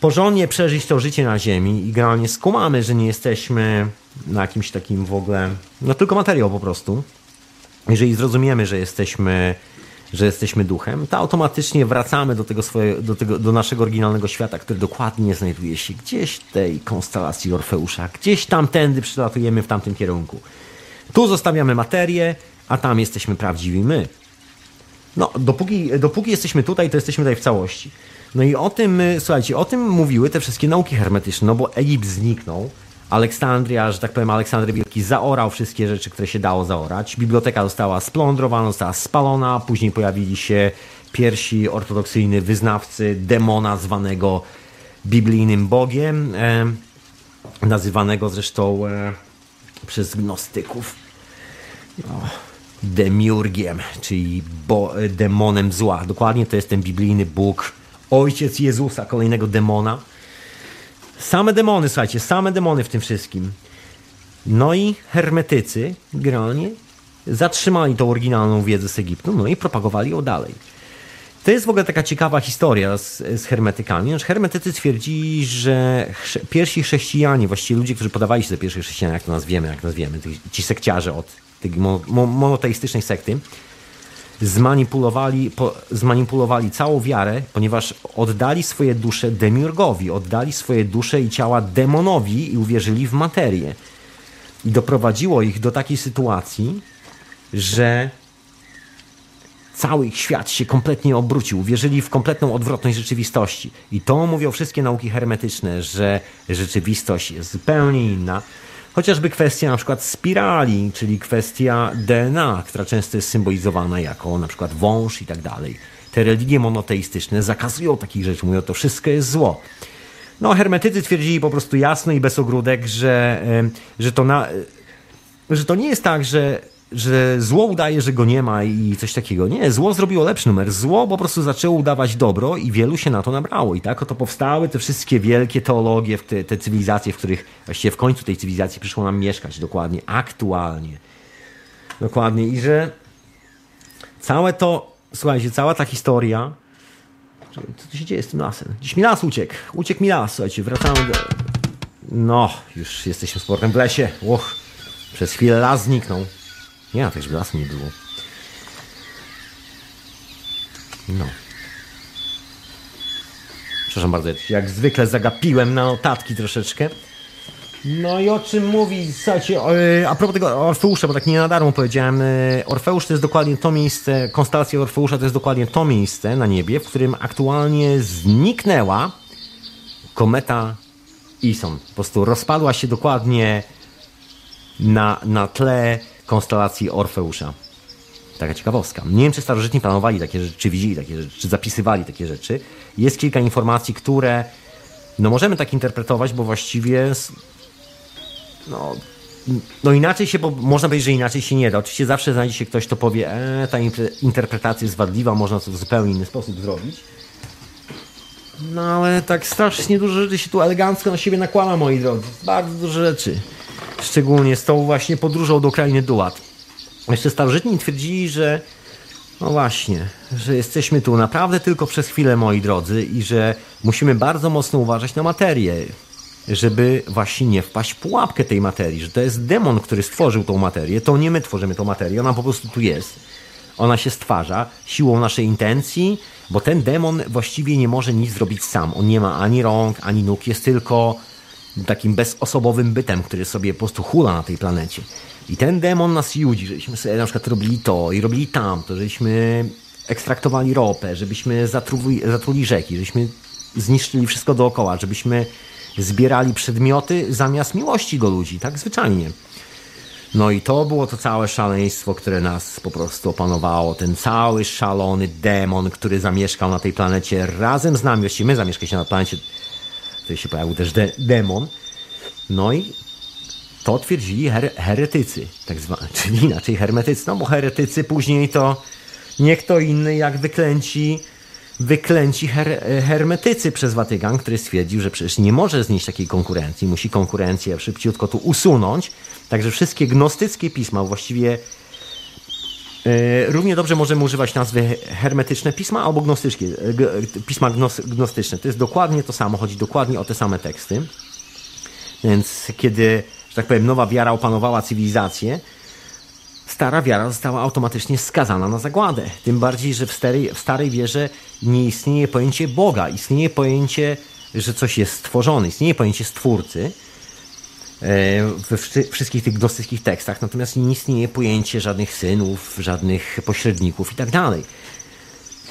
porządnie przeżyć to życie na ziemi i generalnie skumamy, że nie jesteśmy na jakimś takim w ogóle, no tylko materiał po prostu. Jeżeli zrozumiemy, że jesteśmy, że jesteśmy duchem, to automatycznie wracamy do tego, swoje, do, tego do naszego oryginalnego świata, który dokładnie znajduje się gdzieś w tej konstelacji Orfeusza. Gdzieś tamtędy przylatujemy w tamtym kierunku. Tu zostawiamy materię, a tam jesteśmy prawdziwi my. No, dopóki, dopóki jesteśmy tutaj, to jesteśmy tutaj w całości. No i o tym, y, słuchajcie, o tym mówiły te wszystkie nauki hermetyczne, no bo Egipt zniknął, Aleksandria, że tak powiem, Aleksander Wielki zaorał wszystkie rzeczy, które się dało zaorać. Biblioteka została splądrowana, została spalona, później pojawili się pierwsi ortodoksyjni wyznawcy demona zwanego biblijnym bogiem, e, nazywanego zresztą e, przez gnostyków no, demiurgiem, czyli bo, demonem zła. Dokładnie to jest ten biblijny Bóg, ojciec Jezusa, kolejnego demona. Same demony, słuchajcie, same demony w tym wszystkim. No i hermetycy, generalnie, zatrzymali tą oryginalną wiedzę z Egiptu, no i propagowali ją dalej. To jest w ogóle taka ciekawa historia z, z hermetykami. Znaczy, hermetycy twierdzili, że pierwsi chrześcijanie, właściwie ludzie, którzy podawali się za pierwszych chrześcijan, jak to nazwiemy, jak nazwiemy, ci sekciarze od tej monoteistycznej sekty, zmanipulowali, po, zmanipulowali całą wiarę, ponieważ oddali swoje dusze demiurgowi, oddali swoje dusze i ciała demonowi i uwierzyli w materię. I doprowadziło ich do takiej sytuacji, że cały ich świat się kompletnie obrócił. Uwierzyli w kompletną odwrotność rzeczywistości. I to mówią wszystkie nauki hermetyczne, że rzeczywistość jest zupełnie inna. Chociażby kwestia na przykład spirali, czyli kwestia DNA, która często jest symbolizowana jako na przykład wąż i tak dalej. Te religie monoteistyczne zakazują takich rzeczy, mówią, to wszystko jest zło. No, hermetycy twierdzili po prostu jasno i bez ogródek, że, że, to, na, że to nie jest tak, że że zło udaje, że go nie ma i coś takiego. Nie, zło zrobiło lepszy numer. Zło po prostu zaczęło udawać dobro i wielu się na to nabrało. I tak oto powstały te wszystkie wielkie teologie, te, te cywilizacje, w których właściwie w końcu tej cywilizacji przyszło nam mieszkać dokładnie, aktualnie. Dokładnie. I że całe to, słuchajcie, cała ta historia co tu się dzieje z tym lasem? Dziś mi las uciekł. Uciekł mi las, słuchajcie, wracamy do... No, już jesteśmy z portem w lesie. Uch, przez chwilę las zniknął. Nie, a też lasu nie było. No. Przepraszam bardzo, jak zwykle zagapiłem na notatki troszeczkę. No i o czym mówi, słuchajcie, a propos tego Orfeusza, bo tak nie na darmo powiedziałem, e, Orfeusz to jest dokładnie to miejsce, konstelacja Orfeusza to jest dokładnie to miejsce na niebie, w którym aktualnie zniknęła kometa Ison. Po prostu rozpadła się dokładnie na, na tle konstelacji Orfeusza. Taka ciekawostka. Nie wiem, czy starożytni planowali takie rzeczy, czy widzieli takie rzeczy, czy zapisywali takie rzeczy. Jest kilka informacji, które no możemy tak interpretować, bo właściwie no, no inaczej się, bo można powiedzieć, że inaczej się nie da. Oczywiście zawsze znajdzie się ktoś, kto powie, e, ta interpretacja jest wadliwa, można to w zupełnie inny sposób zrobić. No ale tak strasznie dużo rzeczy się tu elegancko na siebie nakłama, moi drodzy. Bardzo dużo rzeczy. Szczególnie z tą właśnie podróżą do krainy Duat. Jeszcze starożytni twierdzili, że no właśnie, że jesteśmy tu naprawdę tylko przez chwilę, moi drodzy, i że musimy bardzo mocno uważać na materię, żeby właśnie nie wpaść w pułapkę tej materii, że to jest demon, który stworzył tą materię, to nie my tworzymy tą materię, ona po prostu tu jest. Ona się stwarza siłą naszej intencji, bo ten demon właściwie nie może nic zrobić sam. On nie ma ani rąk, ani nóg, jest tylko takim bezosobowym bytem, który sobie po prostu hula na tej planecie. I ten demon nas judzi, żebyśmy sobie na przykład robili to i robili tamto, żebyśmy ekstraktowali ropę, żebyśmy zatruli, zatruli rzeki, żebyśmy zniszczyli wszystko dookoła, żebyśmy zbierali przedmioty zamiast miłości do ludzi, tak zwyczajnie. No i to było to całe szaleństwo, które nas po prostu opanowało. Ten cały szalony demon, który zamieszkał na tej planecie razem z nami. Właściwie my zamieszkaliśmy na planecie tutaj się pojawił też de demon. No i to twierdzili her heretycy, tak zwani, czyli inaczej hermetycy, no bo heretycy później to nie kto inny jak wyklęci, wyklęci her hermetycy przez Watykan, który stwierdził, że przecież nie może znieść takiej konkurencji, musi konkurencję szybciutko tu usunąć. Także wszystkie gnostyckie pisma, właściwie równie dobrze możemy używać nazwy hermetyczne pisma albo gnostyczne, pisma gnostyczne. To jest dokładnie to samo, chodzi dokładnie o te same teksty. Więc kiedy, że tak powiem, nowa wiara opanowała cywilizację, stara wiara została automatycznie skazana na zagładę. Tym bardziej, że w starej, w starej wierze nie istnieje pojęcie Boga, istnieje pojęcie, że coś jest stworzone, istnieje pojęcie stwórcy e, we wszystkich tych gnostyckich tekstach, natomiast nie istnieje pojęcie żadnych synów, żadnych pośredników i tak dalej.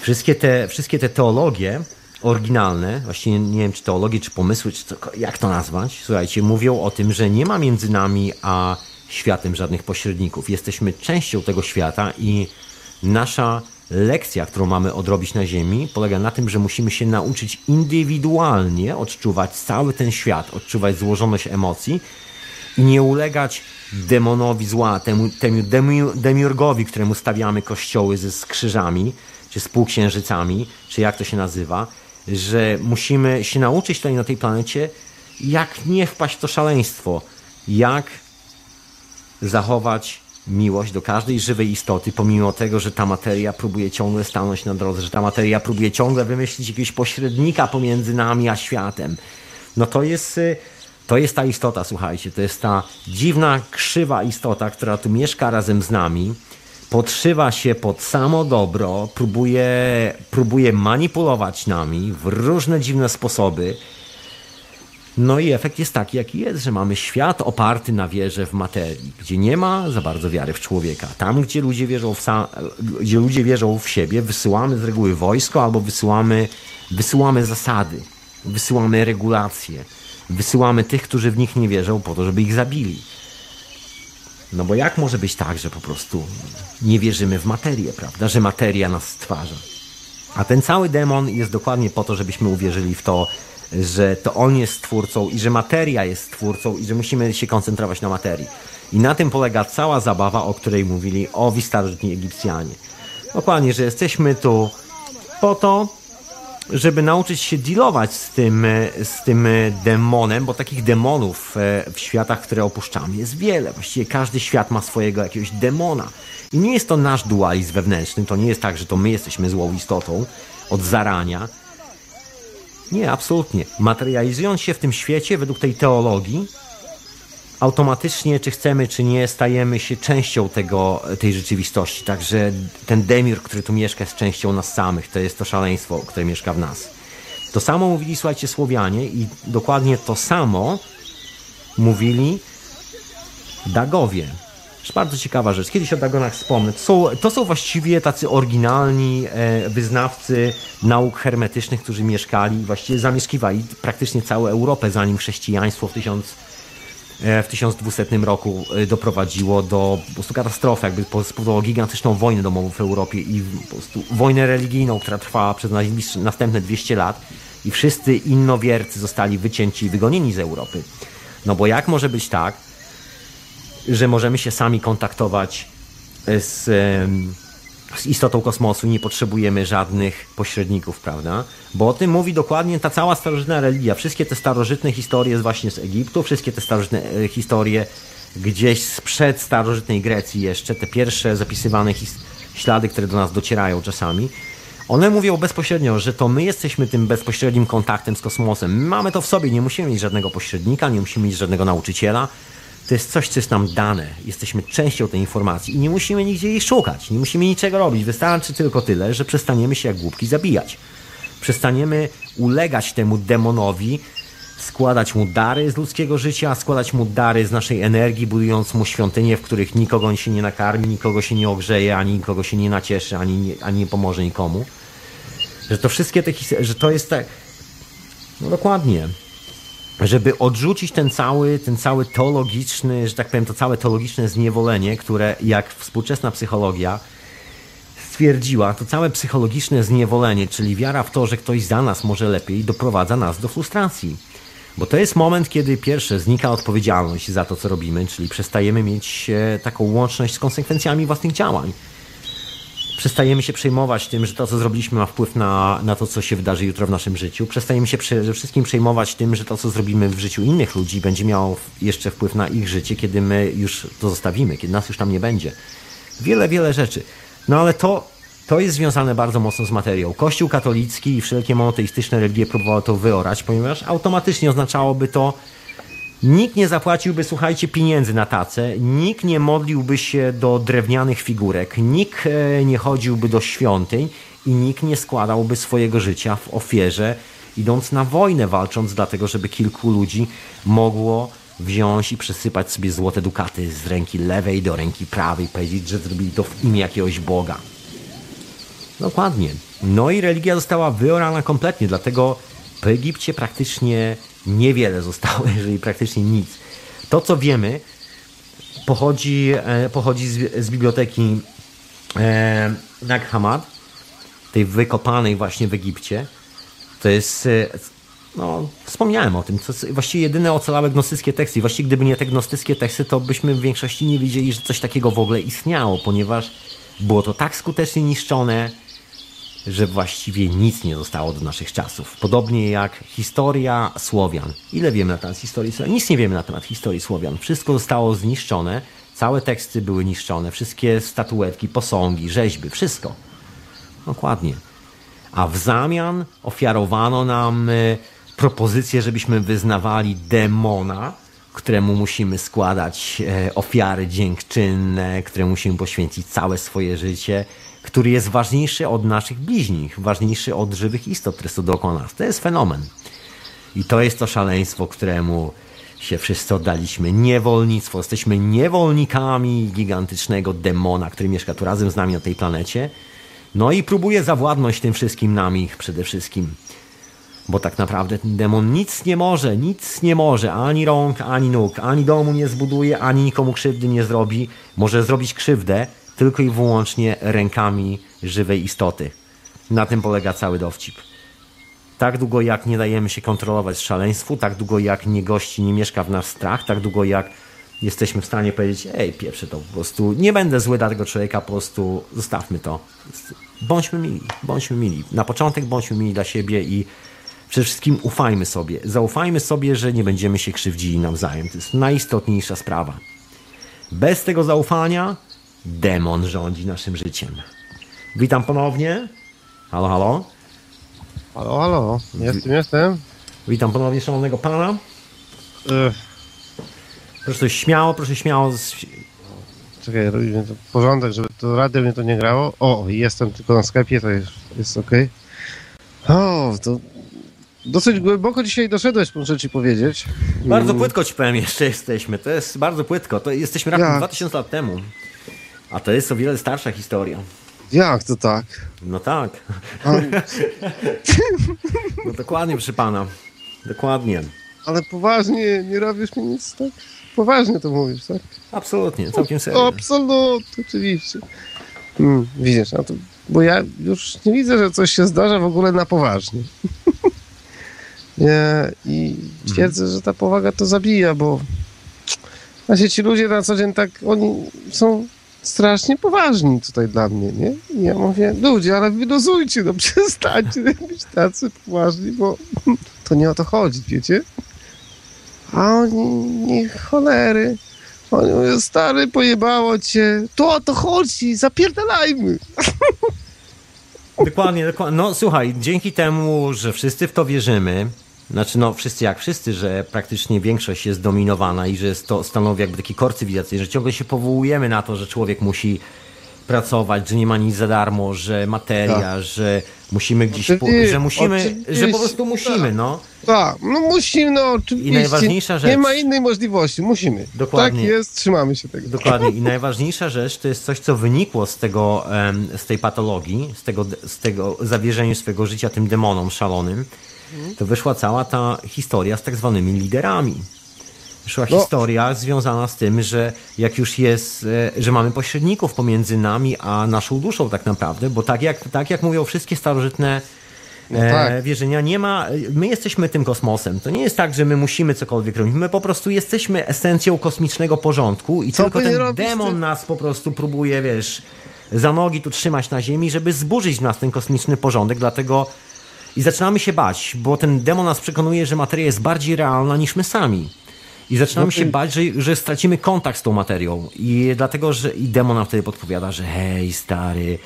Wszystkie te, wszystkie te teologie oryginalne, właściwie nie wiem czy teologie, czy pomysły, czy to, jak to nazwać, słuchajcie, mówią o tym, że nie ma między nami a światem żadnych pośredników. Jesteśmy częścią tego świata i nasza lekcja, którą mamy odrobić na Ziemi, polega na tym, że musimy się nauczyć indywidualnie odczuwać cały ten świat, odczuwać złożoność emocji i nie ulegać demonowi zła, temu, temu demiurgowi, któremu stawiamy kościoły ze skrzyżami, czy z półksiężycami, czy jak to się nazywa, że musimy się nauczyć tutaj na tej planecie, jak nie wpaść w to szaleństwo, jak zachować miłość do każdej żywej istoty, pomimo tego, że ta materia próbuje ciągle stanąć na drodze, że ta materia próbuje ciągle wymyślić jakiegoś pośrednika pomiędzy nami a światem. No to jest, y, to jest ta istota, słuchajcie, to jest ta dziwna, krzywa istota, która tu mieszka razem z nami, podszywa się pod samo dobro, próbuje, próbuje manipulować nami w różne dziwne sposoby, no i efekt jest taki, jaki jest, że mamy świat oparty na wierze w materii, gdzie nie ma za bardzo wiary w człowieka. Tam, gdzie ludzie wierzą w, gdzie ludzie wierzą w siebie, wysyłamy z reguły wojsko albo wysyłamy, wysyłamy zasady, wysyłamy regulacje, wysyłamy tych, którzy w nich nie wierzą, po to, żeby ich zabili. No bo jak może być tak, że po prostu nie wierzymy w materię, prawda? Że materia nas stwarza. A ten cały demon jest dokładnie po to, żebyśmy uwierzyli w to, że to on jest stwórcą i że materia jest stwórcą i że musimy się koncentrować na materii. I na tym polega cała zabawa, o której mówili owi starożytni Egipcjanie. Dokładnie, że jesteśmy tu po to, żeby nauczyć się dealować z tym, z tym demonem, bo takich demonów e, w światach, które opuszczamy jest wiele. Właściwie każdy świat ma swojego jakiegoś demona. I nie jest to nasz dualizm wewnętrzny, to nie jest tak, że to my jesteśmy złą istotą od zarania, nie, absolutnie. Materializując się w tym świecie według tej teologii, automatycznie, czy chcemy, czy nie, stajemy się częścią tego, tej rzeczywistości. Także ten demir, który tu mieszka, jest częścią nas samych. To jest to szaleństwo, które mieszka w nas. To samo mówili, słuchajcie, Słowianie i dokładnie to samo mówili Dagowie. Bardzo ciekawa rzecz. Kiedyś o Dagonach wspomnę. To są, to są właściwie tacy oryginalni e, wyznawcy nauk hermetycznych, którzy mieszkali, właściwie zamieszkiwali praktycznie całą Europę, zanim chrześcijaństwo w, e, w 1200 roku e, doprowadziło do po prostu katastrofy, jakby spowodowało gigantyczną wojnę domową w Europie i po prostu wojnę religijną, która trwała przez następne 200 lat i wszyscy innowiercy zostali wycięci i wygonieni z Europy. No bo jak może być tak, że możemy się sami kontaktować z, z istotą kosmosu, nie potrzebujemy żadnych pośredników, prawda? Bo o tym mówi dokładnie ta cała starożytna religia. Wszystkie te starożytne historie właśnie z Egiptu, wszystkie te starożytne e, historie gdzieś sprzed starożytnej Grecji jeszcze, te pierwsze zapisywane ślady, które do nas docierają czasami, one mówią bezpośrednio, że to my jesteśmy tym bezpośrednim kontaktem z kosmosem. My mamy to w sobie, nie musimy mieć żadnego pośrednika, nie musimy mieć żadnego nauczyciela. To jest coś, co jest nam dane. Jesteśmy częścią tej informacji i nie musimy nigdzie jej szukać, nie musimy niczego robić. Wystarczy tylko tyle, że przestaniemy się jak głupki zabijać. Przestaniemy ulegać temu demonowi, składać mu dary z ludzkiego życia, składać mu dary z naszej energii, budując mu świątynie, w których nikogo się nie nakarmi, nikogo się nie ogrzeje, ani nikogo się nie nacieszy, ani nie, ani nie pomoże nikomu. Że to wszystkie te że to jest tak. No dokładnie żeby odrzucić ten cały, ten cały teologiczny, że tak powiem, to całe teologiczne zniewolenie, które jak współczesna psychologia stwierdziła, to całe psychologiczne zniewolenie, czyli wiara w to, że ktoś za nas może lepiej, doprowadza nas do frustracji. Bo to jest moment, kiedy pierwsze znika odpowiedzialność za to, co robimy, czyli przestajemy mieć e, taką łączność z konsekwencjami własnych działań przestajemy się przejmować tym, że to, co zrobiliśmy, ma wpływ na, na to, co się wydarzy jutro w naszym życiu. Przestajemy się przede wszystkim przejmować tym, że to, co zrobimy w życiu innych ludzi, będzie miało jeszcze wpływ na ich życie, kiedy my już to zostawimy, kiedy nas już tam nie będzie. Wiele, wiele rzeczy. No ale to, to jest związane bardzo mocno z materią. Kościół katolicki i wszelkie monoteistyczne religie próbowały to wyorać, ponieważ automatycznie oznaczałoby to, Nikt nie zapłaciłby, słuchajcie, pieniędzy na tacę, nikt nie modliłby się do drewnianych figurek, nikt e, nie chodziłby do świątyń i nikt nie składałby swojego życia w ofierze, idąc na wojnę, walcząc dlatego, żeby kilku ludzi mogło wziąć i przesypać sobie złote dukaty z ręki lewej do ręki prawej, powiedzieć, że zrobili to w imię jakiegoś Boga. Dokładnie. No i religia została wyorana kompletnie, dlatego w Egipcie praktycznie niewiele zostało, jeżeli praktycznie nic. To, co wiemy, pochodzi, e, pochodzi z, z biblioteki e, Nag Hammad, tej wykopanej właśnie w Egipcie. To jest, e, no, wspomniałem o tym, to jest właściwie jedyne ocalałe gnostyckie teksty. I właściwie gdyby nie te gnostyckie teksty, to byśmy w większości nie wiedzieli, że coś takiego w ogóle istniało, ponieważ było to tak skutecznie niszczone, że właściwie nic nie zostało do naszych czasów. Podobnie jak historia Słowian. Ile wiemy na temat historii Słowian? Nic nie wiemy na temat historii Słowian. Wszystko zostało zniszczone, całe teksty były niszczone, wszystkie statuetki, posągi, rzeźby, wszystko. Dokładnie. A w zamian ofiarowano nam y, propozycję, żebyśmy wyznawali demona, któremu musimy składać e, ofiary dziękczynne, któremu musimy poświęcić całe swoje życie który jest ważniejszy od naszych bliźnich, ważniejszy od żywych istot, które są dookoła nas. To jest fenomen. I to jest to szaleństwo, któremu się wszyscy oddaliśmy. Niewolnictwo. Jesteśmy niewolnikami gigantycznego demona, który mieszka tu razem z nami na tej planecie. No i próbuje zawładnąć tym wszystkim nami przede wszystkim. Bo tak naprawdę ten demon nic nie może, nic nie może, ani rąk, ani nóg, ani domu nie zbuduje, ani nikomu krzywdy nie zrobi. Może zrobić krzywdę, tylko i wyłącznie rękami żywej istoty. Na tym polega cały dowcip. Tak długo jak nie dajemy się kontrolować szaleństwu, tak długo jak nie gości, nie mieszka w nas strach, tak długo jak jesteśmy w stanie powiedzieć, ej, pierwsze to po prostu, nie będę zły dla tego człowieka, po prostu zostawmy to. Bądźmy mili, bądźmy mili. Na początek bądźmy mili dla siebie i przede wszystkim ufajmy sobie. Zaufajmy sobie, że nie będziemy się krzywdzili nawzajem. To jest najistotniejsza sprawa. Bez tego zaufania demon rządzi naszym życiem. Witam ponownie. Halo, halo. Halo, halo, jestem, jestem. Witam ponownie szanownego pana. Ech, Proszę śmiało, proszę śmiało. z- czekaj, robimy to porządek, żeby to radio mnie to nie grało. O, jestem tylko na Skype'ie, to jest, jest ok. O, to dosyć głęboko dzisiaj doszedłeś, muszę ci powiedzieć. Bardzo Mm, płytko ci powiem, jeszcze jesteśmy. To jest bardzo płytko. To jesteśmy raptem Jak? 2000 lat temu. A to jest o wiele starsza historia. Jak to tak? No tak. A, No dokładnie, proszę pana. Dokładnie. ale poważnie, nie robisz mi nic tak? Poważnie to mówisz, tak? Absolutnie, całkiem serio. Absolutnie, oczywiście. Mm, widzisz, no to, bo ja już nie widzę, że coś się zdarza w ogóle na poważnie. nie, I twierdzę, że ta powaga to zabija, bo właśnie ci ludzie na co dzień tak, oni są strasznie poważni tutaj dla mnie, nie? I ja mówię, ludzie, ale wyluzujcie, no przestańcie być tacy poważni, bo to nie o to chodzi, wiecie? A oni, nie cholery, oni mówią, stary, pojebało cię. To o to chodzi, zapierdalajmy. Dokładnie, dokładnie. No słuchaj, dzięki temu, że wszyscy w to wierzymy, znaczy no wszyscy jak wszyscy, że praktycznie większość jest dominowana i że to stanowi jakby taki kor cywilizacyjny, że ciągle się powołujemy na to, że człowiek musi pracować, że nie ma nic za darmo, że materia, że musimy gdzieś, po, że musimy, że po prostu musimy, tak. no. Tak, no musimy, no oczywiście. I najważniejsza rzecz- Nie ma innej możliwości, musimy. Dokładnie. Tak jest, trzymamy się tego. Dokładnie. I najważniejsza rzecz to jest coś, co wynikło z tego, z tej patologii, z tego, z tego zawierzenia swojego życia tym demonom szalonym. To wyszła cała ta historia z tak zwanymi liderami. Wyszła No. historia związana z tym, że jak już jest, e, że mamy pośredników pomiędzy nami a naszą duszą tak naprawdę, bo tak jak, tak jak mówią wszystkie starożytne No e, tak. wierzenia, nie ma, my jesteśmy tym kosmosem. To nie jest tak, że my musimy cokolwiek robić. My po prostu jesteśmy esencją kosmicznego porządku i Co tylko ten robić, demon ty- nas po prostu próbuje, wiesz, za nogi tu trzymać na ziemi, żeby zburzyć w nas ten kosmiczny porządek, dlatego i zaczynamy się bać, bo ten demon nas przekonuje, że materia jest bardziej realna niż my sami. I zaczynamy No się bać, że, że stracimy kontakt z tą materią. I dlatego, że i demon nam wtedy podpowiada, że hej, stary,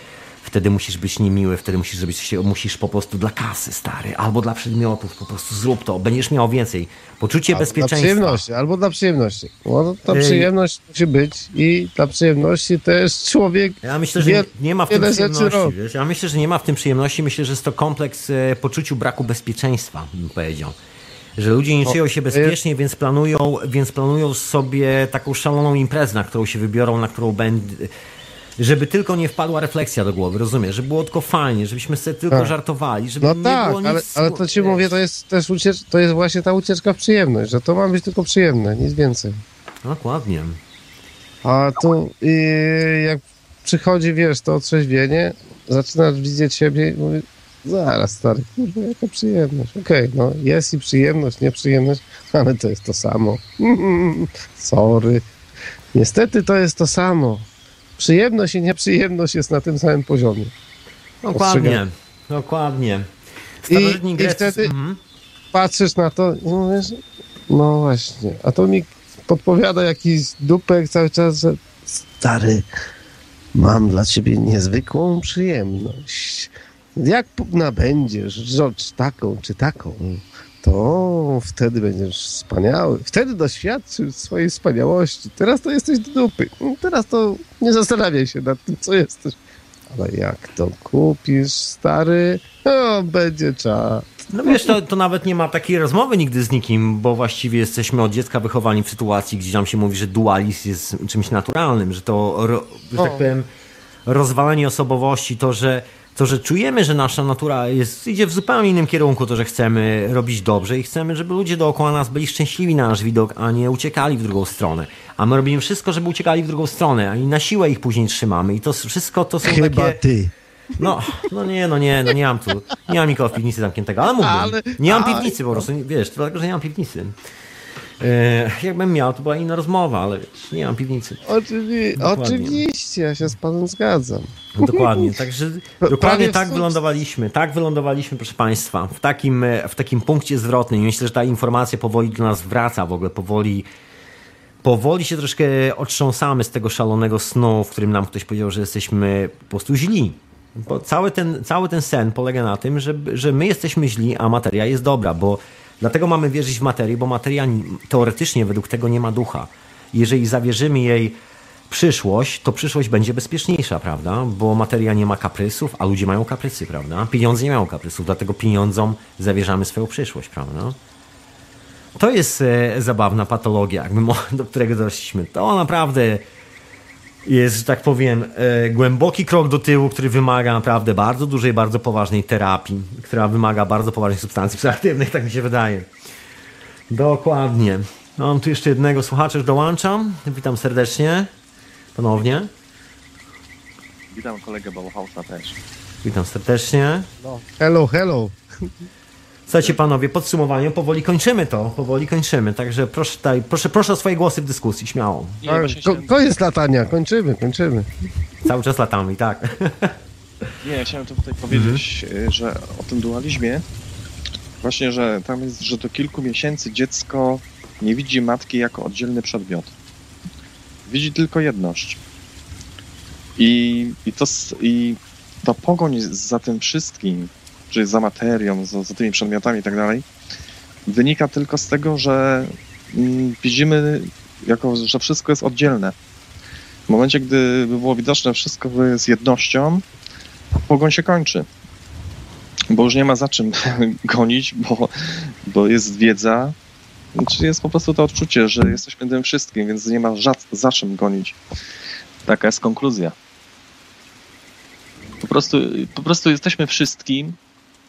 wtedy musisz być niemiły, wtedy musisz zrobić się, musisz po prostu dla kasy, stary, albo dla przedmiotów, po prostu zrób to, będziesz miał więcej. Poczucie Dla bezpieczeństwa. przyjemności, albo dla przyjemności. No, ta Ej. przyjemność musi być i dla przyjemności też człowiek Ja myślę, że nie, nie ma w tym przyjemności. Wiesz? Ja myślę, że nie ma w tym przyjemności. Myślę, że jest to kompleks e, poczuciu braku bezpieczeństwa, bym powiedział. Że ludzie nie czują się bezpiecznie, więc planują, więc planują sobie taką szaloną imprezę, na którą się wybiorą, na którą będzie. Żeby tylko nie wpadła refleksja do głowy, rozumiesz? Żeby było tylko fajnie, żebyśmy sobie tylko Tak. żartowali, żeby No nie tak, było nic. ale, ale to ci mówię, to jest też uciecz, to jest właśnie ta ucieczka w przyjemność, że to ma być tylko przyjemne, nic więcej. Dokładnie. A tu jak przychodzi, wiesz, to otrzeźwienie, zaczynasz widzieć siebie i mówisz, zaraz stary, kurwa, jaka przyjemność. Okej, no jest i przyjemność, nieprzyjemność, ale to jest to samo. Sorry. Niestety to jest to samo. Przyjemność i nieprzyjemność jest na tym samym poziomie. Dokładnie. Ostrzegam. Dokładnie. I- Starożytni i Grecy. wtedy- Mhm. patrzysz na to i mówisz, no właśnie, a to mi podpowiada jakiś dupek cały czas, że stary, mam dla ciebie niezwykłą przyjemność. Jak nabędziesz rzecz taką czy taką, to wtedy będziesz wspaniały. Wtedy doświadczysz swojej wspaniałości. Teraz to jesteś do dupy. Teraz to nie zastanawiaj się nad tym, co jesteś. Ale jak to kupisz, stary, o, będzie czas. No wiesz, to, to nawet nie ma takiej rozmowy nigdy z nikim, bo właściwie jesteśmy od dziecka wychowani w sytuacji, gdzie nam się mówi, że dualizm jest czymś naturalnym, że to, że tak powiem, rozwalenie osobowości, to że, to, że czujemy, że nasza natura jest, idzie w zupełnie innym kierunku, to, że chcemy robić dobrze i chcemy, żeby ludzie dookoła nas byli szczęśliwi na nasz widok, a nie uciekali w drugą stronę. A my robimy wszystko, żeby uciekali w drugą stronę, a i na siłę ich później trzymamy. I to wszystko to są takie... ty. No, no nie, no nie, no nie mam tu, nie mam nikogo w piwnicy zamkniętego, ale mówię, Ale- nie mam ale- piwnicy po prostu, wiesz, to dlatego, że nie mam piwnicy. E, jakbym miał, to była inna rozmowa, ale wiesz, nie mam piwnicy. Oczywi- Dokładnie. oczywiście, ja się z panem zgadzam. No, dokładnie, także dokładnie prawie tak wylądowaliśmy, tak wylądowaliśmy, proszę Państwa, w takim, e, w takim punkcie zwrotnym i myślę, że ta informacja powoli do nas wraca w ogóle, powoli powoli się troszkę otrząsamy z tego szalonego snu, w którym nam ktoś powiedział, że jesteśmy po prostu źli. Bo cały ten, cały ten sen polega na tym, że, że my jesteśmy źli, a materia jest dobra, bo dlatego mamy wierzyć w materię, bo materia ni- teoretycznie według tego nie ma ducha. Jeżeli zawierzymy jej przyszłość, to przyszłość będzie bezpieczniejsza, prawda? Bo materia nie ma kaprysów, a ludzie mają kaprysy, prawda? Pieniądze nie mają kaprysów, dlatego pieniądzom zawierzamy swoją przyszłość, prawda? To jest e, zabawna patologia, jakby do którego doszliśmy. To naprawdę jest, że tak powiem, e, głęboki krok do tyłu, który wymaga naprawdę bardzo dużej, bardzo poważnej terapii, która wymaga bardzo poważnych substancji psychoaktywnych, tak mi się wydaje. Dokładnie. No, Mam tu jeszcze jednego słuchacza, już dołączam. Witam serdecznie. Ponownie. Witam kolegę Bauhausa też. Witam serdecznie. No. Hello, hello. Słuchajcie panowie, podsumowanie, powoli kończymy to, powoli kończymy, także proszę, tutaj, proszę, proszę o swoje głosy w dyskusji, śmiało. Ko- koniec latania, kończymy, kończymy. Cały czas latamy, tak. nie, chciałem to tutaj powiedzieć, Mhm. że o tym dualizmie, właśnie, że tam jest, że do kilku miesięcy dziecko nie widzi matki jako oddzielny przedmiot. Widzi tylko jedność. I, i, to, i ta pogoń za tym wszystkim, czyli za materią, za, za tymi przedmiotami i tak dalej, wynika tylko z tego, że mm, widzimy, jako, że wszystko jest oddzielne. W momencie, gdy by było widoczne wszystko z jednością, pogoń się kończy. Bo już nie ma za czym gonić, bo, bo jest wiedza, czy jest po prostu to odczucie, że jesteśmy tym wszystkim, więc nie ma za czym gonić. Taka jest konkluzja. Po prostu, po prostu jesteśmy wszystkim,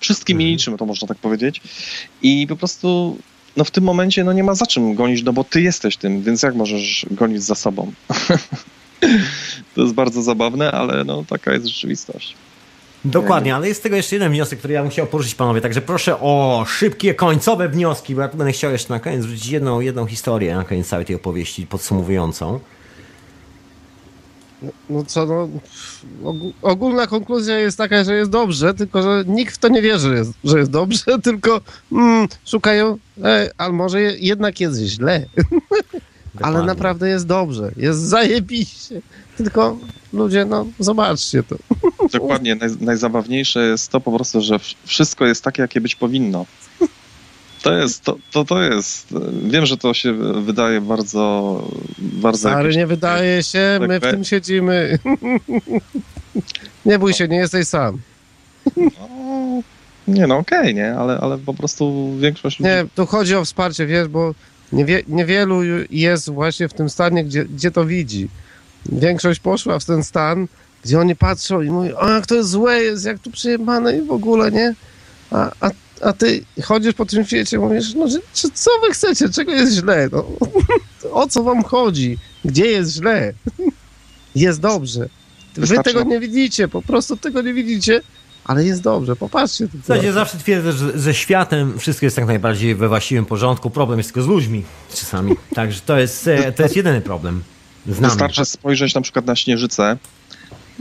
wszystkim i Mhm. niczym, to można tak powiedzieć. I po prostu no w tym momencie no nie ma za czym gonić, no bo ty jesteś tym, więc jak możesz gonić za sobą? to jest bardzo zabawne, ale no taka jest rzeczywistość. Dokładnie, ale jest z tego jeszcze jeden wniosek, który ja bym chciał poruszyć panowie, także proszę o szybkie, końcowe wnioski, bo ja tu będę chciał jeszcze na koniec wrzucić jedną, jedną historię na koniec całej tej opowieści podsumowującą. No co, no, ogó- ogólna konkluzja jest taka, że jest dobrze, tylko że nikt w to nie wierzy, że jest, że jest dobrze, tylko mm, szukają, e, ale może je- jednak jest źle, ale naprawdę jest dobrze, jest zajebiście. Tylko ludzie, no zobaczcie to. Dokładnie, naj, najzabawniejsze jest to po prostu, że wszystko jest takie, jakie być powinno. To jest, to, to, to jest, wiem, że to się wydaje bardzo, bardzo Stary, jakieś- nie wydaje się, my w tym siedzimy. nie bój się, nie jesteś sam. No, nie no, okej, nie, ale, ale po prostu większość ludzi... Nie, tu chodzi o wsparcie, wiesz, bo niewie, niewielu jest właśnie w tym stanie, gdzie, gdzie to widzi. Większość poszła w ten stan, gdzie oni patrzą i mówią, a jak to jest złe jest, jak tu przyjemane i w ogóle, nie? A, a, a ty chodzisz po tym świecie i mówisz, no, że co wy chcecie, czego jest źle? No, o co wam chodzi? Gdzie jest źle? Jest dobrze. Wy tego nie widzicie, po prostu tego nie widzicie, ale jest dobrze, popatrzcie. W zasadzie zawsze twierdzę, że ze światem wszystko jest tak najbardziej we właściwym porządku. Problem jest tylko z ludźmi czasami. Także to jest, e, to jest jedyny problem. Wystarczy spojrzeć na przykład na śnieżycę,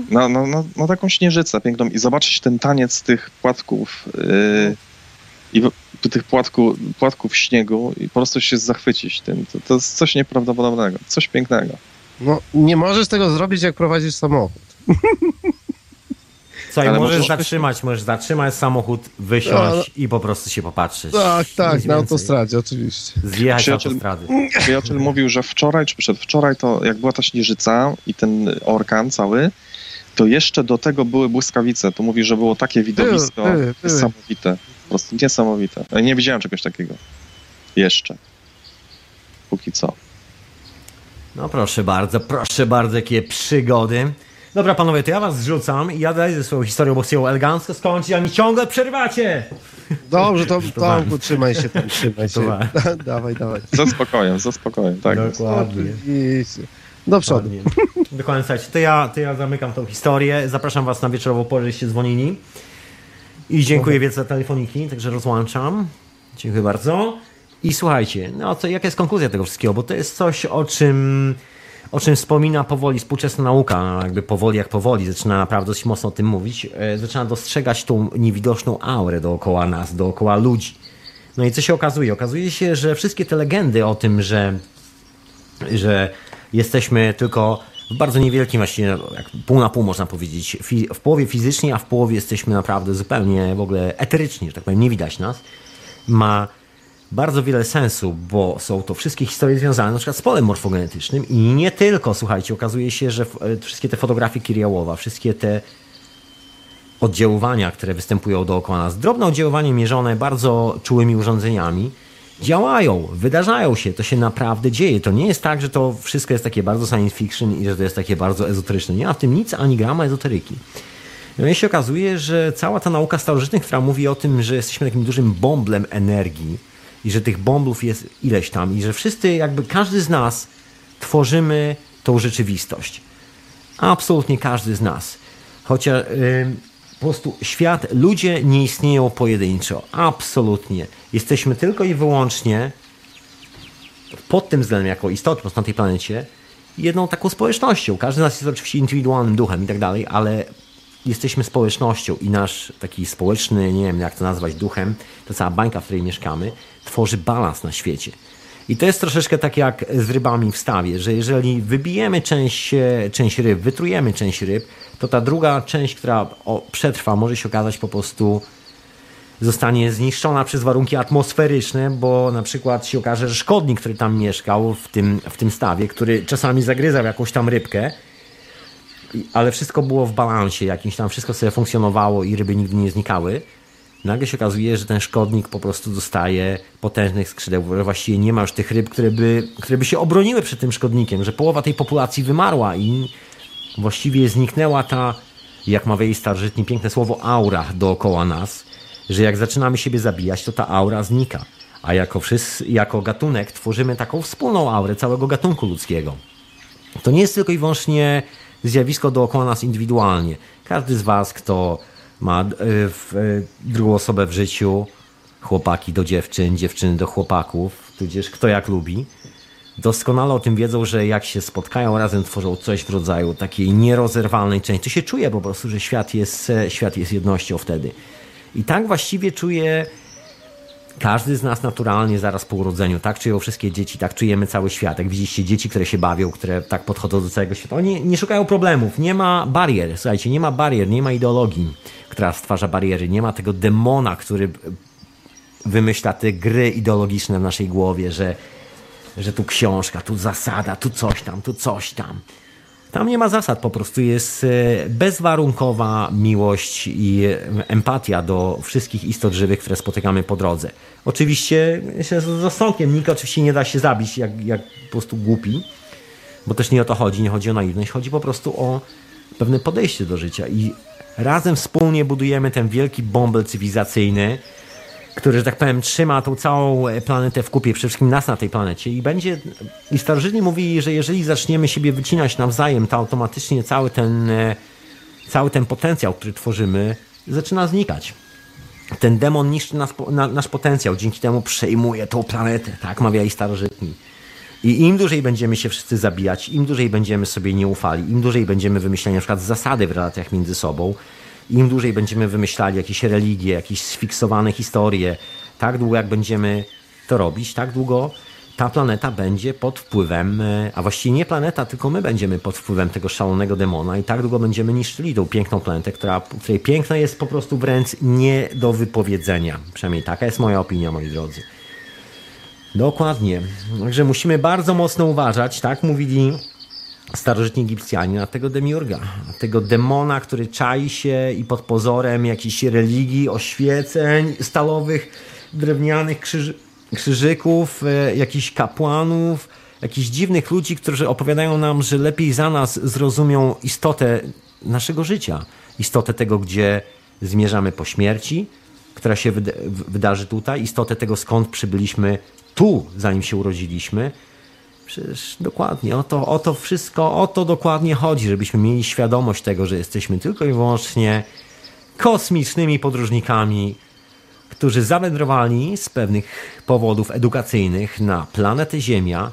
na, na, na, na taką śnieżycę piękną i zobaczyć ten taniec tych płatków yy, i tych płatku, płatków śniegu i po prostu się zachwycić tym. To, to jest coś nieprawdopodobnego, coś pięknego. No, nie możesz tego zrobić, jak prowadzisz samochód. Słuchaj, Ale możesz możesz- zatrzymać, możesz zatrzymać samochód, wysiąść i po prostu się popatrzeć. Tak, tak, Nic na więcej. autostradzie, oczywiście. Zjechać Przyjaciel- autostrady. Przyjaciel mówił, że wczoraj czy przedwczoraj, to jak była ta śnieżyca i ten orkan cały, to jeszcze do tego były błyskawice. To mówi, że było takie widowisko były, były. niesamowite. Po prostu niesamowite. Nie widziałem czegoś takiego. Jeszcze. Póki co. No proszę bardzo, proszę bardzo, jakie przygody. Dobra panowie, to ja was zrzucam i ja daję ze swoją historią, bo chcę ją elegancko skończyć, a mi ciągle przerwacie. Dobrze, to Żartowałem. Tomku, trzymaj się tam, trzymaj się. Da, dawaj, dawaj. Ze spokojem, ze spokojem, tak. Dokładnie. Do przodu. Dokładnie. Dokładnie, słuchajcie, to ja, to ja zamykam tą historię. Zapraszam was na wieczorową porę, żeście dzwonili. I dziękuję wielce za telefoniki, także rozłączam. Dziękuję bardzo. I słuchajcie, no to jaka jest konkluzja tego wszystkiego? Bo to jest coś, o czym, o czym wspomina powoli współczesna nauka, jakby powoli jak powoli, zaczyna naprawdę dość mocno o tym mówić. E, Zaczyna dostrzegać tą niewidoczną aurę dookoła nas, dookoła ludzi. No i co się okazuje? Okazuje się, że wszystkie te legendy o tym, że że jesteśmy tylko w bardzo niewielkim, właściwie pół na pół można powiedzieć, w połowie fizycznie, a w połowie jesteśmy naprawdę zupełnie w ogóle eterycznie, że tak powiem, nie widać nas, ma bardzo wiele sensu, bo są to wszystkie historie związane na przykład z polem morfogenetycznym i nie tylko, słuchajcie, okazuje się, że e, wszystkie te fotografie Kiriałowa, wszystkie te oddziaływania, które występują dookoła nas, drobne oddziaływanie mierzone bardzo czułymi urządzeniami, działają, wydarzają się, to się naprawdę dzieje. To nie jest tak, że to wszystko jest takie bardzo science fiction i że to jest takie bardzo ezoteryczne. Nie ma w tym nic ani grama ezoteryki. No i się okazuje, że cała ta nauka starożytnych, która mówi o tym, że jesteśmy takim dużym bąblem energii i że tych bąblów jest ileś tam i że wszyscy, jakby każdy z nas tworzymy tą rzeczywistość. Absolutnie każdy z nas. Chociaż ym, po prostu świat, ludzie nie istnieją pojedynczo. Absolutnie. Jesteśmy tylko i wyłącznie pod tym względem, jako prostu na tej planecie, jedną taką społecznością. Każdy z nas jest oczywiście indywidualnym duchem i tak dalej, ale jesteśmy społecznością i nasz taki społeczny, nie wiem jak to nazwać, duchem, ta cała bańka, w której mieszkamy, tworzy balans na świecie. I to jest troszeczkę tak jak z rybami w stawie, że jeżeli wybijemy część, e, część ryb, wytrujemy część ryb, to ta druga część, która przetrwa, może się okazać po prostu zostanie zniszczona przez warunki atmosferyczne, bo na przykład się okaże, że szkodnik, który tam mieszkał w tym, w tym stawie, który czasami zagryzał jakąś tam rybkę, ale wszystko było w balansie jakimś tam, wszystko sobie funkcjonowało i ryby nigdy nie znikały. Nagle się okazuje, że ten szkodnik po prostu dostaje potężnych skrzydeł, że właściwie nie ma już tych ryb, które by, które by się obroniły przed tym szkodnikiem, że połowa tej populacji wymarła i właściwie zniknęła ta, jak ma jej starożytni piękne słowo, aura dookoła nas, że jak zaczynamy siebie zabijać, to ta aura znika. A jako, wszyscy, jako gatunek tworzymy taką wspólną aurę całego gatunku ludzkiego. To nie jest tylko i wyłącznie zjawisko dookoła nas indywidualnie. Każdy z Was, kto ma e, e, drugą osobę w życiu, chłopaki do dziewczyn, dziewczyny do chłopaków, tudzież kto jak lubi, doskonale o tym wiedzą, że jak się spotkają razem, tworzą coś w rodzaju takiej nierozerwalnej części. To się czuje po prostu, że świat jest, świat jest jednością wtedy. I tak właściwie czuje każdy z nas naturalnie zaraz po urodzeniu, tak czują wszystkie dzieci, tak czujemy cały świat. Jak widzicie dzieci, które się bawią, które tak podchodzą do całego świata, oni nie szukają problemów, nie ma barier, słuchajcie, nie ma barier, nie ma ideologii, która stwarza bariery, nie ma tego demona, który wymyśla te gry ideologiczne w naszej głowie, że, że tu książka, tu zasada, tu coś tam, tu coś tam. Tam nie ma zasad, po prostu jest e, bezwarunkowa miłość i empatia do wszystkich istot żywych, które spotykamy po drodze. Oczywiście z rozsądkiem, nikt oczywiście nie da się zabić jak, jak po prostu głupi, bo też nie o to chodzi, nie chodzi o naiwność, chodzi po prostu o pewne podejście do życia i razem wspólnie budujemy ten wielki bąbel cywilizacyjny, który, że tak powiem, trzyma tą całą planetę w kupie, przede wszystkim nas na tej planecie i będzie, i starożytni mówili, że jeżeli zaczniemy siebie wycinać nawzajem, to automatycznie cały ten, e, cały ten potencjał, który tworzymy, zaczyna znikać. Ten demon niszczy nas, na, nasz potencjał, dzięki temu przejmuje tą planetę, tak mawiali starożytni. I im dłużej będziemy się wszyscy zabijać, im dłużej będziemy sobie nie ufali, im dłużej będziemy wymyślać na przykład zasady w relacjach między sobą, im dłużej będziemy wymyślali jakieś religie, jakieś sfiksowane historie, tak długo jak będziemy to robić, tak długo ta planeta będzie pod wpływem, e, a właściwie nie planeta, tylko my będziemy pod wpływem tego szalonego demona i tak długo będziemy niszczyli tą piękną planetę, która, której piękna jest po prostu wręcz nie do wypowiedzenia. Przynajmniej taka jest moja opinia, moi drodzy. Dokładnie. Także musimy bardzo mocno uważać, tak mówili starożytni Egipcjanie na tego demiurga, na tego demona, który czai się i pod pozorem jakiejś religii, oświeceń stalowych, drewnianych krzyży, krzyżyków, e, jakichś kapłanów, jakichś dziwnych ludzi, którzy opowiadają nam, że lepiej za nas zrozumią istotę naszego życia, istotę tego, gdzie zmierzamy po śmierci, która się wydarzy tutaj, istotę tego, skąd przybyliśmy tu, zanim się urodziliśmy, Przecież dokładnie o to, o to wszystko, o to dokładnie chodzi, żebyśmy mieli świadomość tego, że jesteśmy tylko i wyłącznie kosmicznymi podróżnikami, którzy zawędrowali z pewnych powodów edukacyjnych na planetę Ziemia.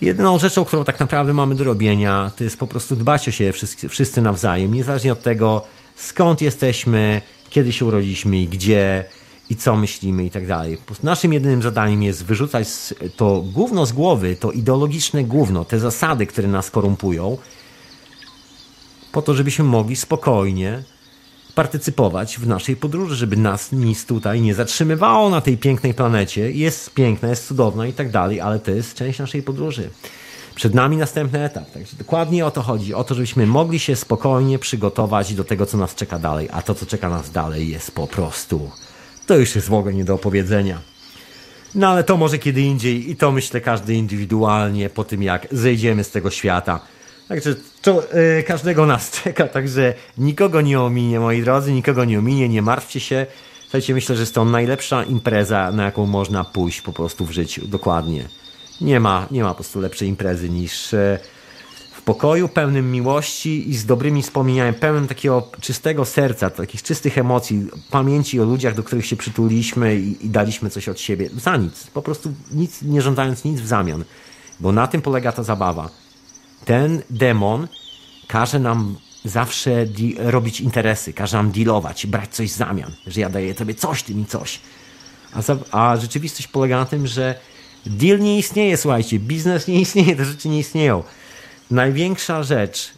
Jedyną rzeczą, którą tak naprawdę mamy do robienia, to jest po prostu dbać o siebie wszyscy, wszyscy nawzajem, niezależnie od tego, skąd jesteśmy, kiedy się urodziliśmy i gdzie, i co myślimy i tak dalej. Naszym jedynym zadaniem jest wyrzucać to gówno z głowy, to ideologiczne gówno, te zasady, które nas korumpują, po to, żebyśmy mogli spokojnie partycypować w naszej podróży, żeby nas nic tutaj nie zatrzymywało na tej pięknej planecie. Jest piękna, jest cudowna i tak dalej, ale to jest część naszej podróży. Przed nami następny etap. Także dokładnie o to chodzi. O to, żebyśmy mogli się spokojnie przygotować do tego, co nas czeka dalej. A to, co czeka nas dalej, jest po prostu to już jest w ogóle nie do opowiedzenia. No ale to może kiedy indziej i to myślę każdy indywidualnie po tym jak zejdziemy z tego świata. Także to yy, każdego nas czeka, także nikogo nie ominie, moi drodzy, nikogo nie ominie, nie martwcie się. Słuchajcie, myślę, że jest to najlepsza impreza, na jaką można pójść po prostu w życiu. Dokładnie. Nie ma, nie ma po prostu lepszej imprezy niż... Yy, pokoju, pełnym miłości i z dobrymi wspomnieniami, pełnym takiego czystego serca, takich czystych emocji, pamięci o ludziach, do których się przytuliliśmy i, i daliśmy coś od siebie. Za nic. Po prostu nic, nie żądając nic w zamian. Bo na tym polega ta zabawa. Ten demon każe nam zawsze robić interesy, każe nam dealować, brać coś w zamian, że ja daję tobie coś, ty mi coś. A, a rzeczywistość polega na tym, że deal nie istnieje, słuchajcie, biznes nie istnieje, te rzeczy nie istnieją. Największa rzecz,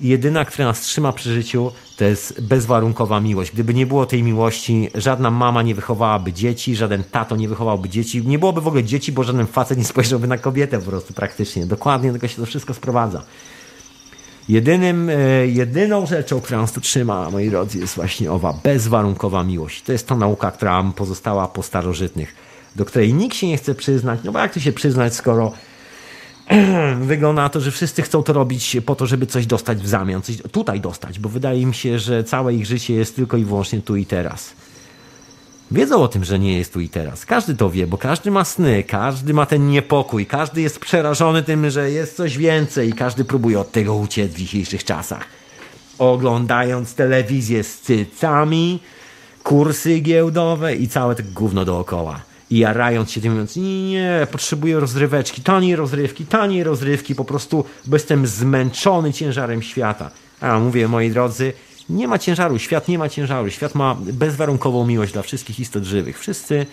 jedyna, która nas trzyma przy życiu, to jest bezwarunkowa miłość. Gdyby nie było tej miłości, żadna mama nie wychowałaby dzieci, żaden tato nie wychowałby dzieci, nie byłoby w ogóle dzieci, bo żaden facet nie spojrzałby na kobietę po prostu praktycznie. Dokładnie do tego się to wszystko sprowadza. Jedynym, e, jedyną rzeczą, która nas tu trzyma, moi drodzy, jest właśnie owa bezwarunkowa miłość. To jest ta nauka, która pozostała po starożytnych, do której nikt się nie chce przyznać, no bo jak to się przyznać, skoro wygląda na to, że wszyscy chcą to robić po to, żeby coś dostać w zamian, coś tutaj dostać, bo wydaje mi się, że całe ich życie jest tylko i wyłącznie tu i teraz. Wiedzą o tym, że nie jest tu i teraz. Każdy to wie, bo każdy ma sny, każdy ma ten niepokój, każdy jest przerażony tym, że jest coś więcej i każdy próbuje od tego uciec w dzisiejszych czasach. Oglądając telewizję z cycami, kursy giełdowe i całe to gówno dookoła. I jarając się tym, mówiąc, nie, nie, potrzebuję rozryweczki, taniej rozrywki, taniej rozrywki, po prostu, bo jestem zmęczony ciężarem świata. A mówię, moi drodzy, nie ma ciężaru, świat nie ma ciężaru, świat ma bezwarunkową miłość dla wszystkich istot żywych. Wszyscy,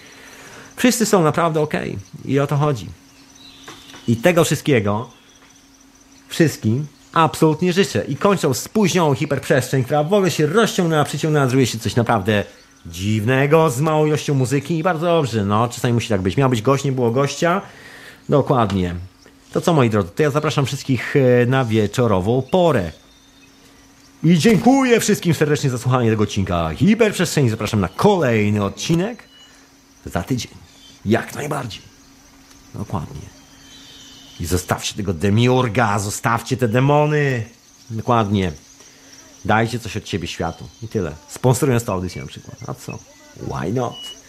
wszyscy są naprawdę okej i o to chodzi. I tego wszystkiego wszystkim absolutnie życzę. I kończą spóźnioną hiperprzestrzeń, która w ogóle się rozciągnęła, przyciągnęła, zrobiło się coś naprawdę dziwnego z małą ilością muzyki i bardzo dobrze, no, czasami musi tak być. Miał być gość, nie było gościa. Dokładnie. To co, moi drodzy, to ja zapraszam wszystkich e, na wieczorową porę. I dziękuję wszystkim serdecznie za słuchanie tego odcinka Hiperprzestrzeni. Zapraszam na kolejny odcinek za tydzień. Jak najbardziej. Dokładnie. I zostawcie tego demiurga, zostawcie te demony. Dokładnie. Dajcie coś od siebie światu. I tyle. Sponsorując tę audycję na przykład. A co? Why not?